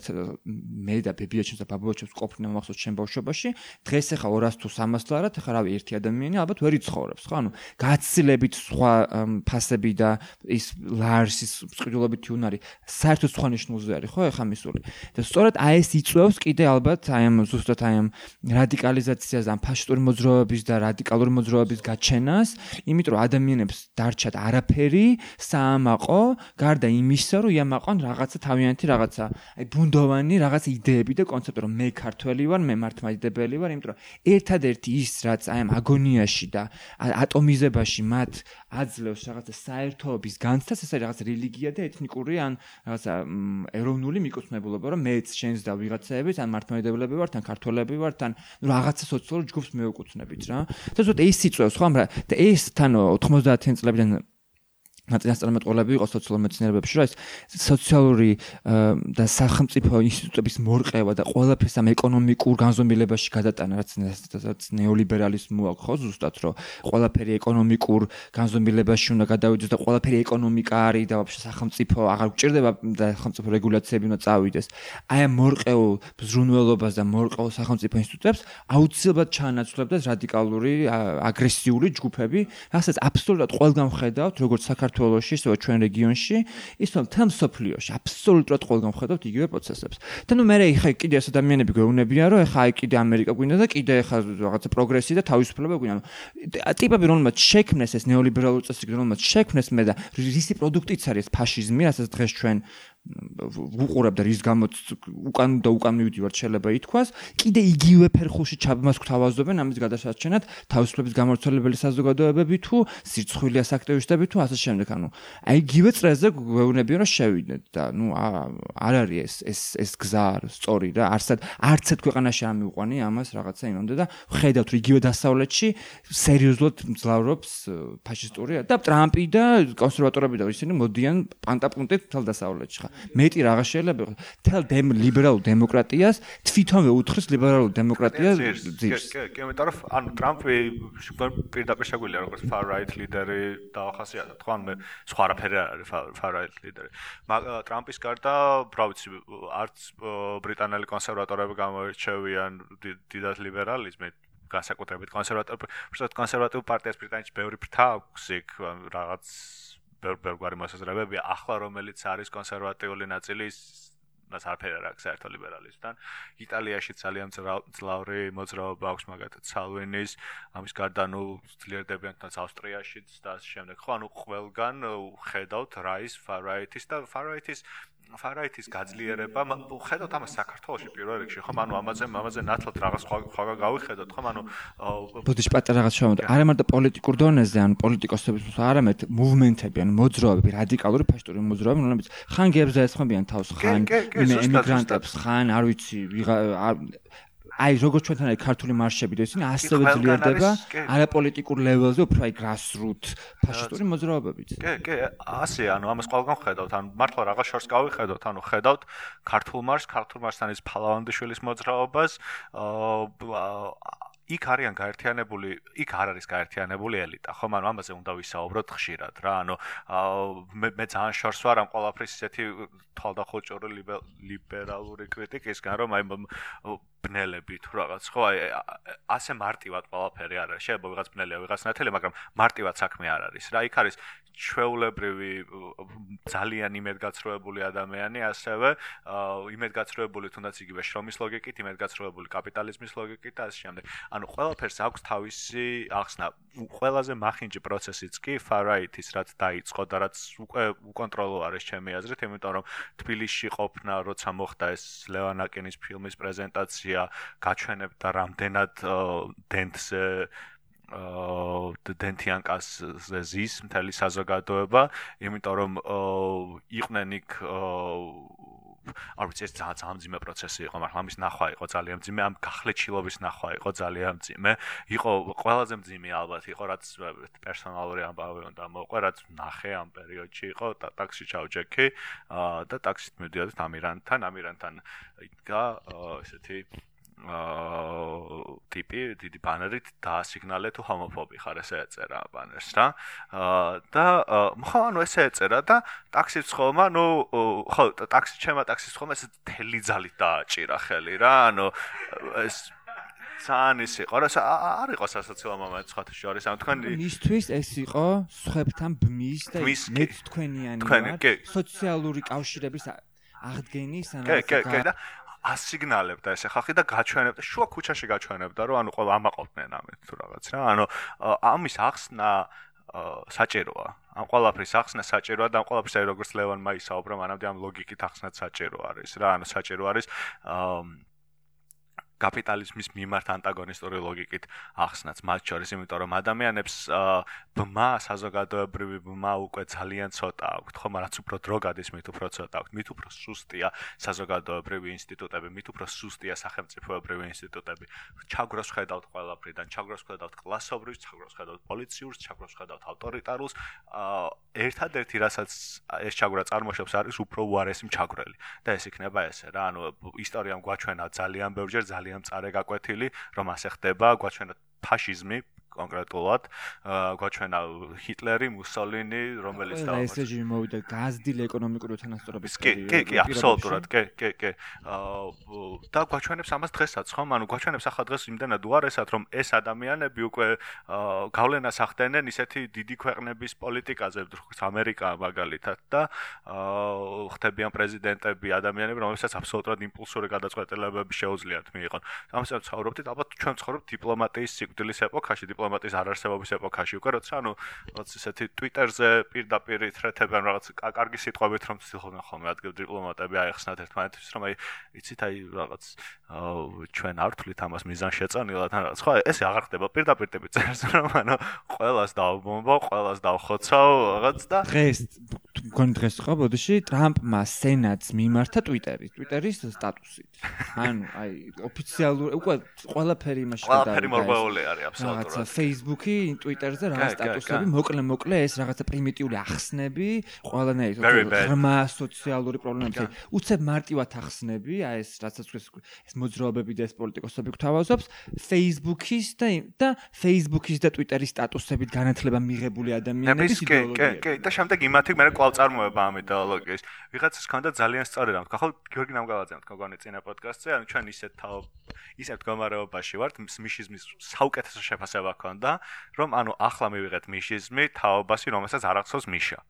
მე და ბებიაჩემს და ბაბუაჩემს ყოფნა მახსოვს ჩემ ბავშვობაში ცხოვრებაში დღეს ახლა 200 თუ 300 დოლარად ახლა რავი ერთი ადამიანი ალბათ ვერ იცხოვრებს ხო? ანუ გაცილებით სხვა ფასები და ის ლარსის წყიდულობითი უნარი საერთოდ სხვა ნიშნულზე არის ხო? ახლა მისული. და სწორედ აი ეს იწევს კიდე ალბათ აი ამ ზუსტად აი ამ რადიკალიზაციას ამ ფაშისტური მოძრაობების და რადიკალური მოძრაობების გაჩენას იმიტომ რომ ადამიანებს დარჩათ არაფერი საამაყო გარდა იმისა რომ იამაყონ რაღაცა თავიანთი რაღაცა. აი ბუნდოვანი რაღაც იდეები და კონცეფტი რომ მე ქართველი ვარ მე მართლმაჯ დამოკიდებელი ვარ, იმიტომ რომ ერთადერთი ის, რაც აი ამ აგონიაში და ატომიზებაში მათ აძლევს რაღაცა საერთოობის განცდას, ეს არის რაღაც რელიგია და ეთნიკური ან რაღაცა ეროვნული მიკუთვნებულობა, რომ მეც შენს და ვიღაცაების ან მართლმადიდებლები ვართ, ან ქართველები ვართ, ან რაღაცა სოციალურ ჯგუფს მეუკუთვნებით რა. და ზუსტად ეს იწევს ხო, მაგრამ და ეს თან 90-იან წლებიდან ნაწილასწარმეტყველები იყო სოციალურ მეცნიერებებში, რომ ეს სოციალური და სახელმწიფო ინსტიტუტების მორყევა და ყველაფერს ამ ეკონომიკურ განზომილებაში გადატანა, რაც ნეოლიბერალიზმი აქვს, ხო, ზუსტად, რომ ყველაფერი ეკონომიკურ განზომილებაში უნდა გადავიდეს და ყველაფერი ეკონომიკა არის და ვაფშე სახელმწიფო აღარ გჭირდება და სახელმწიფო რეგულაციები უნდა წავიდეს. აი ამ მორყეულ ბზრუნველობას და მორყეულ სახელმწიფო ინსტიტუტებს აუცილებლად ჩაანაცვლებდა რადიკალური აგრესიული ჯგუფები, რასაც აბსოლუტურად ყველგან ხედავთ, როგორც საქართველოს საქართველოსში, ისე ჩვენ რეგიონში, ისე თამ სოფლიოში აბსოლუტურად ყველგან ხედავთ იგივე პროცესებს. და ნუ მე ხა კიდე ეს ადამიანები გვეუბნებიან, რომ ხა აი კიდე ამერიკა გვინდა და კიდე ხა რაღაცა პროგრესი და თავისუფლება გვინდა. ტიპები რომელმაც შექმნეს ეს ნეოლიბერალური წესრიგი, რომელმაც შექმნეს მე და რისი პროდუქტიც არის ფაშიზმი, რასაც დღეს ჩვენ უყურებ და რის გამოც უკან და უკან მივიდივარ შეიძლება ითქვას. კიდე იგივე ფერხულში ჩაბმას გვთავაზობენ ამის გადასარჩენად თავისუფლების გამორჩენებელი საზოგადოებები თუ სირცხვილიას აქტივისტები თუ ასე შემდეგ. ანუ აი იგივე წრეზე გვეუბნებიან რომ შევიდეთ და ნუ არ არის ეს ეს ეს გზა სწორი და არსად არც ერთ ქვეყანაში არ მიუყვანი ამას რაღაცა იმამდე და ხედავთ იგივე დასავლეთში სერიოზულად მძლავრობს ფაშისტური და ტრამპი და კონსერვატორები და ისინი მოდიან პანტაპუნტით თელ დასავლეთში ხა მეტი რაღა შეიძლება თელ ლიბერალურ დემოკრატიას თვითონვე უთხრის ლიბერალურ დემოკრატიას ძირს. კი იმიტომ რომ ანუ ტრამპი პირდაპირ შეგვიძლია როგორც far right ლიდერი დაახასიათა თქვა მე სხვა რაფერი არ არის far right ლიდერი ტრამპის გარდა რა ვიცი არც ბრიტანელი კონსერვატორები გამოირჩევიან დიდად ლიბერალიზმით განსაკუთრებით კონსერვატორ უბრალოდ კონსერვატიულ პარტიას ბრიტანეთში ბევრი ფრთა აქვს იქ რაღაც ბევრი მოსაზრებებია ახლა რომელიც არის კონსერვატიული ნაწილი მას არაფერი არ აქვს საერთო ლიბერალიზმთან. იტალიაში ძალიან ძლავრი მოძრაობა აქვს მაგათაც სალვინის, ამის გარდა ნუ ძლიერდებიან თუნდაც ავსტრიაშიც და ამ შემდეგ. ხო, ანუ ყველგან ხედავთ რაის ფარაიტის და ფარაიტის ფარაიტის გაძლიერება ხედავთ ამას საქართველოსში პირველ რიგში ხომ ანუ ამაზე ამაზე ნათლად რაღაც სხვა გავიხედოთ ხომ ანუ ბოდიში პატარა რაღაც შევამოთ არა მარტო პოლიტიკურ დონეზე ანუ პოლიტიკოსების არამედ მუვმენტები ანუ მოძრაობები რადიკალური ფაშტური მოძრაობები რომლებიც ხან გებს დაესხმებიან თავს ხან იმიგრანტებს ხან არ ვიცი აი როგორც ჩვენთან არის ქართული მარშები და ისინი ასევე ძლიერდება არაპოლიტიკურ ლეველზე უფრო აი grassroot ფაშისტური მოძრაობებით. კი, კი, ასე ანუ ამას ყველგან ხედავთ, ანუ მართლა რაღაც შორს გავიხედოთ, ანუ ხედავთ ქართულ მარშს, ქართულ მარშთან ის ფალავანდიშვილის მოძრაობას, აა იქ არიან გაერთიანებული, იქ არ არის გაერთიანებული ელიტა, ხომ? ანუ ამაზე უნდა ვისაუბროთ ხშირად რა. ანუ მე მე ძალიან შორს ვარ ამ ყოლაფრის ისეთი თვალდახოჭორი ლიბერალური კრიტიკისგან, რომ აი ბნელები თუ რაღაც, ხო? აი ასე მარტივად ყოლაფერი არ არის. შეიძლება ვიღაც ბნელია, ვიღაც ნათელი, მაგრამ მარტივად საქმე არ არის რა. იქ არის ჩვეულებრივი ძალიან იმედგაცრუებული ადამიანი, ასევე იმედგაცრუებული თუნდაც იგივე შრომის ლოგიკით, იმედგაცრუებული კაპიტალიზმის ლოგიკით და ასე შემდეგ. ანუ ყველაფერს აქვს თავისი ახსნა. ყველაზე მახინჯი პროცესიც კი ფარაიტის რაც დაიწყო და რაც უკვე უკონტროლო არის ჩემი აზრით, იმიტომ რომ თბილისში ყოფნა, როცა მოხდა ეს ლევანაკინის ფილმის პრეზენტაცია, გაჩვენებდა რამდენად დენტზე აა დენტიანკას ზის მთელი საზოგადოება, იმიტომ რომ იყვნენ იქ არ ვიცი ეს ძალიან ძალიან ძიმე პროცესი იყო, მაგრამ ამის ნახვა იყო ძალიან ძიმე, ამ გახლეჩილობის ნახვა იყო ძალიან ძიმე. იყო ყველაზე ძიმე ალბათ იყო, რაც პერსონალური ამბავი უნდა მოყვე, რაც ნახე ამ პერიოდში იყო ტაქსი ჩავჯექი და ტაქსით მივდიოდი ამირანთან, ამირანთან იდგა ესეთი ტიპი დიდი ბანერით დაასიგნალე თუ ჰომოფობი ხარ ესე ეწერა ბანერს რა. და ხო ანუ ესე ეწერა და ტაქსის ხომა ნუ ხო ტაქსი ჩემა ტაქსის ხომა ესე თელი ძალით დააჭირა ხელი რა ანუ ეს ძალიან ის იყო რა არ იყო სასოციალო მომენტი სხვა შორის ანუ თქვენ მისთვის ეს იყო სხვებთან ბმის და მეც თქვენიანი ვარ სოციალური კავშირების აღდგენის ანუ კი კი კი და ასიგნალებდა ესე ხალხი და გაჩვენებდა შუა ქუჩაში გაჩვენებდა რომ ანუ ყველა ამაყობდნენ ამით თუ რაღაც რა. ანუ ამის ახსნა საჭიროა. ამ ყველაფრის ახსნა საჭიროა და ამ ყველაფრის აი როგორც ლევან მაისაუბრა მანამდე ამ ლოგიკით ახსნა საჭირო არის რა. ანუ საჭირო არის აა კაპიტალიზმის მიმართ ანტაგონისტური ლოგიკით ახსნაც მათ შორის, იმიტომ რომ ადამიანებს ბმა საზოგადოებრივი ბმა უკვე ძალიან ცოტა აქვთ, ხო, მაგრამ უფრო დრო გადის, მით უფრო ცოტა აქვთ, მით უფრო სუსტია საზოგადოებრივი ინსტიტუტები, მით უფრო სუსტია სახელმწიფოებრივი ინსტიტუტები. ჩაგროს ხედავთ ყველაფრიდან, ჩაგროს ხედავთ კლასობრივს, ჩაგროს ხედავთ პოლიციურს, ჩაგროს ხედავთ ავტორიტარულს. ერთადერთი რასაც ეს ჩაგრა წარმოშობს არის უფრო უარესი ჩაგრელი და ეს იქნება ესე რა, ანუ ისტორიამ გვაჩვენა ძალიან ბევრჯერ ძალიან ძალიან მწარე გაკვეთილი, რომ ასე ხდება, გვაჩვენა ფაშიზმი კონკრეტულად გვაჩვენა ჰიტლერი, მუსოლინი, რომელიც და ეს რეჟიმი მოვიდა გაზრდილ ეკონომიკური უთანასწორობის კი, კი, კი, აბსოლუტურად, კი, კი, კი. აა და გვაჩვენებს ამას დღესაც, ხომ? ანუ გვაჩვენებს ახლა დღეს იმდენად უარესად, რომ ეს ადამიანები უკვე გავლენას ახდენენ ისეთი დიდი ქვეყნების პოლიტიკაზე, როგორც ამერიკა მაგალითად და აა ხდებიან პრეზიდენტები, ადამიანები, რომლებსაც აბსოლუტურად იმპულსური გადაწყვეტილებები შეუძლიათ მიიღონ. ამასაც ცხოვრობთ, ალბათ ჩვენ ცხოვრობთ დიპლომატიის სიკვდილის ეპოქაში, დიპლომატიის დიპლომატის არარსებობის ეპოქაში. უკვე როცა ანუ რაღაც ისეთი Twitter-ზე პირდაპირ თრეთებენ რაღაც კარგი სიტყვებით რომ ცდილობენ ხოლმე ადგილ დიპლომატები აეხსნათ ერთმანეთს რომ აი იცით აი რაღაც ჩვენ არ ვთვლით ამას მიზან შეწანილად ან რაღაც. ხო ესე აღარ ხდება. პირდაპირ ტიპი წერს რომ ანუ ყოველას დავბომბო ყოველას დავხოცავ რაღაც და დღეს გონ დღეს ხო ბოდიში ტრამპმა სენატს მიმართა Twitter-ით Twitter-ის სტატუსით. ანუ აი ოფიციალური უკვე ყველაფერი იმაში და ყველაფერი მორბეული არის აბსოლუტურად Facebook-ი Twitter-ზე რაღაც სტატუსები მოკლე მოკლე ეს რაღაცა პრიმიტიული ახსნები ყველანაირი ღრმა სოციალური პრობლემები. უცებ მარტივად ახსნები აი ეს რასაც ეს მოძრაობები და ეს პოლიტიკოსები გვთავაზობს. Facebook-ის და და Facebook-ის და Twitter-ის სტატუსებით განათლება მიღებული ადამიანების იდეოლოგია კი კი და შემდეგ იმათი მე კვლავ წარმოება ამ იდეოლოგიის. ვიღაცას ქონდა ძალიან სწორი რამ ხო გიორგი ნამგალაძემ თქვა გონე წინა პოდკასტზე ანუ ჩვენ ისეთ თავ ისეთ გამარებობაში ვართ მიშიზმის საუკეთესო შეფასება ქონდა რომ ანუ ახლა მივიღეთ მიშიზმი თაობასი რომელსაც არ ახსოვს მიშა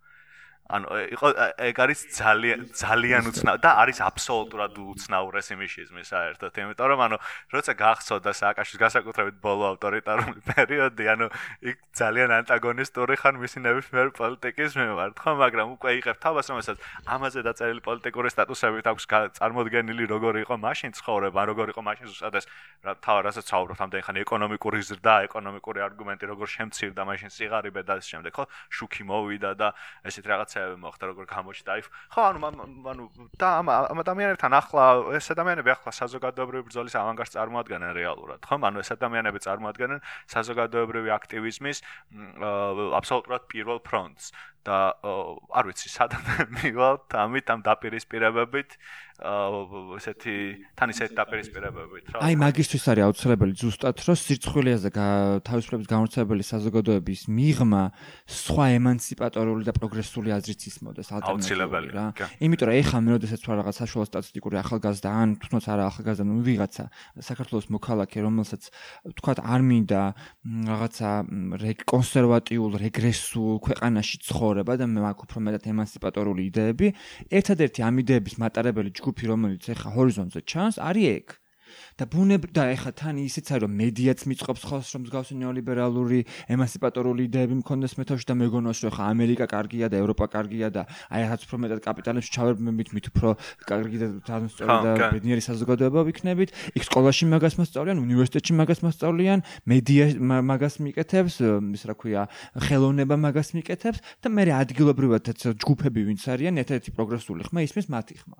ანუ იყო ეგ არის ძალიან ძალიან უცნაურ და არის აბსოლუტურად უცნაურესი მიშიზმი საერთოდ იმიტომ რომ ანუ როცა გახსოვდა სააკაშის გასაკუთრებით ბოლო ავტორიტარული პერიოდი ანუ იქ ძალიან ანტაგონისტური ხან მისი ნებისმიერ პოლიტიკის მიმართ ხო მაგრამ უკვე იღებ თავს რომელსაც ამაზე დაწერილი პოლიტიკური სტატუსები აქვს წარმოდგენილი როგორი იყო მაშინ ცხოვრება როგორი იყო მაშინ ზუსტად ეს თავ რასაც საუბრობთ ამდენ ხანი ეკონომიკური ზრდა ეკონომიკური არგუმენტი როგორ შემცირდა მაშინ სიღარიბე და ამ შემდეგ ხო შუქი მოვიდა და ესეთ რაღაც რაღაცეები მოხდა როგორ გამოჩნდა. აი ხო ანუ ანუ და ამ ადამიანებთან ახლა ეს ადამიანები ახლა საზოგადოებრივი ბრძოლის ავანგარდს წარმოადგენენ რეალურად ხო ანუ ეს ადამიანები წარმოადგენენ საზოგადოებრივი აქტივიზმის აბსოლუტურად პირველ ფრონტს და არ ვიცი სადამდე მივალთ ამით ამ დაპირისპირებებით ესეთი თან ისეთი დაპირისპირებებით რა აი მაგისტრის არის აუცილებელი ზუსტად რომ სირცხვილიაზე თავისუფლების გამორჩეველი საზოგადოების მიღმა სხვა ემანციპატორული და პროგრესული აზრით ისმოდეს ალტერნატიული რა. იმიტომ რომ ეხლა მე როდესაც ვარ რაღაც საშუალო სტატისტიკური ახალგაზრდა ან თუნდაც არა ახალგაზრდა ნუ ვიღაცა საქართველოს მოქალაქე რომელსაც თქვა არ მინდა რაღაცა კონსერვატიულ რეგრესულ ქვეყანაში ცხოვრება და მე მაქვს უფრო მეტად ემანციპატორული იდეები. ერთადერთი ამ იდეების მატარებელი ჯგუფი რომელიც ეხა ჰორიზონტზე ჩანს არის ეგ და ბუნებ და ეხა თან ისიც არის რომ მედიაც მიწყობს ხოლმე რომ მსგავსი ნეოლიბერალური ემანსიპატორული იდეები მქონდეს მეთოში და მეგონოს რომ ეხა ამერიკა კარგია და ევროპა კარგია და აი რაღაც უფრო მეტად კაპიტალიზმში ჩავერბებით მით უფრო კარგი და თანასწორი და ბედნიერი საზოგადოება ვიქნებით. იქ სკოლაში მაგას მასწავლიან უნივერსიტეტში მაგას მასწავლიან მედია მაგას მიკეთებს ის რა ქვია ხელოვნება მაგას მიკეთებს და მე ადგილობრივად ჯგუფები ვინც არიან ერთ-ერთი პროგრესული ხმა ისმის მათი ხმა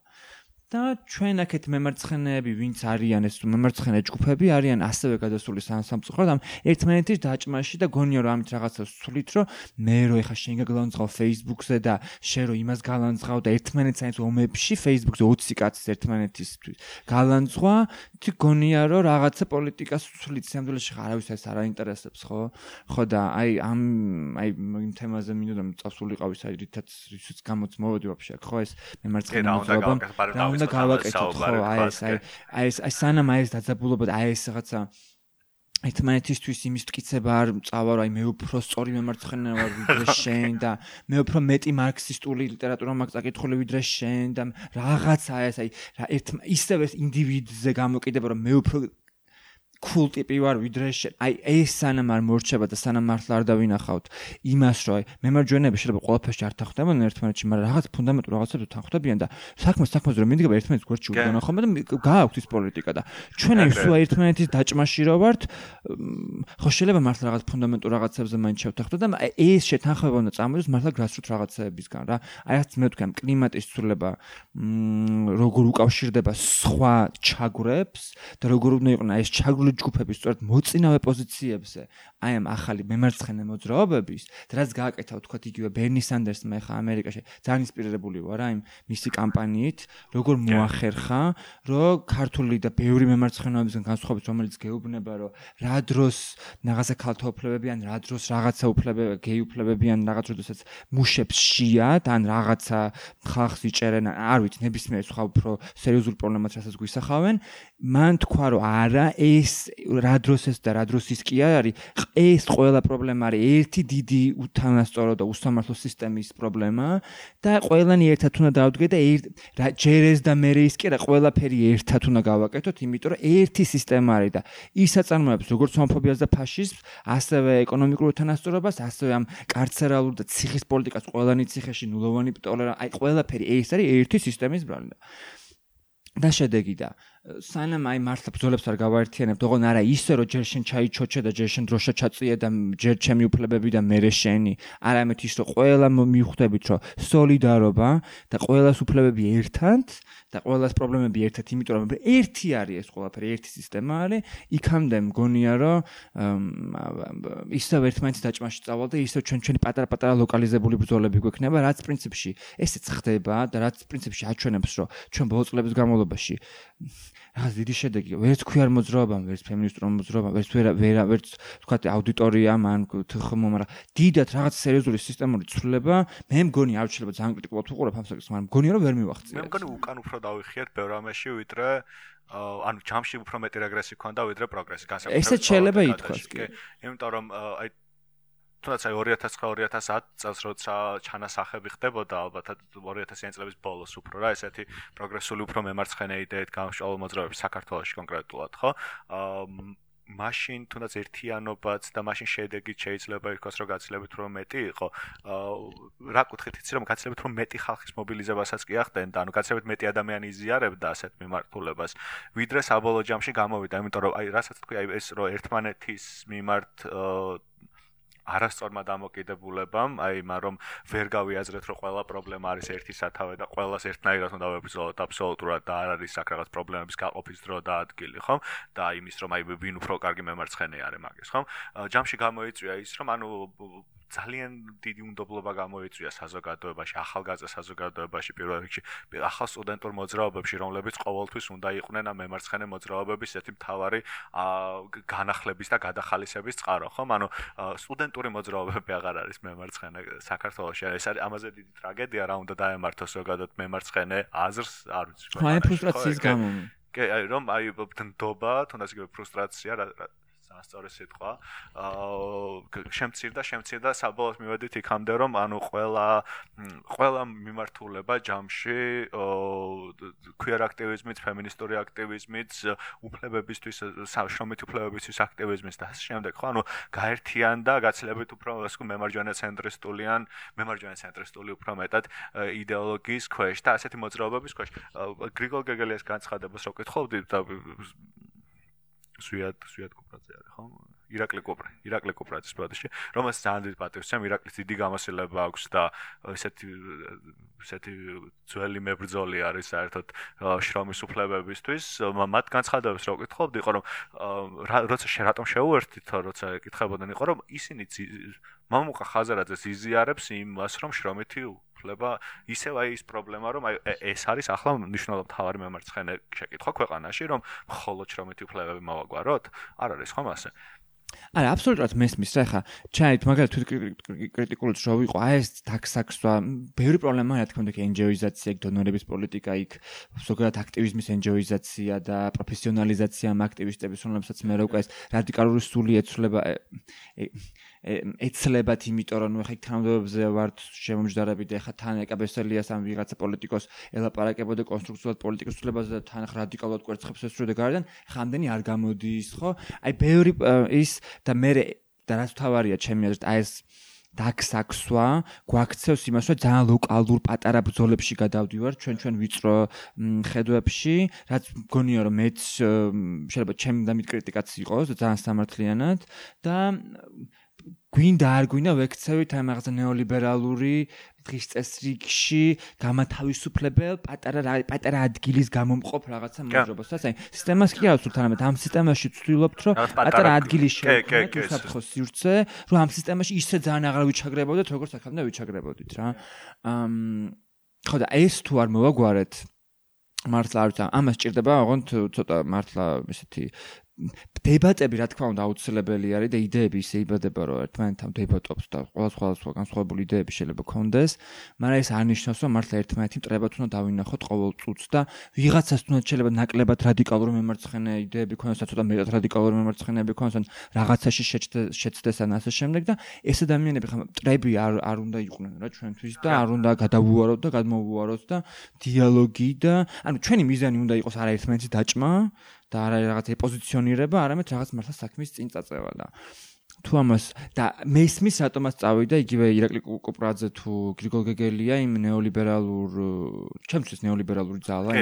და ჩვენ აქეთ მემარცხენეები ვინც არიან ეს მემარცხენე ჯგუფები არიან ასევე გადასული სამწუხაროდ ამ ერთმანეთის დაჭმაში და გონია რომ ამით რაღაცას ვთვლით რომ მე რო ეხა შენ გაგლანძღავ Facebook-ზე და შენ რო იმას გალანძღავ და ერთმანეთს აი ომებში Facebook-ზე 20 კაცის ერთმანეთისთვის გალანძღვა თი გონია რომ რაღაცა პოლიტიკას ვთვლით სამდვილეში არავის ეს არ აინტერესებს ხო? ხო და აი ამ აი იმ თემაზე მინდოდა წავსულიყავის აი რითაც რითაც გამოც მოვედი ვაფშე ხო? ეს მემარცხენე მოძრაობა უნდა გავაკეთოთ ხო აი ეს აი ეს აი სანამ აი ეს დაძაბულობა აი ეს რაღაცა ერთმანეთისთვის იმის მტკიცება არ წავა აი მე უფრო სწორი მემარცხენე ვარ ვიდრე შენ და მე უფრო მეტი მარქსისტული ლიტერატურა მაქვს წაკითხული ვიდრე შენ და რაღაცა ეს აი რა ერთ ისევე ინდივიდზე გამოკიდება რომ მე უფრო cool ტიპი ვარ ვიდრე შენ. აი ეს სანამ არ მორჩება და სანამ მართლა არ დავინახავთ იმას, რომ აი მემარჯვენეები შეიძლება ყველაფერში არ თანხმდებიან ერთმანეთში, მაგრამ რაღაც ფუნდამენტურ რაღაცებს თანხმდებიან და საქმეს საქმეზე რომ მიდგება ერთმანეთს გვერდში უდანა ხოლმე და გააქვთ ის პოლიტიკა და ჩვენ აი სულ ერთმანეთის დაჭმაში რო ვართ, ხო შეიძლება მართლა რაღაც ფუნდამენტურ რაღაცებზე მაინც შევთანხმდეთ და ეს შეთანხმება უნდა წამოდეს მართლა გრასრუთ რაღაცებისგან რა. აი რაც მე ვთქვი, კლიმატის ცვლილება როგორ უკავშირდება სხვა ჩაგვრებს და როგორ უნდა იყოს ეს ჩაგვრები ეროვნული ჯგუფების სწორედ მოწინავე პოზიციებზე აი ამ ახალი მემარცხენე მოძრაობების და რაც გააკეთა ვთქვათ იგივე ბერნი სანდერსმა ახლა ამერიკაში ძალიან ინსპირირებული ვარ აი მისი კამპანიით როგორ მოახერხა რომ ქართული და ბევრი მემარცხენეობისგან განსხვავებით რომელიც გეუბნება რომ რა დროს რაღაცა ქალთა უფლებები ან რა დროს რაღაცა უფლებები გეი უფლებები ან რაღაც როდესაც მუშებს შიათ ან რაღაცა ხალხს იჭერენ არ ვიცი ნებისმიერ სხვა უფრო სერიოზულ პრობლემას რასაც გვისახავენ მან თქვა რომ არა ეს რა დროს ეს და რა დროს ის კი არის ეს ყველა პრობლემა არის. ერთი დიდი უთანასწორო და უსამართლო სისტემის პრობლემა და ყველანი ერთად უნდა დავდგე და ჯერ ეს და მე ის კი არა ყველაფერი ერთად უნდა გავაკეთოთ იმიტომ რომ ერთი სისტემა არის და ის აწარმოებს როგორც ჰომოფობიას და ფაშიზმს ასევე ეკონომიკურ უთანასწორობას ასევე ამ კარცერალურ და ციხის პოლიტიკას ყველანი ციხეში ნულოვანი ტოლერანცია აი ყველაფერი ეს არის ერთი სისტემის ბრალდა. და შედეგი და სანამ აი მართლა ბრძოლებს არ გავაერთიანებთ, ოღონ არა ისე რომ ჯერ შენ ჩაიჩოჩე და ჯერ შენ დროშა ჩაწიე და ჯერ ჩემი უფლებები და მე შენი, არამედ ის რომ ყველა მიხვდებით რომ სოლიდარობა და ყველას უფლებები ერთად და ყველას პრობლემები ერთად, იმიტომ რომ ერთი არის ეს ყველაფერი, ერთი სისტემა არის, იქამდე მგონია რომ ისევ ერთმანეთის დაჭმაში წავალ და ისევ ჩვენ ჩვენი პატარა-პატარა ლოკალიზებული ბრძოლები გვექნება, რაც პრინციპში ესეც ხდება და რაც პრინციპში აჩვენებს რომ ჩვენ ბოლო წლების განმავლობაში რაღაც დიდი შედეგი. ვერც ქვიარ მოძრაობამ ვერც ფემინისტურ მოძრაობამ ვერც ვერა ვერა ვერც თქვა აუდიტორიამ ან თხმო მაგრამ დიდად რაღაც სერიოზული სისტემური ცვლილება. მე მგონი არ შეიძლება ძალიან კრიტიკულად ვუყურებ ამ საკითხს მაგრამ მგონია რომ ვერ მივახციე მე მგონი უკან უფრო დავიხიეთ ბევრ ამაში ვიდრე ანუ ჯამში უფრო მეტი რეგრესი ქონდა ვიდრე პროგრესი განსაკუთრებით ესეც შეიძლება ითქვას კი. იმიტომ რომ აი თუნდაც აი 2009-2010 წელს როცა ჩანასახები ხდებოდა ალბათად 2000-იან წლების ბოლოს უფრო რა ესეთი პროგრესული უფრო მემარცხენე იდეით გამშვალ მოძრაობები საქართველოში კონკრეტულად ხო? აა მაშინ თუნდაც ერთიანობაც და მაშინ შედეგიც შეიძლება იყოს რომ გაცილებით უფრო მეტი იყო. რა კუთხით იცი რომ გაცილებით უფრო მეტი ხალხის მობილიზებასაც კი ახდენდა. ანუ გაცილებით მეტი ადამიანი იზიარებდა ასეთ მიმართულებას. ვიდრე საბოლოო ჯამში გამოვიდა იმიტომ რომ აი რასაც თქვი აი ეს რომ ერთმანეთის მიმართ არასწორმა დამოკიდებულებამ, აი, მაგრამ რომ ვერ გავიაზრეთ, რომ ყველა პრობლემა არის ერთი სათავე და ყველას ერთნაირად უნდა ვებრძოლოთ აბსოლუტურად და არ არის აქ რაღაც პრობლემების გაყოფის დრო და ადგილი, ხომ? და იმის რომ აი ვინ უფრო კარგი მემარცხენე არის მაგის, ხომ? ჯამში გამოიწვია ის, რომ ანუ ძალიან დიდი უნდობლობა გამოიწვია საზოგადოებაში, ახალგაზრდა საზოგადოებაში პირველ რიგში, ახალ სტუდენტურ მოძრაობებში, რომლებიც ყოველთვის უნდა იყვნენ ამ მემარცხენე მოძრაობების ესეთი მთავარი განახლების და გადახალისების წყარო, ხომ? ანუ სტუდენტური მოძრაობები აღარ არის მემარცხენე საქართველოში. ეს არის ამაზე დიდი ტრაგედია, რა უნდა დაემართოს ზოგადად მემარცხენე აზრს, არ ვიცი. აი ფრუსტრაციის გამო. კი, აი რომ აი ნდობა, თუნდაც იგივე ფრუსტრაცია, ასწორე სიტყვა. აა შემცირდა, შემცირდა საბოლოოდ მივედით იქამდე, რომ ანუ ყველა ყველა მიმართულება ჯამში queer აქტივიზმით, ფემინისტური აქტივიზმით, უფლებებისთვის, შრომით უფლებებისთვის აქტივიზმით და ასე შემდეგ, ხო? ანუ გაერთიანდა გაცილებით უფრო ასე მემარჯვენე ცენტრისტულიან, მემარჯვენე ცენტრისტული უფრო მეტად იდეოლოგიის ქვეშ და ასეთი მოძრაობების ქვეშ. გრიგოლ გეგელიას განცხადებას რო კითხავდი და სვიად სვიად კოპრაძე არის ხო? ირაკლი კოპრა, ირაკლი კოპრაძის პროდუქცია, რომელსაც ძალიან დიდი პატივს ამ ირაკლის დიდი გამოსილება აქვს და ესეთი ესეთი ძველი მებრძოლი არის საერთოდ შრომის უფლებებისთვის. მათ განცხადებს რო კითხავდი, იყო რომ როცა შე რატომ შეუერთდით, როცა კითხებოდნენ, იყო რომ ისინი მამუკა ხაზარაძეს იზიარებს იმას, რომ შრომითი უფლება ისევ აი ის პრობლემა რომ აი ეს არის ახლა მნიშვნელოვნად თავარი მემარცხენე შეკითხვა ქვეყანაში რომ მხოლოდ შრომითი უფლებები მოვაგვაროთ არ არის ხომ ასე არა, აბსოლუტურად მესმის რა ხა. ჩაით მაგალითად თვით კრიტიკულად რო ვიყო, აი ეს ტაქსაქსვა, ბევრი პრობლემაა, რა თქმა უნდა, ენჯოიზაცია, დონორების პოლიტიკა იქ, ზოგადად აქტივიზმის ენჯოიზაცია და პროფესიონალიზაცია ამ აქტივისტების, რომლებსაც მე რო ყეს რადიკალური სული ეცვლება ეცლებათ, იმიტომ რომ ხა იქ თანამდებობებზე ვართ შემომჯდარები და ხა თან ეკაბესელიას ამ ვიღაცა პოლიტიკოს ელაპარაკებოდა კონსტრუქციულად პოლიტიკის ცვლილებაზე და თან ხა რადიკალურად კვერცხებს ესროდა გარდან, ხამდენი არ გამოდის, ხო? აი ბევრი ის და მე და რაც თავარია ჩემი აზრით, აი ეს დაქსაქსვა გვაქცევს იმას, რომ ძალიან ლოკალურ პატარა ბრძოლებში გადავდივარ ჩვენ ჩვენ ვიწრო ხედვებში, რაც მგონია რომ მეც შეიძლება ჩემი დამით კრიტიკაც იყოს ძალიან სამართლიანად და გვინდა არ გვინდა ვექცევით აი მაგაზე ნეოლიბერალური დღის წესრიგში გამათავისუფლებელ პატარა პატარა ადგილის გამომყოფ რაღაცა მოძრობას აი სისტემას კი არ ვსურთ არამედ ამ სისტემაში ვცდილობთ რომ პატარა ადგილი შევქმნათ უსაფრთხო სივრცე რომ ამ სისტემაში ისე ძალიან აღარ ვიჩაგრებოდეთ როგორც აქამდე ვიჩაგრებოდით რა. ამ ხო და ეს თუ არ მოვაგვარეთ მართლა არ ვიცი ამას ჭირდება ოღონდ ცოტა მართლა ესეთი დებატები რა თქმა უნდა აუცილებელი არის და იდეები ისე იბადება რომ ერთმანეთთან დებატობს და ყველა სხვა განსხვავებული იდეები შეიძლება კონდეს, მაგრამ ეს არნიშნავს რომ მართლა ერთმანეთი მტრებად უნდა დავინახოთ ყოველ წუთს და ვიღაცას თუნდაც შეიძლება ნაკლებად რადიკალური მემარცხენე იდეები კონდეს, ცოტა მეტად რადიკალური მემარცხენეები კონდეს, ან რაღაცაში შეცდეს ან ასე შემდეგ და ეს ადამიანები ხა მტრები არ არ უნდა იყვნენ რა ჩვენთვის და არ უნდა გადავუაროთ და გადმოვუაროთ და დიალოგი და ანუ ჩვენი მიზანი უნდა იყოს არა ერთმანეთის დაჭმა და არა რაღაც ეპოზიციონირება, არამედ რაღაც მართლა საქმის წინ წაწევა და თუ ამას და მესმის რატომაც წავიდა? იგივე ირაკლი კუპრაძე თუ გრიგოლ გეგელია იმ ნეოლიბერალურ ჩემთვის ნეოლიბერალური ძალა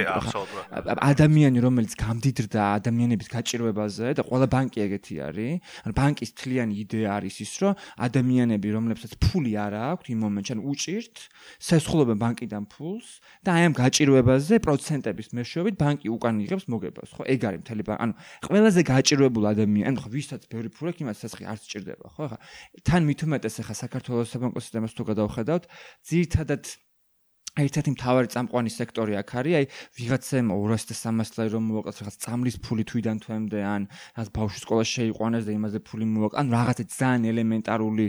ადამიანი რომელიც გამდიდრდა ადამიანების გაჭირვებაზე და ყველა ბანკი ეგეთი არის ან ბანკის თლიანი იდეა არის ის რომ ადამიანები რომლებსაც ფული არ აქვს იმ მომენტში ან უჭირთ სესხულობენ ბანკიდან ფულს და აი ამ გაჭირვებაზე პროცენტების მეშვეობით ბანკი უკან იღებს მოგებას. ხო ეგ არის მთელი ანუ ყველაზე გაჭირვებულ ადამიანს ხო ვისაც ბევრი ფული აქვს იმას სესხი არც სჭირდება, ხო? ახლა თან მით უმეტეს ახლა საქართველოს საბანკო სისტემას თუ გადავხედავთ, ძირთადად ერთ-ერთი მთავარი წამყვანი სექტორი აქ არის, აი ვიღაცამ 200 და 300 ლარი რომ მოვაკლოთ რაღაც წამლის ფული თვიდან თვემდე ან რაღაც ბავშვის სკოლა შეიყვანეს და იმაზე ფული მოვაკლოთ, ან რაღაცა ძალიან ელემენტარული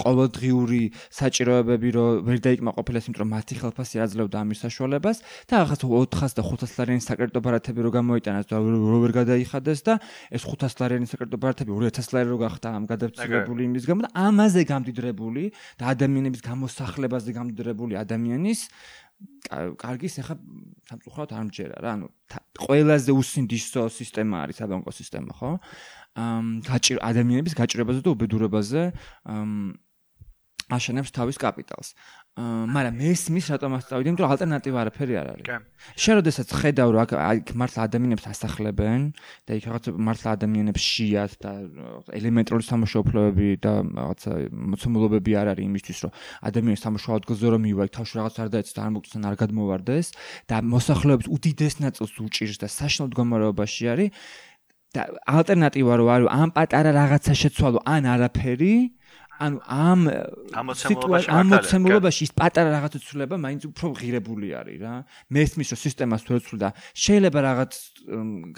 ყოველდღიური საჭიროებები რომ ვერ დაიკმაყოფილეს, იმიტომ რომ მათი ხელფასი აძლევდა ამის საშუალებას და რაღაც 400 და 500 ლარიანი საკრედიტო ბარათები რო გამოიტანეს და რო ვერ გადაიხადეს და ეს 500 ლარიანი საკრედიტო ბარათები 2000 ლარი რო გახდა ამ გადაცილებული იმის გამო და ამაზე გამდიდრებული და ადამიანების გამოსახლებაზე გამდიდრებული ადამიანი ადამიანის კარგის ახლა სამწუხაროდ არ მჯერა რა ანუ ყველაზე უსინდისო სისტემა არის საბანკო სისტემა ხო? ამ გაჭირ ადამიანების გაჭირებაზე და უბედურებაზე აშენებს თავის კაპიტალს მაგრამ მესმის რატომაც წავიდი, იმიტომ რომ ალტერნატივა არაფერი არ არის. შენ როდესაც ხედავ რომ აქ მართლა ადამიანებს ასახლებენ და იქ რაღაც მართლა ადამიანებს შიათ და ელემენტარული სამშობლოები და რაღაცა მოცემულობები არ არის იმისთვის რომ ადამიანის სამშობლო ადგილზე რომ მივაი თავში რაღაც არ დაეცს და არ მოგწესან არ გადმოვარდეს და მოსახლეობის უდიდეს ნაწილს უჭირს და საშინელ მდგომარეობაში არის და ალტერნატივა რო არის ამ პატარა რაღაცა შეცვალო ან არაფერი ანუ ამ ამოცემულობაში ის პატარა რაღაც ცვლილება მაინც უფრო ღირებული არის რა. მესმის რომ სისტემას თუ ეცვლი და შეიძლება რაღაც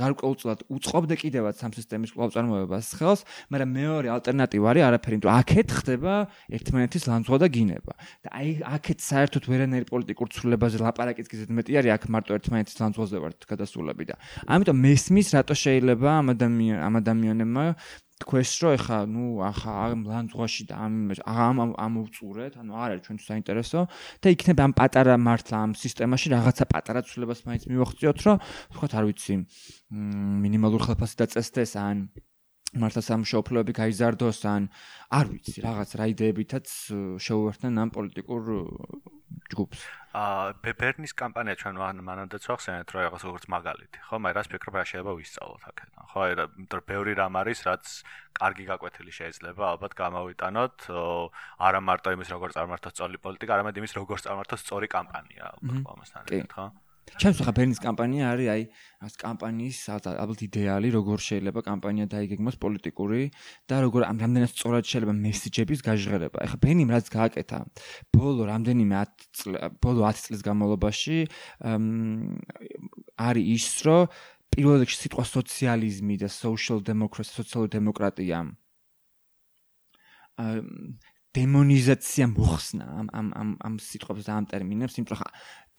გარკვეულწილად უწყობდე კიდევაც სამ სისტემის კვლავწარმოებას ხელს, მაგრამ მეორე ალტერნატივა არის არაფერი, იმიტომ აქეთ ხდება ერთმანეთის ლანძღვა და გინება. და აი აქეთ საერთოდ ვერანაირ პოლიტიკურ ცვლილებაზე ლაპარაკიც კიდევ მეტი არის, აქ მარტო ერთმანეთის ლანძღვაზე ვართ გადასულები და ამიტომ მესმის რატო შეიძლება ამ ადამიან ამ ადამიანებმა თქვენს რომ ეხა ნუ ახა ამ ლანძღვაში და ამ ამ ამოვწურეთ, ანუ არ არის ჩვენთვის საინტერესო და იქნება ამ პატარა მართლა ამ სისტემაში რაღაცა პატარა ცვლილებას მაინც მივახციოთ, რომ თქვათ არ ვიცი, მინიმალურ ხელფასი დაწესდეს ან მართლა სამშობლოები გაიზარდოს ან არ ვიცი, რაღაც რა იდეებითაც შეუერთდნენ ამ პოლიტიკურ ჯგუფს. აა ბერნის კამპანია ჩვენ მანამდეც ვახსენეთ რომ რაღაც როგორც მაგალითი, ხო, მაგრამ რას ფიქრობ რა შეიძლება ვისწავლოთ აქედან? ხო, აი რა, ბევრი რამ არის, რაც კარგი გაკვეთილი შეიძლება ალბათ გამოვიტანოთ, არა მარტო იმის როგორ წარმართოს სწორი პოლიტიკა, არამედ იმის როგორ წარმართოს სწორი კამპანია, ალბათ ყოველასთან ერთად, ხო? ჩემს ხა ბერნის კამპანია არის აი ას კამპანიის ალბათ იდეალი როგორ შეიძლება კამპანია დაიგეგმოს პოლიტიკური და როგორ ამ რამდენად სწორად შეიძლება მესიჯების გაჟღერება. ეხა ბერნიმ რაც გააკეთა ბოლო რამდენიმე 10 ბოლო 10 წლის განმავლობაში არის ის რომ პირველ რიგში სიტყვა სოციალიზმი და social democracy, სოციალური დემოკრატია დემონიზაცია მოხსნა ამ ამ ამ ამ სიტყვებს და ამ ტერმინებს, იმიტომ ხა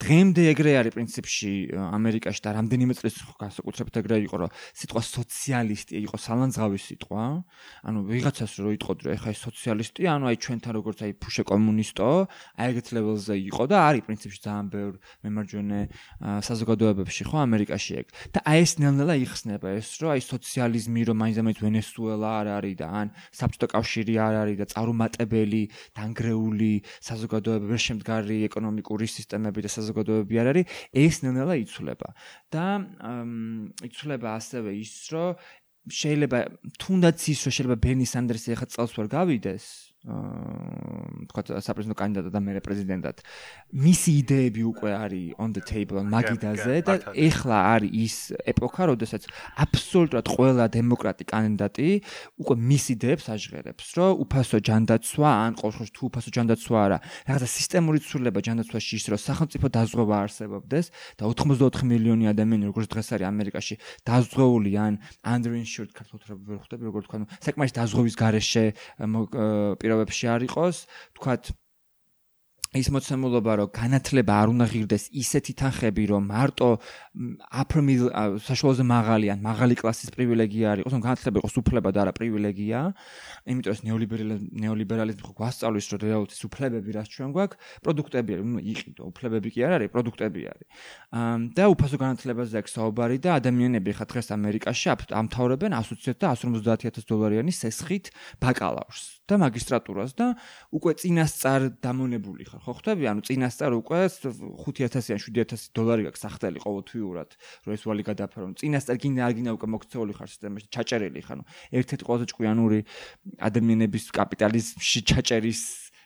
დღემდე ეგრე არის პრინციპში ამერიკაში და რამდენიმე წლის განსაკუთრებით ეგრე იყო რომ სიტყვა სოციალისტი იყო სალანძღავი სიტყვა. ანუ ვიღაცას რო იტყოდ რომ ეხა ეს სოციალისტი ანუ აი ჩვენთან როგორც აი ფუშე კომუნისტო აი ეგეთ ლეველზე იყო და არის პრინციპში ძალიან ბევრ მემარჯვენე საზოგადოებებში ხო ამერიკაში ეგ. და აი ეს ნელ-ნელა იხსნება ეს რომ აი სოციალიზმი რომ მაინც-მაინც ვენესუელა არ არის და ან საბჭოთა კავშირი არ არის და წარუმატებელი დანგრეული საზოგადოება ვერ შემდგარი ეკონომიკური სისტემები და საზოგადოებები არ არის, ეს ნელა იცვლება. და იცვლება ასევე ის, რომ შეიძლება თუნდაც ის, რომ შეიძლება ბენი სანდერსი ახლა წელს ვერ გავიდეს, თქვა საპრეზიდენტო კანდიდატად და მე პრეზიდენტად. მისი იდეები უკვე არის on the table მაგიდაზე და ეხლა არის ის ეპოქა, როდესაც აბსოლუტურად ყველა დემოკრატი კანდიდატი უკვე მის იდეებს აჟღერებს, რომ უფასო ჯანდაცვა ან ყოველთვის თუ უფასო ჯანდაცვა არა, რაღაცა სისტემური ცვლილება ჯანდაცვაში ის რომ სახელმწიფო დაზღვევა არსებობდეს და 84 მილიონი ადამიანი როგორც დღეს არის ამერიკაში დაზღვეული ან underinsured ქართულად ვერ ხვდები როგორ თქვა, ну, საკმარის დაზღვევის გარეშე პირობებში არ იყოს, თქვათ ის მოცემულობა რომ განათლება არ უნდა ღირდეს ისეთი თანხები რომ მარტო upper middle საშუალოზე მაღალი ან მაღალი კლასის პრივილეგია არის ყოს რომ განათლება იყოს უფლება და არა პრივილეგია. იმიტომ რომ ნეოლიბერალიზმი ხო გვასწავლის რომ რეალურად უფლებები რაც ჩვენ გვაქვს პროდუქტები არის ნუ იყიდო უფლებები კი არ არის პროდუქტები არის. და უფასო განათლებაზე აქვს საუბარი და ადამიანები ხა დღეს ამერიკაში ამთავრებენ 120 და 150000 დოლარიანი სესხით ბაკალავრს და მაგისტრატურას და უკვე წინასწარ დამონებული ხარ ხო ხვდები ანუ წინასწარ უკვე 5000-ან 7000 დოლარი გაქვს სახტელი ყოველთვიურად რომ ეს ვალი გადაფერო წინასწარ გინდა არ გინდა უკვე მოქცეული ხარ სისტემაში ჩაჭერილი ხარ ნუ ერთ-ერთი ყველაზე ჭკვიანური ადამიანების კაპიტალიზმში ჩაჭერის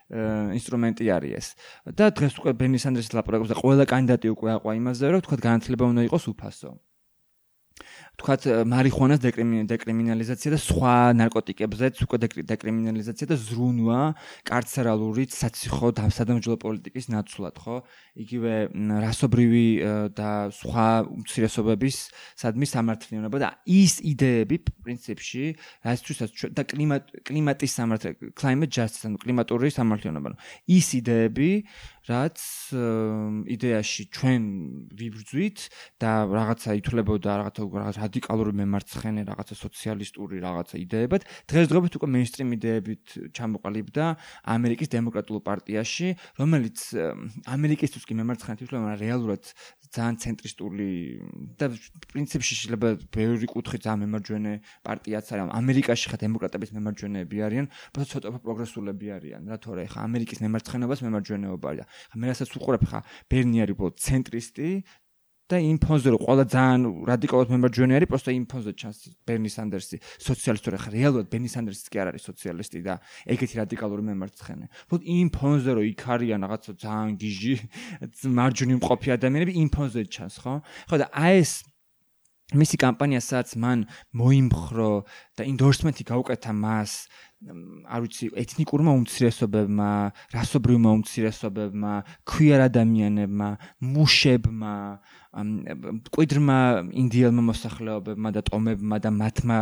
ინსტრუმენტი არის ეს. და დღეს უკვე ბენი სანდერსის ლაპარაკობს და ყველა კანდიდატი უკვე აყვა იმაზე, რომ თქვა განათლება უნდა იყოს უფასო. თქვათ მარიხუანას დეკრიმინალიზაცია და სხვა ნარკოტიკებზეც უკვე დეკრიმინალიზაცია და ზრუნვა კარცერალური საციხო დამსადამჯელო პოლიტიკის ნაცვლად, ხო? იგივე რასობრივი და სხვა უმცირესობების სადმი სამართლიანობა და ის იდეები პრინციპში, რასაც და კლიმატ კლიმატის სამართლიანობა, climate justice, ანუ კლიმატური სამართლიანობა. ის იდეები რაც იდეაში ჩვენ ვიბრძვით და რაღაცა ითვლებოდა რაღაცა რაღაც რადიკალური მემარცხენე რაღაცა სოციალისტური რაღაცა იდეებად დღესდღეობით უკვე მეინსტრიმ იდეებით ჩამოყალიბდა ამერიკის დემოკრატიულ პარტიაში რომელიც ამერიკისთვის კი მემარცხენე ითვლება მაგრამ რეალურად ძალიან ცენტრისტული და პრინციპში შეიძლება ბევრი კუთხით ძალიან მემარჯვენე პარტიაც არის. ამერიკაში ხა დემოკრატების მემარჯვენეები არიან, უფრო ცოტა პროგრესულები არიან. რა თორე ხა ამერიკის მემარცხენეობას მემარჯვენეობა არის. მე რასაც უყურებ ხა ბერნი არის უფრო ცენტრისტი და იმ ფონზე რომ ყველა ძალიან რადიკალურად მემარჯვენე არის, პროსტა იმ ფონზე ჩანს ბერნი სანდერსი, სოციალისტური ხა რეალურად ბერნი სანდერსიც კი არ არის სოციალისტი და ეგეთი რადიკალური მემარცხენე. თქო იმ ფონზე რომ იქ არიან რაღაცა ძალიან გიჟი მარჯვნივ მყოფი ადამიანები იმ ფონზე ჩანს, ხო? ხო და აი ეს მისი კამპანია სადაც მან მოიმხრო და ინდორსმენტი გაუკეთა მას არ ვიცი ეთნიკურმა უმცირესობებმა, რასობრივმა უმცირესობებმა, ქვიარ ადამიანებმა, მუშებმა, კვიდრმა ინდიელმა მოსახლეობებმა და ტომებმა და მათმა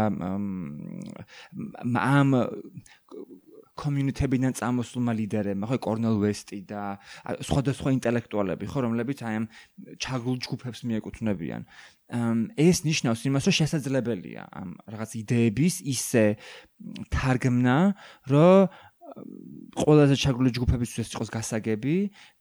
ამ კომიუნიტებიდან წამოსულმა ლიდერებმა, ხო, კორნელ ვესტი და სხვადასხვა ინტელექტუალები, ხო, რომლებიც აი ამ ჩაგულ ჯგუფებს მიეკუთვნებიან. ეს ნიშნავს იმას, რომ შესაძლებელია ამ რაღაც იდეების ისე თარგმნა, რომ ყველაზე ჩაგრული ჯგუფებისთვის იყოს გასაგები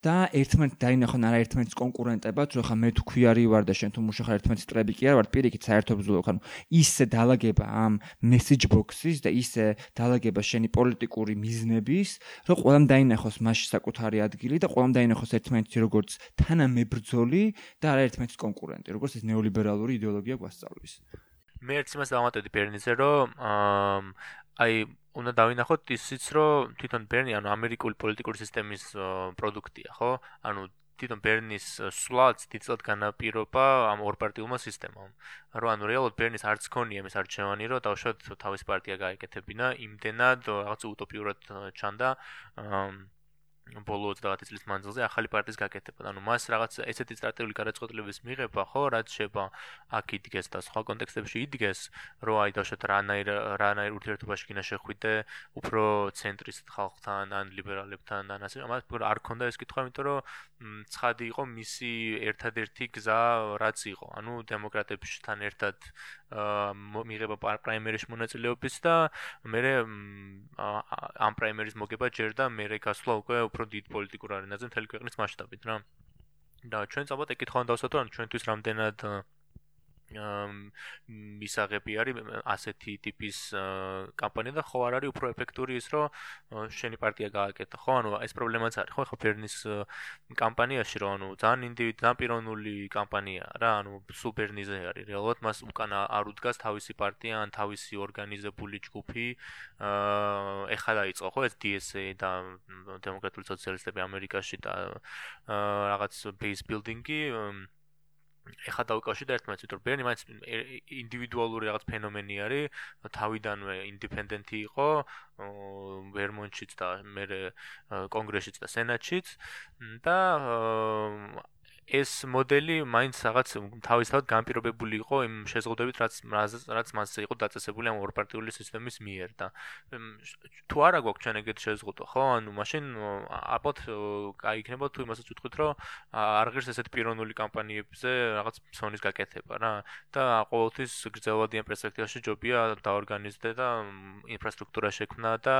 და ერთმანეთს დაინახონ არა ერთმანეთის კონკურენტებად, რომ ხა მე თუ ქვიარი ვარ და შენ თუ მუშა ხარ ერთმანეთის წრეები კი არ ვარ, პირიქით საერთოდ ბრძოლობ, ხანუ ისე დაალაგება ამ message box-ის და ისე დაალაგება შენი პოლიტიკური მიზნების, რომ ყველამ დაინახოს მასში საკუთარი ადგილი და ყველამ დაინახოს ერთმანეთის როგორც თანამებრძოლი და არა ერთმანეთის კონკურენტი, როგორც ეს ნეოლიბერალური იდეოლოგია გვასწავლის. მე ერთ იმას დავამატებდი ბერნიზე, რომ აი უნდა დავინახოთ ისიც, რომ თვითონ ბერნი ანუ ამერიკული პოლიტიკური სისტემის პროდუქტია, ხო? ანუ თვითონ ბერნის სვლაც დიდწილად განაპირობა ამ ორპარტიულმა სისტემამ. რომ ანუ რეალურად ბერნის არც ქონია მის არჩევანი, რომ დავშოთ თავის პარტია გაეკეთებინა, იმდენად რაღაც უტოპიურად ჩანდა. აა ბოლო 20 წლის მანძილზე ახალი პარტიის გაკეთება. ანუ მას რაღაც ესეთი სტრატეგიული გადაწყვეტილების მიღება, ხო, რაც შეება აქ იდგეს და სხვა კონტექსტებში იდგეს, რომ აი დავშოთ რანაირ რანაირ ურთიერთობაში გინდა შეხვიდე უფრო ცენტრის ხალხთან ან ლიბერალებთან ან ასე. ამას არ ქონდა ეს კითხვა, იმიტომ რომ ცხადი იყო მისი ერთადერთი გზა, რაც იყო. ანუ დემოკრატებთან ერთად მიღება პრაიმერის მონაწილეობის და მე ამ პრაიმერის მოგება ჯერდა მე გასვლა უკვე უფრო დიდ პოლიტიკურ არენაზე მთელი ქვეყნის მასშტაბით რა. და ჩვენ წაბოთ ეკითხავენ დავსვათ რომ ჩვენთვის რამდენად მისაღები არის ასეთი ტიპის კამპანია და ხო არ არის უფრო ეფექტური ის რომ შენი პარტია გააკეთა. ხო ანუ ეს პრობლემაც არის. ხო ხო ბერნის კამპანიაში რომ ანუ ძალიან ინდივიდ ძალიან პიროვნული კამპანია რა. ანუ სუპერნიზე არის. რეალურად მას უკან არ უდგას თავისი პარტია ან თავისი ორგანიზებული ჯგუფი აა ეხლა დაიწყო. ხო ეს DSA და დემოკრატიული სოციალისტები ამერიკაში და რაღაც base building-ი ეხა დავიკავშირდა ერთმანეთს, ვიტყვი, ბერნი მაინც ინდივიდუალური რაღაც ფენომენი არის, თავიდანვე ინდიპენდენტი იყო, ვერმონტშიც და მე კონგრესშიც და სენატშიც. და ეს მოდელი მაინც რაღაც თავისთავად განპირობებული იყო იმ შეზღუდვებით, რაც რაც მასზე იყო დაწესებული ამ ორპარტიული სისტემის მიერ და თუ არა გვაქვს ჩვენ ეგეთ შეზღუდვა, ხო? ანუ მაშინ აპოთ კაი იქნება თუ იმასაც ვიტყვით, რომ არ ღირს ესეთ პიროვნული კამპანიებზე რაღაც სონის გაკეთება რა და ყოველთვის გრძელვადიან პერსპექტივაში ჯობია დაორგანიზდე და ინფრასტრუქტურა შექმნა და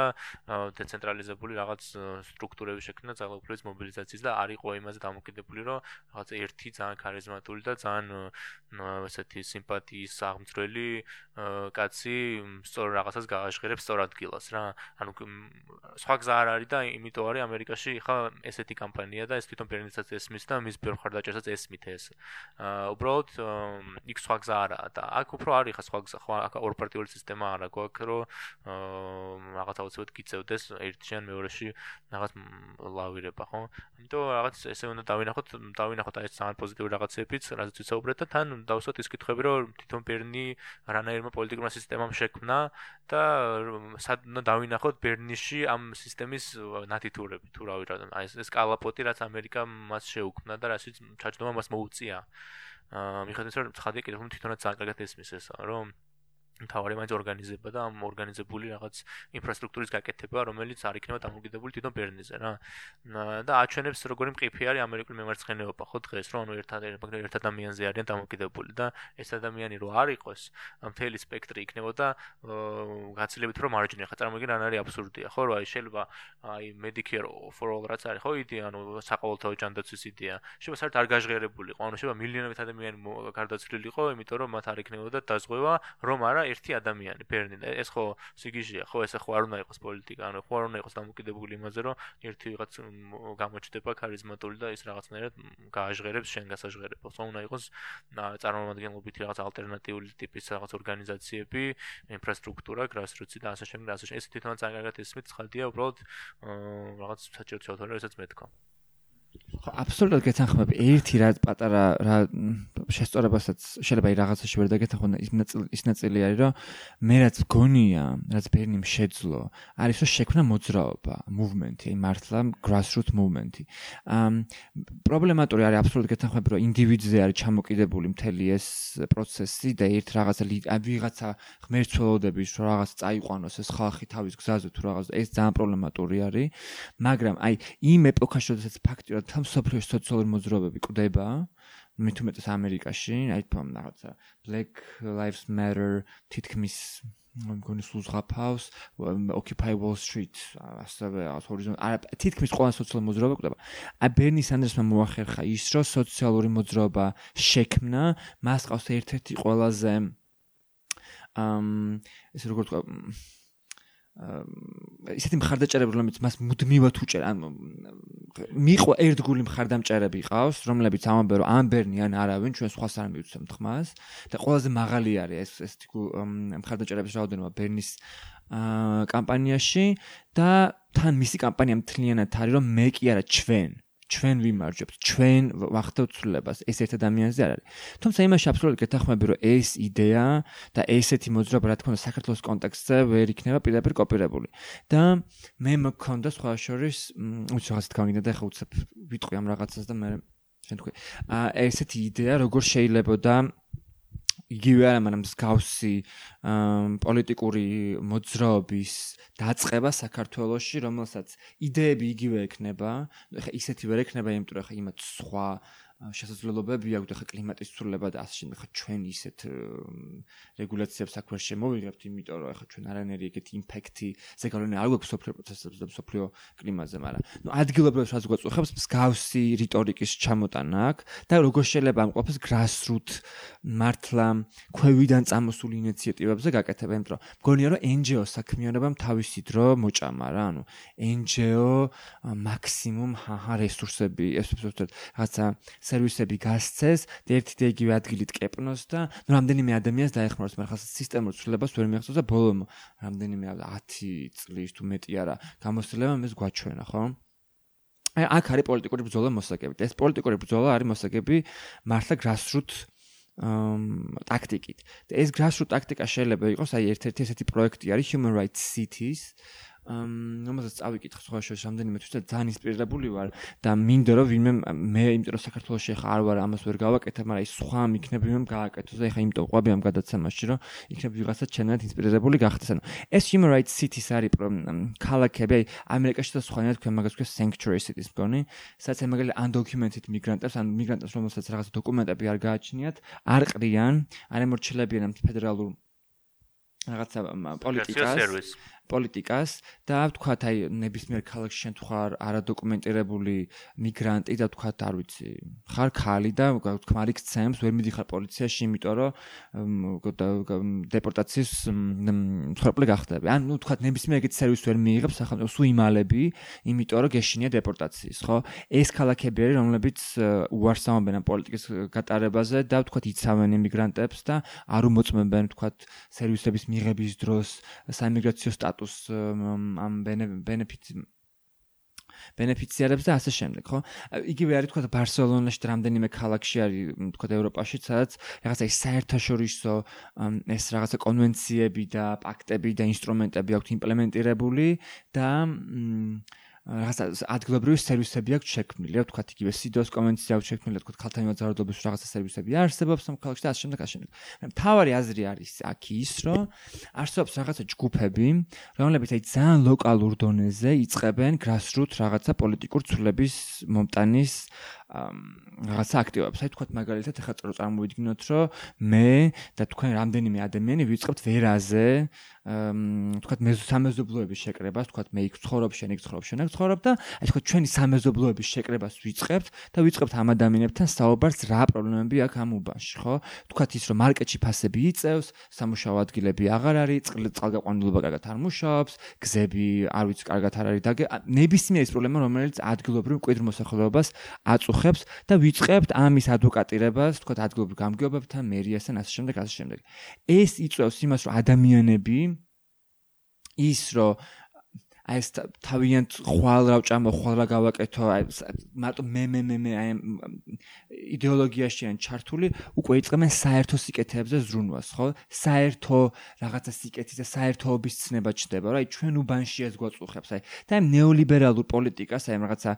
დეცენტრალიზებული რაღაც სტრუქტურები შექმნა ძალაუფლების მობილიზაციის და არ იყო იმაზე დამოკიდებული, რომ რაღაც ერთი ძალიან ქარიზმატული და ძალიან ესეთი სიმპათიის აღმწრელი კაცი სწორ რაღაცას გააჟღერებს სწორ ადგილას რა. ანუ სხვა გზა არ არის და იმიტომ არის ამერიკაში ხა ესეთი კამპანია და ეს თვითონ პერნიცაც ესმის და მის ბიურხარდაჭერსაც ესმით ეს. აა უბრალოდ იქ სხვა გზა არაა და აქ უფრო არის ხა სხვა გზა ხო აქ ორპარტიული სისტემა არა გვაქვს რომ აა რაღაც აუცილებლად გიწევდეს ერთიან მეორეში რაღაც ლავირება ხო? ამიტომ რაღაც ესე უნდა დავინახოთ დავინახოთ აი ეს ძალიან პოზიტიური რაღაცებიც რაზეც ვიცაუბრეთ და თან დავსვათ ის კითხვები რომ თვითონ ბერნი რანაირმა პოლიტიკურმა სისტემამ შექმნა და სად უნდა დავინახოთ ბერნიში ამ სისტემის ნათითურები თუ რა აი ეს კალაპოტი რაც ამერიკა მას შეუქმნა და რასაც ჩაჯდომა მას მოუწია. აა მიხედვით რომ ცხადია კიდევ თვითონაც ძალიან კარგად ესმის ეს რომ თავარი მაინც ორგანიზება და ამ ორგანიზებული რაღაც ინფრასტრუქტურის გაკეთება, რომელიც არ იქნება დამოკიდებული თვითონ ბერნიზე რა. და აჩვენებს როგორი მყიფე არის ამერიკული მემარცხენეობა ხო დღეს, რომ ანუ ერთად ერთ ადამიანზე არიან დამოკიდებული და ეს ადამიანი რო არ იყოს, მთელი სპექტრი იქნებოდა გაცილებით რომ მარჯვნივ ხა წარმოგიდგენ რა არის აბსურდია, ხო, რა შეიძლება აი Medicare for all რაც არის ხო იდეა, ანუ საყოველთაო ჯანდაცვის იდეა. შეიძლება საერთოდ არ გაჟღერებულიყო, ანუ შეიძლება მილიონობით ადამიანი გარდაცვლილიყო, იმიტომ რომ მათ არ იქნებოდა დაზღვევა, რომ არა ერთი ადამიანი ბერნი. და ეს ხო სიგიჟია ხო? ესე ხო არ უნდა იყოს პოლიტიკა ანუ ხო არ უნდა იყოს დამოკიდებული იმაზე რომ ერთი ვიღაც გამოჩდება ქარიზმატული და ის რაღაცნაირად გააჟღერებს შენ გასაჟღერებელს ხო უნდა იყოს წარმომადგენლობითი რაღაც ალტერნატიული ტიპის რაღაც ორგანიზაციები ინფრასტრუქტურა გრასრუცი და ასე შემდეგ ასე ეს თვითონაც ძალიან კარგად ისმით ცხადია უბრალოდ რაღაც საჭირო ჩავთვალე რასაც მე თქვა ხო აბსოლუტურად გეთანხმები ერთი რა პატარა რა შესწორებასაც შეიძლება აი რაღაცაში ვერ დაგეთანხმო ის ნაწილი ის ნაწილი არის რომ მე რაც გონია რაც ბერნიმ შეძლო არის რომ შექმნა მოძრაობა მუვმენტი აი მართლა grassroot movement-ი. ამ პრობლემატური არის აბსოლუტურად გეთანხმები რომ ინდივიდზე არის ჩამოკიდებული მთელი ეს პროცესი და ერთ რაღაცა ვიღაცა ღმერთწველოდების რომ რაღაც წაიყვანოს ეს ხალხი თავის გზაზე თუ რაღაც ეს ძალიან პრობლემატური არის მაგრამ აი იმ ეპოქაში როდესაც ფაქტიურად თამ სოფლიოს სოციალური მოძრაობები კვდება მით უმეტეს ამერიკაში აი თამ რაღაცა black lives matter თითქმის მგონი სულ ზღაფავს occupy wall street ასევე ჰორიზონ არა თითქმის ყველა სოციალური მოძრაობა კვდება აი ბერნი სანდერსმა მოახერხა ის რომ სოციალური მოძრაობა შექმნა მას ყავს ერთ-ერთი ყველაზე ამ ეს როგორ თქვა ისეთი მხარდაჭერები რომლებიც მას მუდმივად უჭერ ან მიყვა ერთგული მხარდამჭერები ყავს რომლებიც ამბობენ რომ ამბერნი ან არავინ ჩვენ სხვას არ მივცემთ ხმას და ყველაზე მაღალი არის ეს ეს მხარდაჭერების რაოდენობა ბერნის კამპანიაში და თან მისი კამპანია მთლიანად არის რომ მე კი არა ჩვენ ჩვენ ვიმარჯვებთ, ჩვენ ვახდევთ ცვლილებას, ეს ერთ ადამიანზე არ არის. თუმცა იმაში აბსოლუტურად გეთანხმები, რომ ეს იდეა და ესეთი მოძრაობა, რა თქმა უნდა, საქართველოს კონტექსტზე ვერ იქნება პირდაპირ კოპირებული. და მე მქონდა სხვა შორის, უცებ რაღაცა თქვა გინდა და ახლა უცებ ვიტყვი ამ რაღაცას და მე შენ თქვი. აა ესეთი იდეა, როგორ შეიძლება და იგივე არა, მაგრამ მსგავსი პოლიტიკური მოძრაობის დაწყება საქართველოსში, რომელსაც იდეები იგივე ექნება, ეხა ისეთი ვერ ექნება, იმიტომ რომ ეხა იმათ სხვა შესაძლებლობები აქვს და ხა კლიმატის ცვლილება და ასე შემდეგ ხა ჩვენ ისეთ რეგულაციებს აქ ვერ შემოვიღებთ იმიტომ რომ ხა ჩვენ არანაირი ეგეთი იმპექტი ზეგავლენი არ გვაქვს სოფლიო პროცესებზე და სოფლიო კლიმატზე მაგრამ ნუ ადგილობრივ რაც გვაწუხებს მსგავსი რიტორიკის ჩამოტანა აქ და როგორ შეიძლება ამ ყოფას grassroot მართლა ქვევიდან წამოსული ინიციატივებზე გაკეთება იმიტომ რომ მგონია რომ NGO საქმიანობამ თავისი დრო მოჭამა რა ანუ NGO მაქსიმუმ ჰაჰა რესურსები ეს უბრალოდ რაღაცა სერვისები გასცეს და ერთი და იგივე ადგილით კეპნოს და ნუ რამდენიმე ადამიანს დაეხმაროს მაგრამ ხა სისტემურ ცვლილებას ვერ მიაღწევს და ბოლომ რამდენიმე 10 წლის თუ მეტი არა გამოსწრება მეს გვაჩვენა ხო აი აქ არის პოლიტიკური ბრძოლა მოსაგებით ეს პოლიტიკური ბრძოლა არის მოსაგები მართლა grassroot ამ ტაქტიკით. და ეს grassroot ტაქტიკა შეიძლება იყოს აი ერთ-ერთი ესეთი პროექტი არის Human Rights Cities, რომელსაც წავიკითხე სხვა შორის რამდენიმე თვით და ძალიან ინსპირირებული ვარ და მინდა რომ ვინმე მე იმიტომ რომ საქართველოს ახლა არ ვარ ამას ვერ გავაკეთე მაგრამ ის სხვა მიქნები მე გააკეთოს და ახლა იმიტომ ყვები ამ გადაცემაში რომ იქნებ ვიღაცა ჩემნად ინსპირირებული გახდეს ანუ ეს human rights cities არის ქალაქები აი ამერიკაში და სხვანაირად თქვენ მაგას ქვია sanctuary cities მგონი სადაც მაგალითად undocumented migrants ან migrants რომელსაც რაღაც დოკუმენტები არ გააჩნიათ არ ყრიან არ ემორჩილებიან ამ ფედერალურ რაღაცა პოლიტიკას პოლიტიკას და ვთქვათ აი ნებისმიერ ქალაქში შენ თქვა არადოკუმენტირებული მიგრანტი და ვთქვათ არ ვიცი ხარ ხალი და თქმარი გცემს ვერ მიდიხარ პოლიციაში იმიტომ რომ დეპორტაციის მსხვერპლი გახდები. ან ნუ ვთქვათ ნებისმიერ ეგეთ სერვისს ვერ მიიღებს სახელმწიფო სუ იმალები იმიტომ რომ გეშინია დეპორტაციის ხო? ეს ქალაქები არის რომლებიც უარს ამბობენ ამ პოლიტიკის გატარებაზე და ვთქვათ იცავენ იმიგრანტებს და არ უმოწმებენ ვთქვათ სერვისების მიღების დროს საიმიგრაციო სტატუსს სტატუს ამ ბენეფიტ ბენეფიციარებს და ასე შემდეგ, ხო? იგივე არის თქვა ბარსელონაში და რამდენიმე ქალაქში არის თქვა ევროპაში, სადაც რაღაცა ის საერთაშორისო ეს რაღაცა კონვენციები და პაქტები და ინსტრუმენტები აქვს იმპლემენტირებული და რაღაცა ადგილობრივი სერვისები აქვს შექმნილი, რა ვთქვათ, იგივე სიდოს კონვენცია აქვს შექმნილი, თქვათ, ქალთა მიმოძრაობის რაღაცა სერვისები არსებობს ამ ქალაქში და ასე შემდეგ, ასე შემდეგ. მთავარი აზრი არის აქ ის, რომ არსებობს რაღაცა ჯგუფები, რომლებიც აი ძალიან ლოკალურ დონეზე იწყებენ grassroot რაღაცა პოლიტიკურ ცვლილების მომტანის რაღაცა აქტივებს. აი თქვათ მაგალითად ახლა წარმოვიდგინოთ, რომ მე და თქვენ რამდენიმე ადამიანი ვიწყებთ ვერაზე, თქვათ მე სამეზობლოების შეკრებას, თქვათ მე იქ ცხოვრობ, შენ იქ ცხოვრობ, შენ აქ ცხოვრობ და აი თქვათ ჩვენი სამეზობლოების შეკრებას ვიწყებთ და ვიწყებთ ამ ადამიანებთან საუბარს რა პრობლემები აქვს ამ უბანში, ხო? თქვათ ის რომ მარკეტში ფასები იწევს, სამუშაო ადგილები აღარ არის, წყალგაყვანილობა კარგად არ მუშაობს, გზები არ ვიცი კარგად არ არის და ნებისმიერი ეს პრობლემა რომელიც ადგილობრივ მკვიდრ მოსახლეობას აწუხებს და ვიწყებთ ამის ადვოკატირებას, თქვათ ადგილობრივ გამგეობებთან, მერიასთან, ასე შემდეგ, ასე შემდეგ. ეს იწევს იმას, რომ ადამიანები ის რომ აი ეს თავიანთ ხვალ რა ვჭამო ხვალ რა გავაკეთო აი მარტო მე მე მე მე აი იდეოლოგიაში ან ჩართული უკვე იწყებენ საერთო სიკეთეებზე ზრუნვას ხო? საერთო რაღაცა სიკეთის და საერთოობის ცნება ჩდება რა აი ჩვენ უბანში ეს გვაწუხებს აი. და აი ნეოლიბერალურ პოლიტიკას აი რაღაცა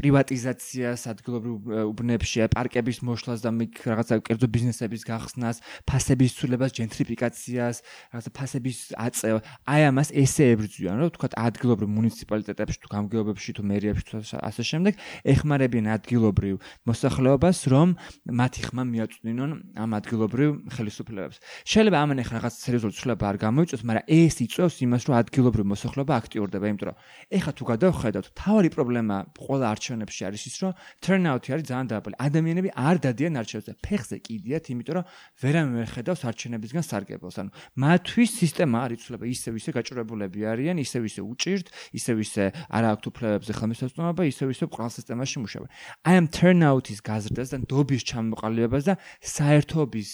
პრივატიზაციას ადგილობრივ უბნებში აი პარკების მოშლას და რაღაცა კერძო ბიზნესების გახსნას ფასების ცვლილებას ჯენტრიფიკაციას რაღაცა ფასების აწევა აი ამას ესე ებრძვიან რომ თქვა ადგილ ადგილობრივ მუნიციპალიტეტებში თუ გამგეობებში თუ მერიებში თუ ასე შემდეგ ეხმარებიან ადგილობრივ მოსახლეობას რომ მათი ხმა მიაწვდინონ ამ ადგილობრივ ხელისუფლებებს. შეიძლება ამან ახლა რაღაც სერიოზული ცვლილება არ გამოიწვიოს, მაგრამ ეს იწვევს იმას, რომ ადგილობრივ მოსახლეობა აქტიურდება, იმიტომ რომ ეხლა თუ გადავხედავთ, თავი პრობლემა ყველა არჩევნებში არის ის, რომ turnout-ი არის ძალიან დაბალი. ადამიანები არ დადიან არჩევნებზე. ფეხზე კიდიათ, იმიტომ რომ ვერამ ვერ ხედავს არჩევნებისგან სარგებელს. ანუ მათთვის სისტემა არის ცვლილება ისე ისე გაჭრებულები არიან, ისე ისე უჭირთ ვიღებთ, ისევ ისე არა აქვთ უფლებებზე ხელმისაწვდომობა, ისევ ისე ყრალ სისტემაში მუშაობენ. აი ამ turnout-ის გაზრდას და დობის ჩამოყალიბებას და საერთობის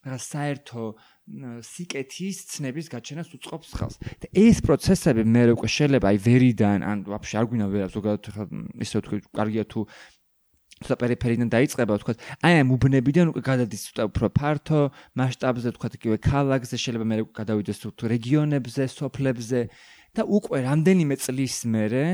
რა საერთო სიკეთის ცნების გაჩენას უწყობს ხელს. და ეს პროცესები მე უკვე შეიძლება აი ვერიდან ან ვაფშე არ გვინა ვერ ზოგადად ხა ისე ვთქვი, კარგია თუ ცოტა პერიფერიდან დაიწყება, ვთქვათ, აი ამ უბნებიდან უკვე გადადის ცოტა უფრო ფართო მასშტაბზე, ვთქვათ, იგივე ქალაქზე, შეიძლება მე გადავიდეს თუ რეგიონებზე, სოფლებზე. და უკვე რამდენიმე წლის მერე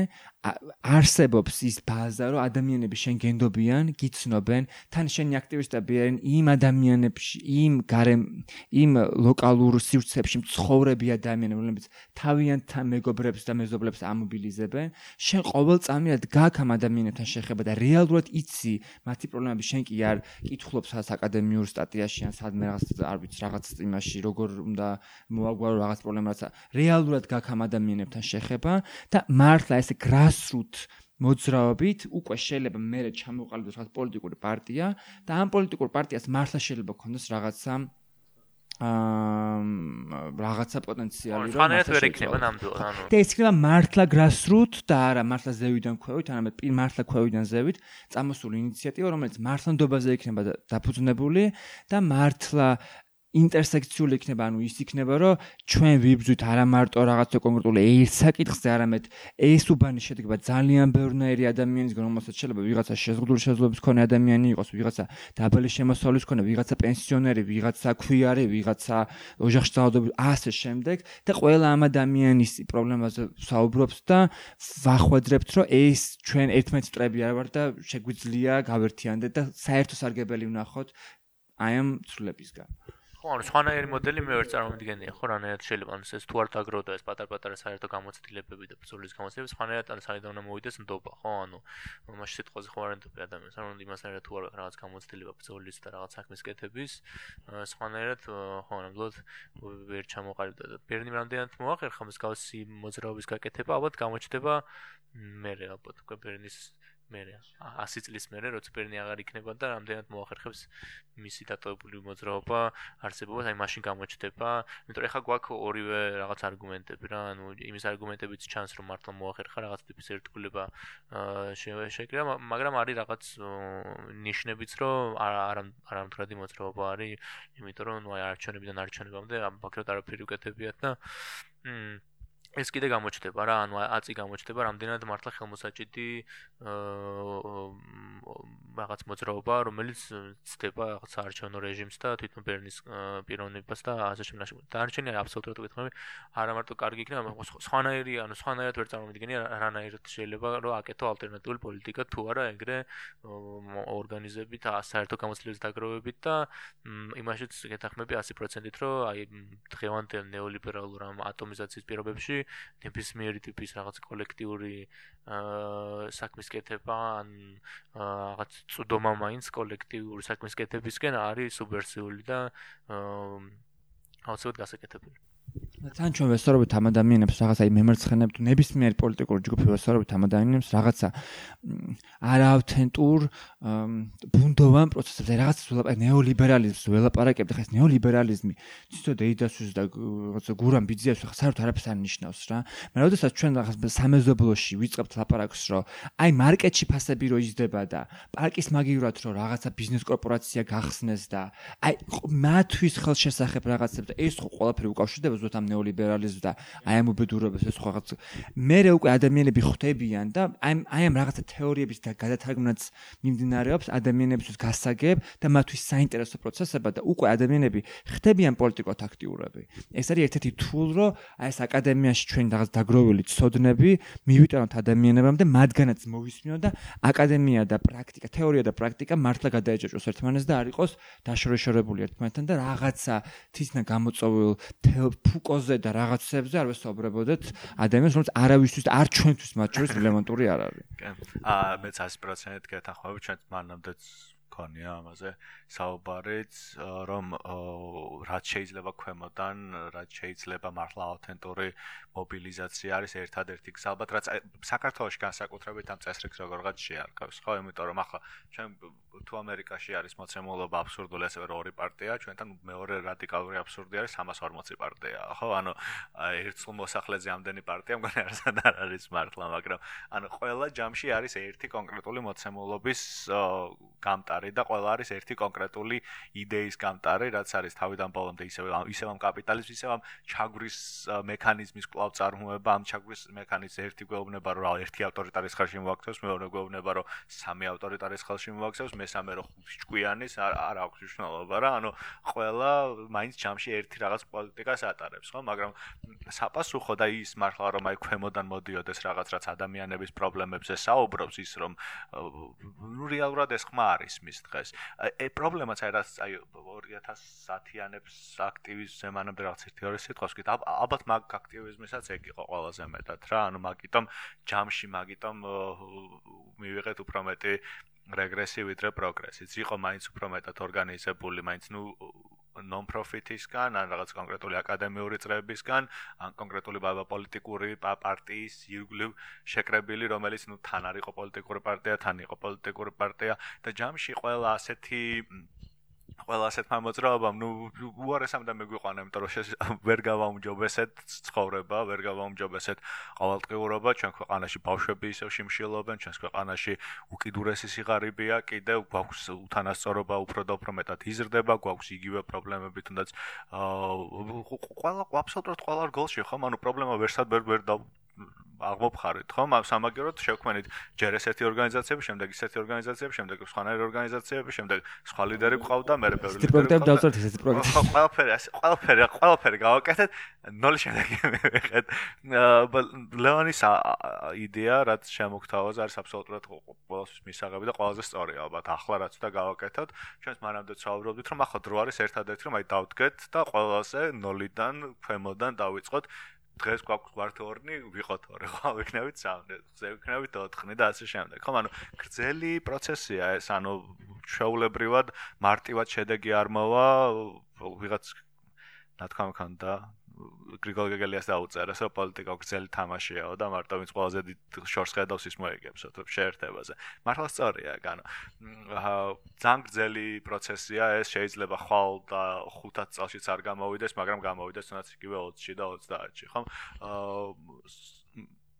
არსებობს ის ბაზა, რომ ადამიანები შენ გენდობიან, გიცნობენ, თან შენი აქტივისტები არიან იმ ადამიანებში, იმ გარემ იმ ლოკალურ სივრცეებში მცხოვრები ადამიანები, რომლებიც თავიანთან მეგობრებს და მეზობლებს ამობილიზებენ, შენ ყოველწამიერ გაქ ამ ადამიანებთან შეხება და რეალურად იცი მათი პრობლემები, შენ კი არ კითხულობს სადაც აკადემიურ სტატიაში ან სადმე რაღაც არ ვიცი რაღაც იმაში, როგორ უნდა მოაგვარო რაღაც პრობლემას, რეალურად გაქ ამ ადამიანებთან შეხება და მართლა ეს grassroot მოძრაობით უკვე შეიძლება მე ჩამოყალიბდეს რაღაც პოლიტიკური პარტია და ამ პოლიტიკურ პარტიას მართლა შეიძლება ქონდეს რაღაცა აა რაღაცა პოტენციალი რომ მართლა ვერ იქნება ნამდვილად ანუ და ეს იქნება მართლა grassroot და არა მართლა ზევიდან ქვევით არამედ პირ მართლა ქვევიდან ზევით წამოსული ინიციატივა რომელიც მართლანდობაზე იქნება დაფუძნებული და მართლა ინტერსექციული იქნება, ანუ ის იქნება, რომ ჩვენ ვიბრძვით არა მარტო რაღაცა კონკრეტული ერთ საკითხზე, არამედ ეს უბანი შედგება ძალიან ბევრნაირი ადამიანისგან, რომელსაც შეიძლება ვიღაცა შეზღუდული შესაძლებლობის მქონე ადამიანი იყოს, ვიღაცა დაბალი შემოსავლის მქონე, ვიღაცა პენსიონერი, ვიღაცა ქვიარი, ვიღაცა ოჯახში ძალადობი, ასე შემდეგ და ყველა ამ ადამიანის პრობლემაზე საუბრობს და ვახვედრებთ, რომ ეს ჩვენ ერთმანეთს წრები არ ვარ და შეგვიძლია გავერთიანდეთ და საერთო სარგებელი ვნახოთ აი ამ ცვლილებისგან. ხო, ანუ სხვანაირი მოდელი მე ვერ წარმოვიდგენია, ხო, რანაირად შეიძლება ანუ ეს თუ არ დაგროვდა ეს პატარ-პატარა საერთო გამოცდილებები და ბრძოლის გამოცდილებები, სხვანაირად ან საერთოდ უნდა მოვიდეს ნდობა, ხო, ანუ მაშინ სიტყვაზე ხო არ ენდობი ადამიანს, ანუ იმასთან ერთად თუ არ რაღაც გამოცდილება ბრძოლის და რაღაც საქმის კეთების, სხვანაირად ხო, ნამდვილად ვერ ჩამოყალიბდა. და ბერნი რამდენად მოახერხა მსგავსი მოძრაობის გაკეთება, ალბათ გამოჩნდება მე ალბათ უკვე ბერნის მე 100 წლის მერე როცა პერნი აღარ იქნება და რამდენად მოახერხებს მისი დატოვებული მოძრაობა არსებობას, აი მაშინ გამოჩდება. იმიტომ ეხა გვაქვს ორივე რაღაც არგუმენტები რა, ანუ იმის არგუმენტებიც ჩანს რომ მართლა მოახერხა რაღაც ტიპის ერთგულება შეკრება, მაგრამ არის რაღაც ნიშნებიც რომ არ არ ამთრადი მოძრაობა არის, იმიტომ რომ ნუ აი არჩევნებიდან არჩევნებამდე ამ ფაქტობრივად არაფერი უკეთებიათ და მ ეს კიდე გამოჩდება რა, ანუ აწი გამოჩდება, რამდენად მართლა ხელმოსაჭიდი რაღაც მოძრაობა, რომელიც ცდება რაღაც არჩევნო რეჟიმს და თვითონ ბერნის პიროვნებას და ასე შემდეგ. დარჩენილი აბსოლუტურად უკეთმები, არა მარტო კარგი იქნება, სხვანაირი, ანუ სხვანაირად ვერ წარმოვიდგენია რანაირად შეიძლება რომ აკეთო ალტერნატიული პოლიტიკა თუ არა ეგრე ორგანიზებით, საერთო გამოცდილების დაგროვებით და იმაშიც გეთახმები 100%-ით, რომ აი დღევანდელ ნეოლიბერალურ ამ ატომიზაციის პირობებში ნებისმიერი ტიპის რაღაც კოლექტიური აა საქმის კეთება ან რაღაც წვდომა მაინც კოლექტიური საქმის კეთებისკენ არის სუბერსიული და აა აუცილებლად გასაკეთებელი. თან ჩვენ ვესწორებით ამ ადამიანებს რაღაცა იმ მემარცხენებ თუ ნებისმიერ პოლიტიკურ ჯგუფი ვესწორებით ამ ადამიანებს რაღაცა არაავთენტურ ბუნდოვან პროცესებზე რაღაცა ველაპარაკ ნეოლიბერალიზმს ველაპარაკებთ ხა ეს ნეოლიბერალიზმი ცოტა დეიდასუს და რაღაცა გურამ ბიძიას ხა საერთოდ არაფერს არ ნიშნავს რა. მე როდესაც ჩვენ რაღაცა სამეზობლოში ვიწყებთ ლაპარაკს რომ აი მარკეტში ფასები რო იზრდება და პარკის მაგივრად რომ რაღაცა ბიზნეს კორპორაცია გახსნეს და აი მათთვის ხელშესახებ რაღაცებს და ეს ყველაფერი უკავშირდება ზუსტად ამ ნეოლიბერალიზმს და აი ამ უბედურებას ეს რაღაც მე უკვე ადამიანები ხვდებიან და აი აი ამ რაღაცა თეორიების და გადათარგმნაც მიმდინარეობს ადამიანებისთვის გასაგებ და მათთვის საინტერესო პროცესებად და უკვე ადამიანები ხვდებიან პოლიტიკოთ აქტიურები. ეს არის ერთ-ერთი თულ რომ აი ეს აკადემიაში ჩვენ რაღაც დაგროვილი ცოდნები მივიტანოთ ადამიანებამდე მათგანაც მოვისმინოთ და აკადემია და პრაქტიკა თეორია და პრაქტიკა მართლა გადაეჭოჭოს ერთმანეთს და არ იყოს დაშორეშორებული ერთმანეთთან და რაღაცა თითნა გამოწოვილ ფუკოზე და რაღაცებზე არ ვესაუბრებოდეთ ადამიანს რომელიც არავისთვის არ ჩვენთვის მათ შორის რელევანტური არ არის. კი. აა მეც 100% გეთანხმები ჩვენ მანამდეც ქონია ამაზე საუბარიც რომ რაც შეიძლება ქვემოდან რაც შეიძლება მართლა აუთენტური მობილიზაცია არის ერთადერთი გზა ალბათ რაც საქართველოს განსაკუთრებით ამ წესრიგს როგორღაც შეარყევს ხო იმიტომ რომ ახლა ჩვენ თუ ამერიკაში არის მოცემულობა აბსურდული ასევე ორი პარტია ჩვენთან მეორე რადიკალური აბსურდი არის 340 პარტია. ხო ანუ ერთსულ მოსახლეზე ამდენი პარტია მგონი არ არის მართლა მაგრამ ანუ ყველა ჯამში არის ერთი კონკრეტული მოცემულობის გამტა გამტარი და ყველა არის ერთი კონკრეტული იდეის გამტარი, რაც არის თავიდან ბოლომდე ისევ ისევ ამ კაპიტალიზმის, ისევ ამ ჩაგვრის მექანიზმის კვლავ წარმოება, ამ ჩაგვრის მექანიზმის ერთი გვეუბნება, რომ ერთი ავტორიტარის ხელში მოაქცევს, მეორე გვეუბნება, რომ სამი ავტორიტარის ხელში მოაქცევს, მესამე რომ ჭკვიანის არ არ აქვს მნიშვნელობა რა, ანუ ყველა მაინც ჯამში ერთი რაღაც პოლიტიკას ატარებს, ხო? მაგრამ საპასუხო და ის მართლა რომ აი ქვემოდან მოდიოდეს რაღაც რაც ადამიანების პრობლემებზე საუბრობს ის რომ ნუ რეალურად ეს ხმა არის მის დღეს. აი პრობლემაც აი რაც აი 2010-იანებს აქტივიზმზე მანამდე რაღაც ერთი ორი სიტყვა ვსკით ალბათ მაგ აქტივიზმისაც ეგ იყო ყველაზე მეტად რა ანუ მაგიტომ ჯამში მაგიტომ მივიღეთ უფრო მეტი რეგრესი ვიდრე პროგრესი. იყო მაინც უფრო მეტად ორგანიზებული, მაინც ნუ non-profit-ისგან, ან რაღაც კონკრეტული აკადემიური წრეებისგან, ან კონკრეტული ბაბა პოლიტიკური პარტიის ირგვლივ შეკრებილი, რომელიც ნუ თან არ იყო პოლიტიკური პარტია, თან იყო პოლიტიკური პარტია და ჯამში ყველა ასეთი ყველა ასეთმა მოძრაობამ, ნუ უარესამდე მეგვიყვანა, იმიტომ რომ ვერ გავაუმჯობესეთ ცხოვრება, ვერ გავაუმჯობესეთ ყოველდღიურობა, ჩვენ ქვეყანაში ბავშვები ისევ შიმშილობენ, ჩვენს ქვეყანაში უკიდურესი სიღარიბეა, კიდევ გვაქვს უთანასწორობა უფრო და უფრო მეტად იზრდება, გვაქვს იგივე პრობლემები, თუნდაც აა ყველა აბსოლუტურად ყველა რგოლში ხომ, ანუ პრობლემა ვერსად ვერ ვერ აღმოფხარეთ, ხო? ამ სამაგეროთ შევქმნით ჯერ ესეთი ორგანიზაციები, შემდეგ ისეთი ორგანიზაციები, შემდეგ სხვანაირი ორგანიზაციები, შემდეგ სხვა ლიდერი ყავდა, მე რეპერული. ეს პროექტები დავწერთ ესეთი პროექტები. ხო, ყველაფერი, ყველაფერი, ყველაფერი გავაკეთეთ, ნული შემდეგ მივიღეთ. ლეონის იდეა, რაც შემოგთავაზა, არის აბსოლუტურად ყველასთვის მისაღები და ყველაზე სწორი ალბათ. ახლა რაც და გავაკეთოთ, ჩვენს მანამდე ცალბრობდით, რომ ახლა დრო არის ერთადერთი, რომ აი დავდგეთ და ყველაზე ნოლიდან, ქვემოდან დავიწყოთ დღეს გვაქვს კვარტორნი, ვიყოთ ორი, ხო, ვიქნებით სამი, ხზე ვიქნებით ოთხი და ასე შემდეგ. ხო, ანუ გრძელი პროცესია ეს, ანუ შეულებრივად მარტივად შედეგი არ მოვა, ვიღაც ნათქვა მქონდა გრიგოლ გეგელიას დაუწერეს, რომ პოლიტიკა გრძელი თამაშიაო და მარტო ვინც ყველაზე დიდ შორს ხედავს ის მოიგებსო თუ შეერთებაზე. მართლა სწორია, ანუ ძალიან გრძელი პროცესია ეს, შეიძლება ხვალ და 5 წელშიც არ გამოვიდეს, მაგრამ გამოვიდეს თუნდაც იგივე 20-ში და 30-ში, ხო? აა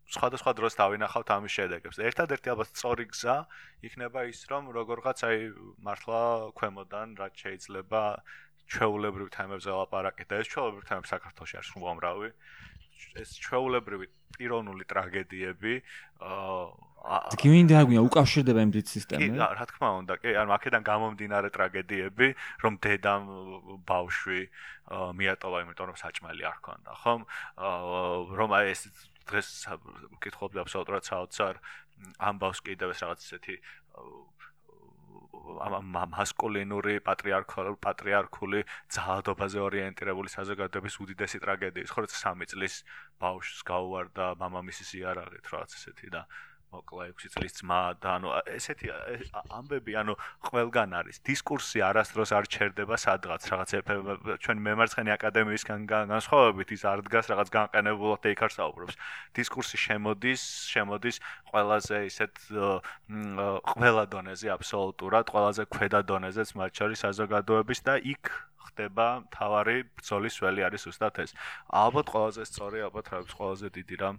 სხვადასხვა დროს დავინახავთ ამის შედეგებს. ერთადერთი ალბათ სწორი გზა იქნება ის, რომ როგორღაც აი მართლა ქვემოდან რაც შეიძლება ჩვეულებრივ თემებზე ლაპარაკი და ეს ჩვეულებრივ თემები საქართველოს არის უამრავი ეს ჩვეულებრივი პიროვნული ტრაგედიები აა გინდა აგვია უკავშირდება იმ დიდ სისტემას კი რა თქმა უნდა კი ანუ აქედან გამომდინარე ტრაგედიები რომ დედამ ბავშვი მიატოვა იმიტომ რომ საჭმელი არ ქონდა ხომ? რომ აი ეს დღეს კითხობდი აბსოლუტურად საოცარ ამბავს კიდევ ეს რაღაც ესეთი მასკულინური პატრიარქული პატრიარქული ძალადობაზე ორიენტირებული საზოგადოების უდიდესი ტრაგედია. ხო, 3 წლის ბავშვს გაუვარდა მამამისის იარაღით, რაღაც ესეთი და მოკლა 6 წლის ძმა და ანუ ესეთი ამბები ანუ ყველგან არის. დისკურსი არასდროს არ ჩერდება სადღაც. რაღაც ჩვენ მემარცხენე აკადემიისგან განსხვავებით ის არ დგას რაღაც განყენებულად და იქ არ საუბრობს. დისკურსი შემოდის შემოდის ყველაზე ისეთ ყველა დონეზე აბსოლუტურად ყველაზე ქვედა დონეზეც მათ შორის საზოგადოების და იქ ხდება თავარი ბრძოლის ველი არის უბრალოდ ეს. ალბათ ყველაზე სწორი ალბათ რა ყველაზე დიდი რამ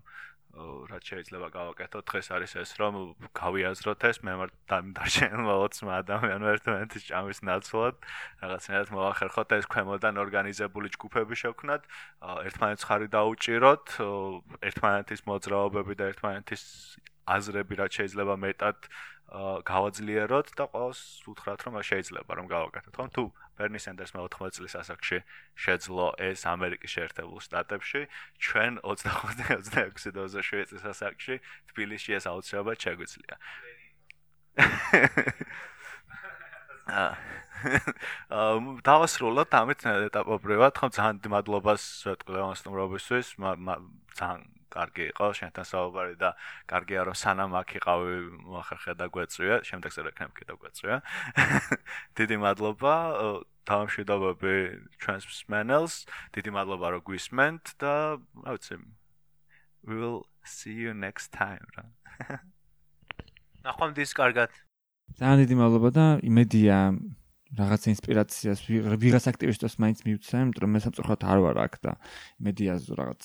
რაც შეიძლება გავაკეთოთ დღეს არის ეს რომ გავიაზროთ ეს მე მარ დარჩენილ 20 ადამიანს ერთმანეთის ჭამის ნაცვლად რაღაცნაირად მოახერხოთ ეს ქვემოდან ორგანიზებული ჯგუფები შევქნათ ერთმანეთს ხარი დაუჭიროთ ერთმანეთის მოძრაობები და ერთმანეთის აზრები რაც შეიძლება მეტად გავაძლიეროთ და ყოველს უთხრათ რომ შეიძლება რომ გავაკეთოთ. ხო თუ ბერნი სენდერსმა 80 წლის ასაკში შეძლო ეს ამერიკის შეერთებულ შტატებში, ჩვენ 25-26 და 27 წლის ასაკში თბილისში ეს აუცილებლად შეგვიძლია. აა დავასრულოთ ამით ეტაპობრივად, ხო ძალიან მადლობას ვეტყვი ლევანსტუმრობისთვის, ძალიან კარგი იყო შენთან საუბარი და კარგია რომ სანამ აქ იყავი მოახერხე და გვეწვია. შემდეგ ზე რეკნებ კიდე გვეწვია. დიდი მადლობა თავმშვიდობები ჩვენს მენელს. დიდი მადლობა რომ გვისმენთ და რა ვიცი we will see you next time რა. ნახვამდის კარგად. ძალიან დიდი მადლობა და იმედია რაღაც ინსპირაციას ვიღაც აქტივისტოს მაინც მივცემ, იმიტომ რომ მე სამწუხაროდ არ ვარ აქ და მედიაზე რაღაც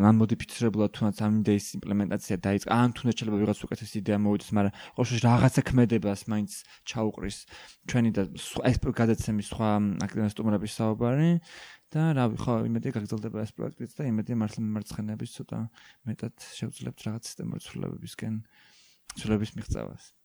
ან მოდიფიცირებულად თუნდაც ამ იდეის იმპლემენტაცია დაიწყო. ან თუნდაც შეიძლება ვიღაც უკეთეს იდეა მოვიდეს, მაგრამ ყოველშაბათი რაღაცა ქმედებას მაინც ჩაუყრის ჩვენი და ეს გადაცემის სხვა აქტივისტების საუბარი და რა ხო იმედი გაგრძელდება ეს პროექტიც და იმედი მართლა მემარცხენეების ცოტა მეტად შევძლებთ რაღაც სისტემური ცვლილებებისკენ ცვლილების მიღწევას.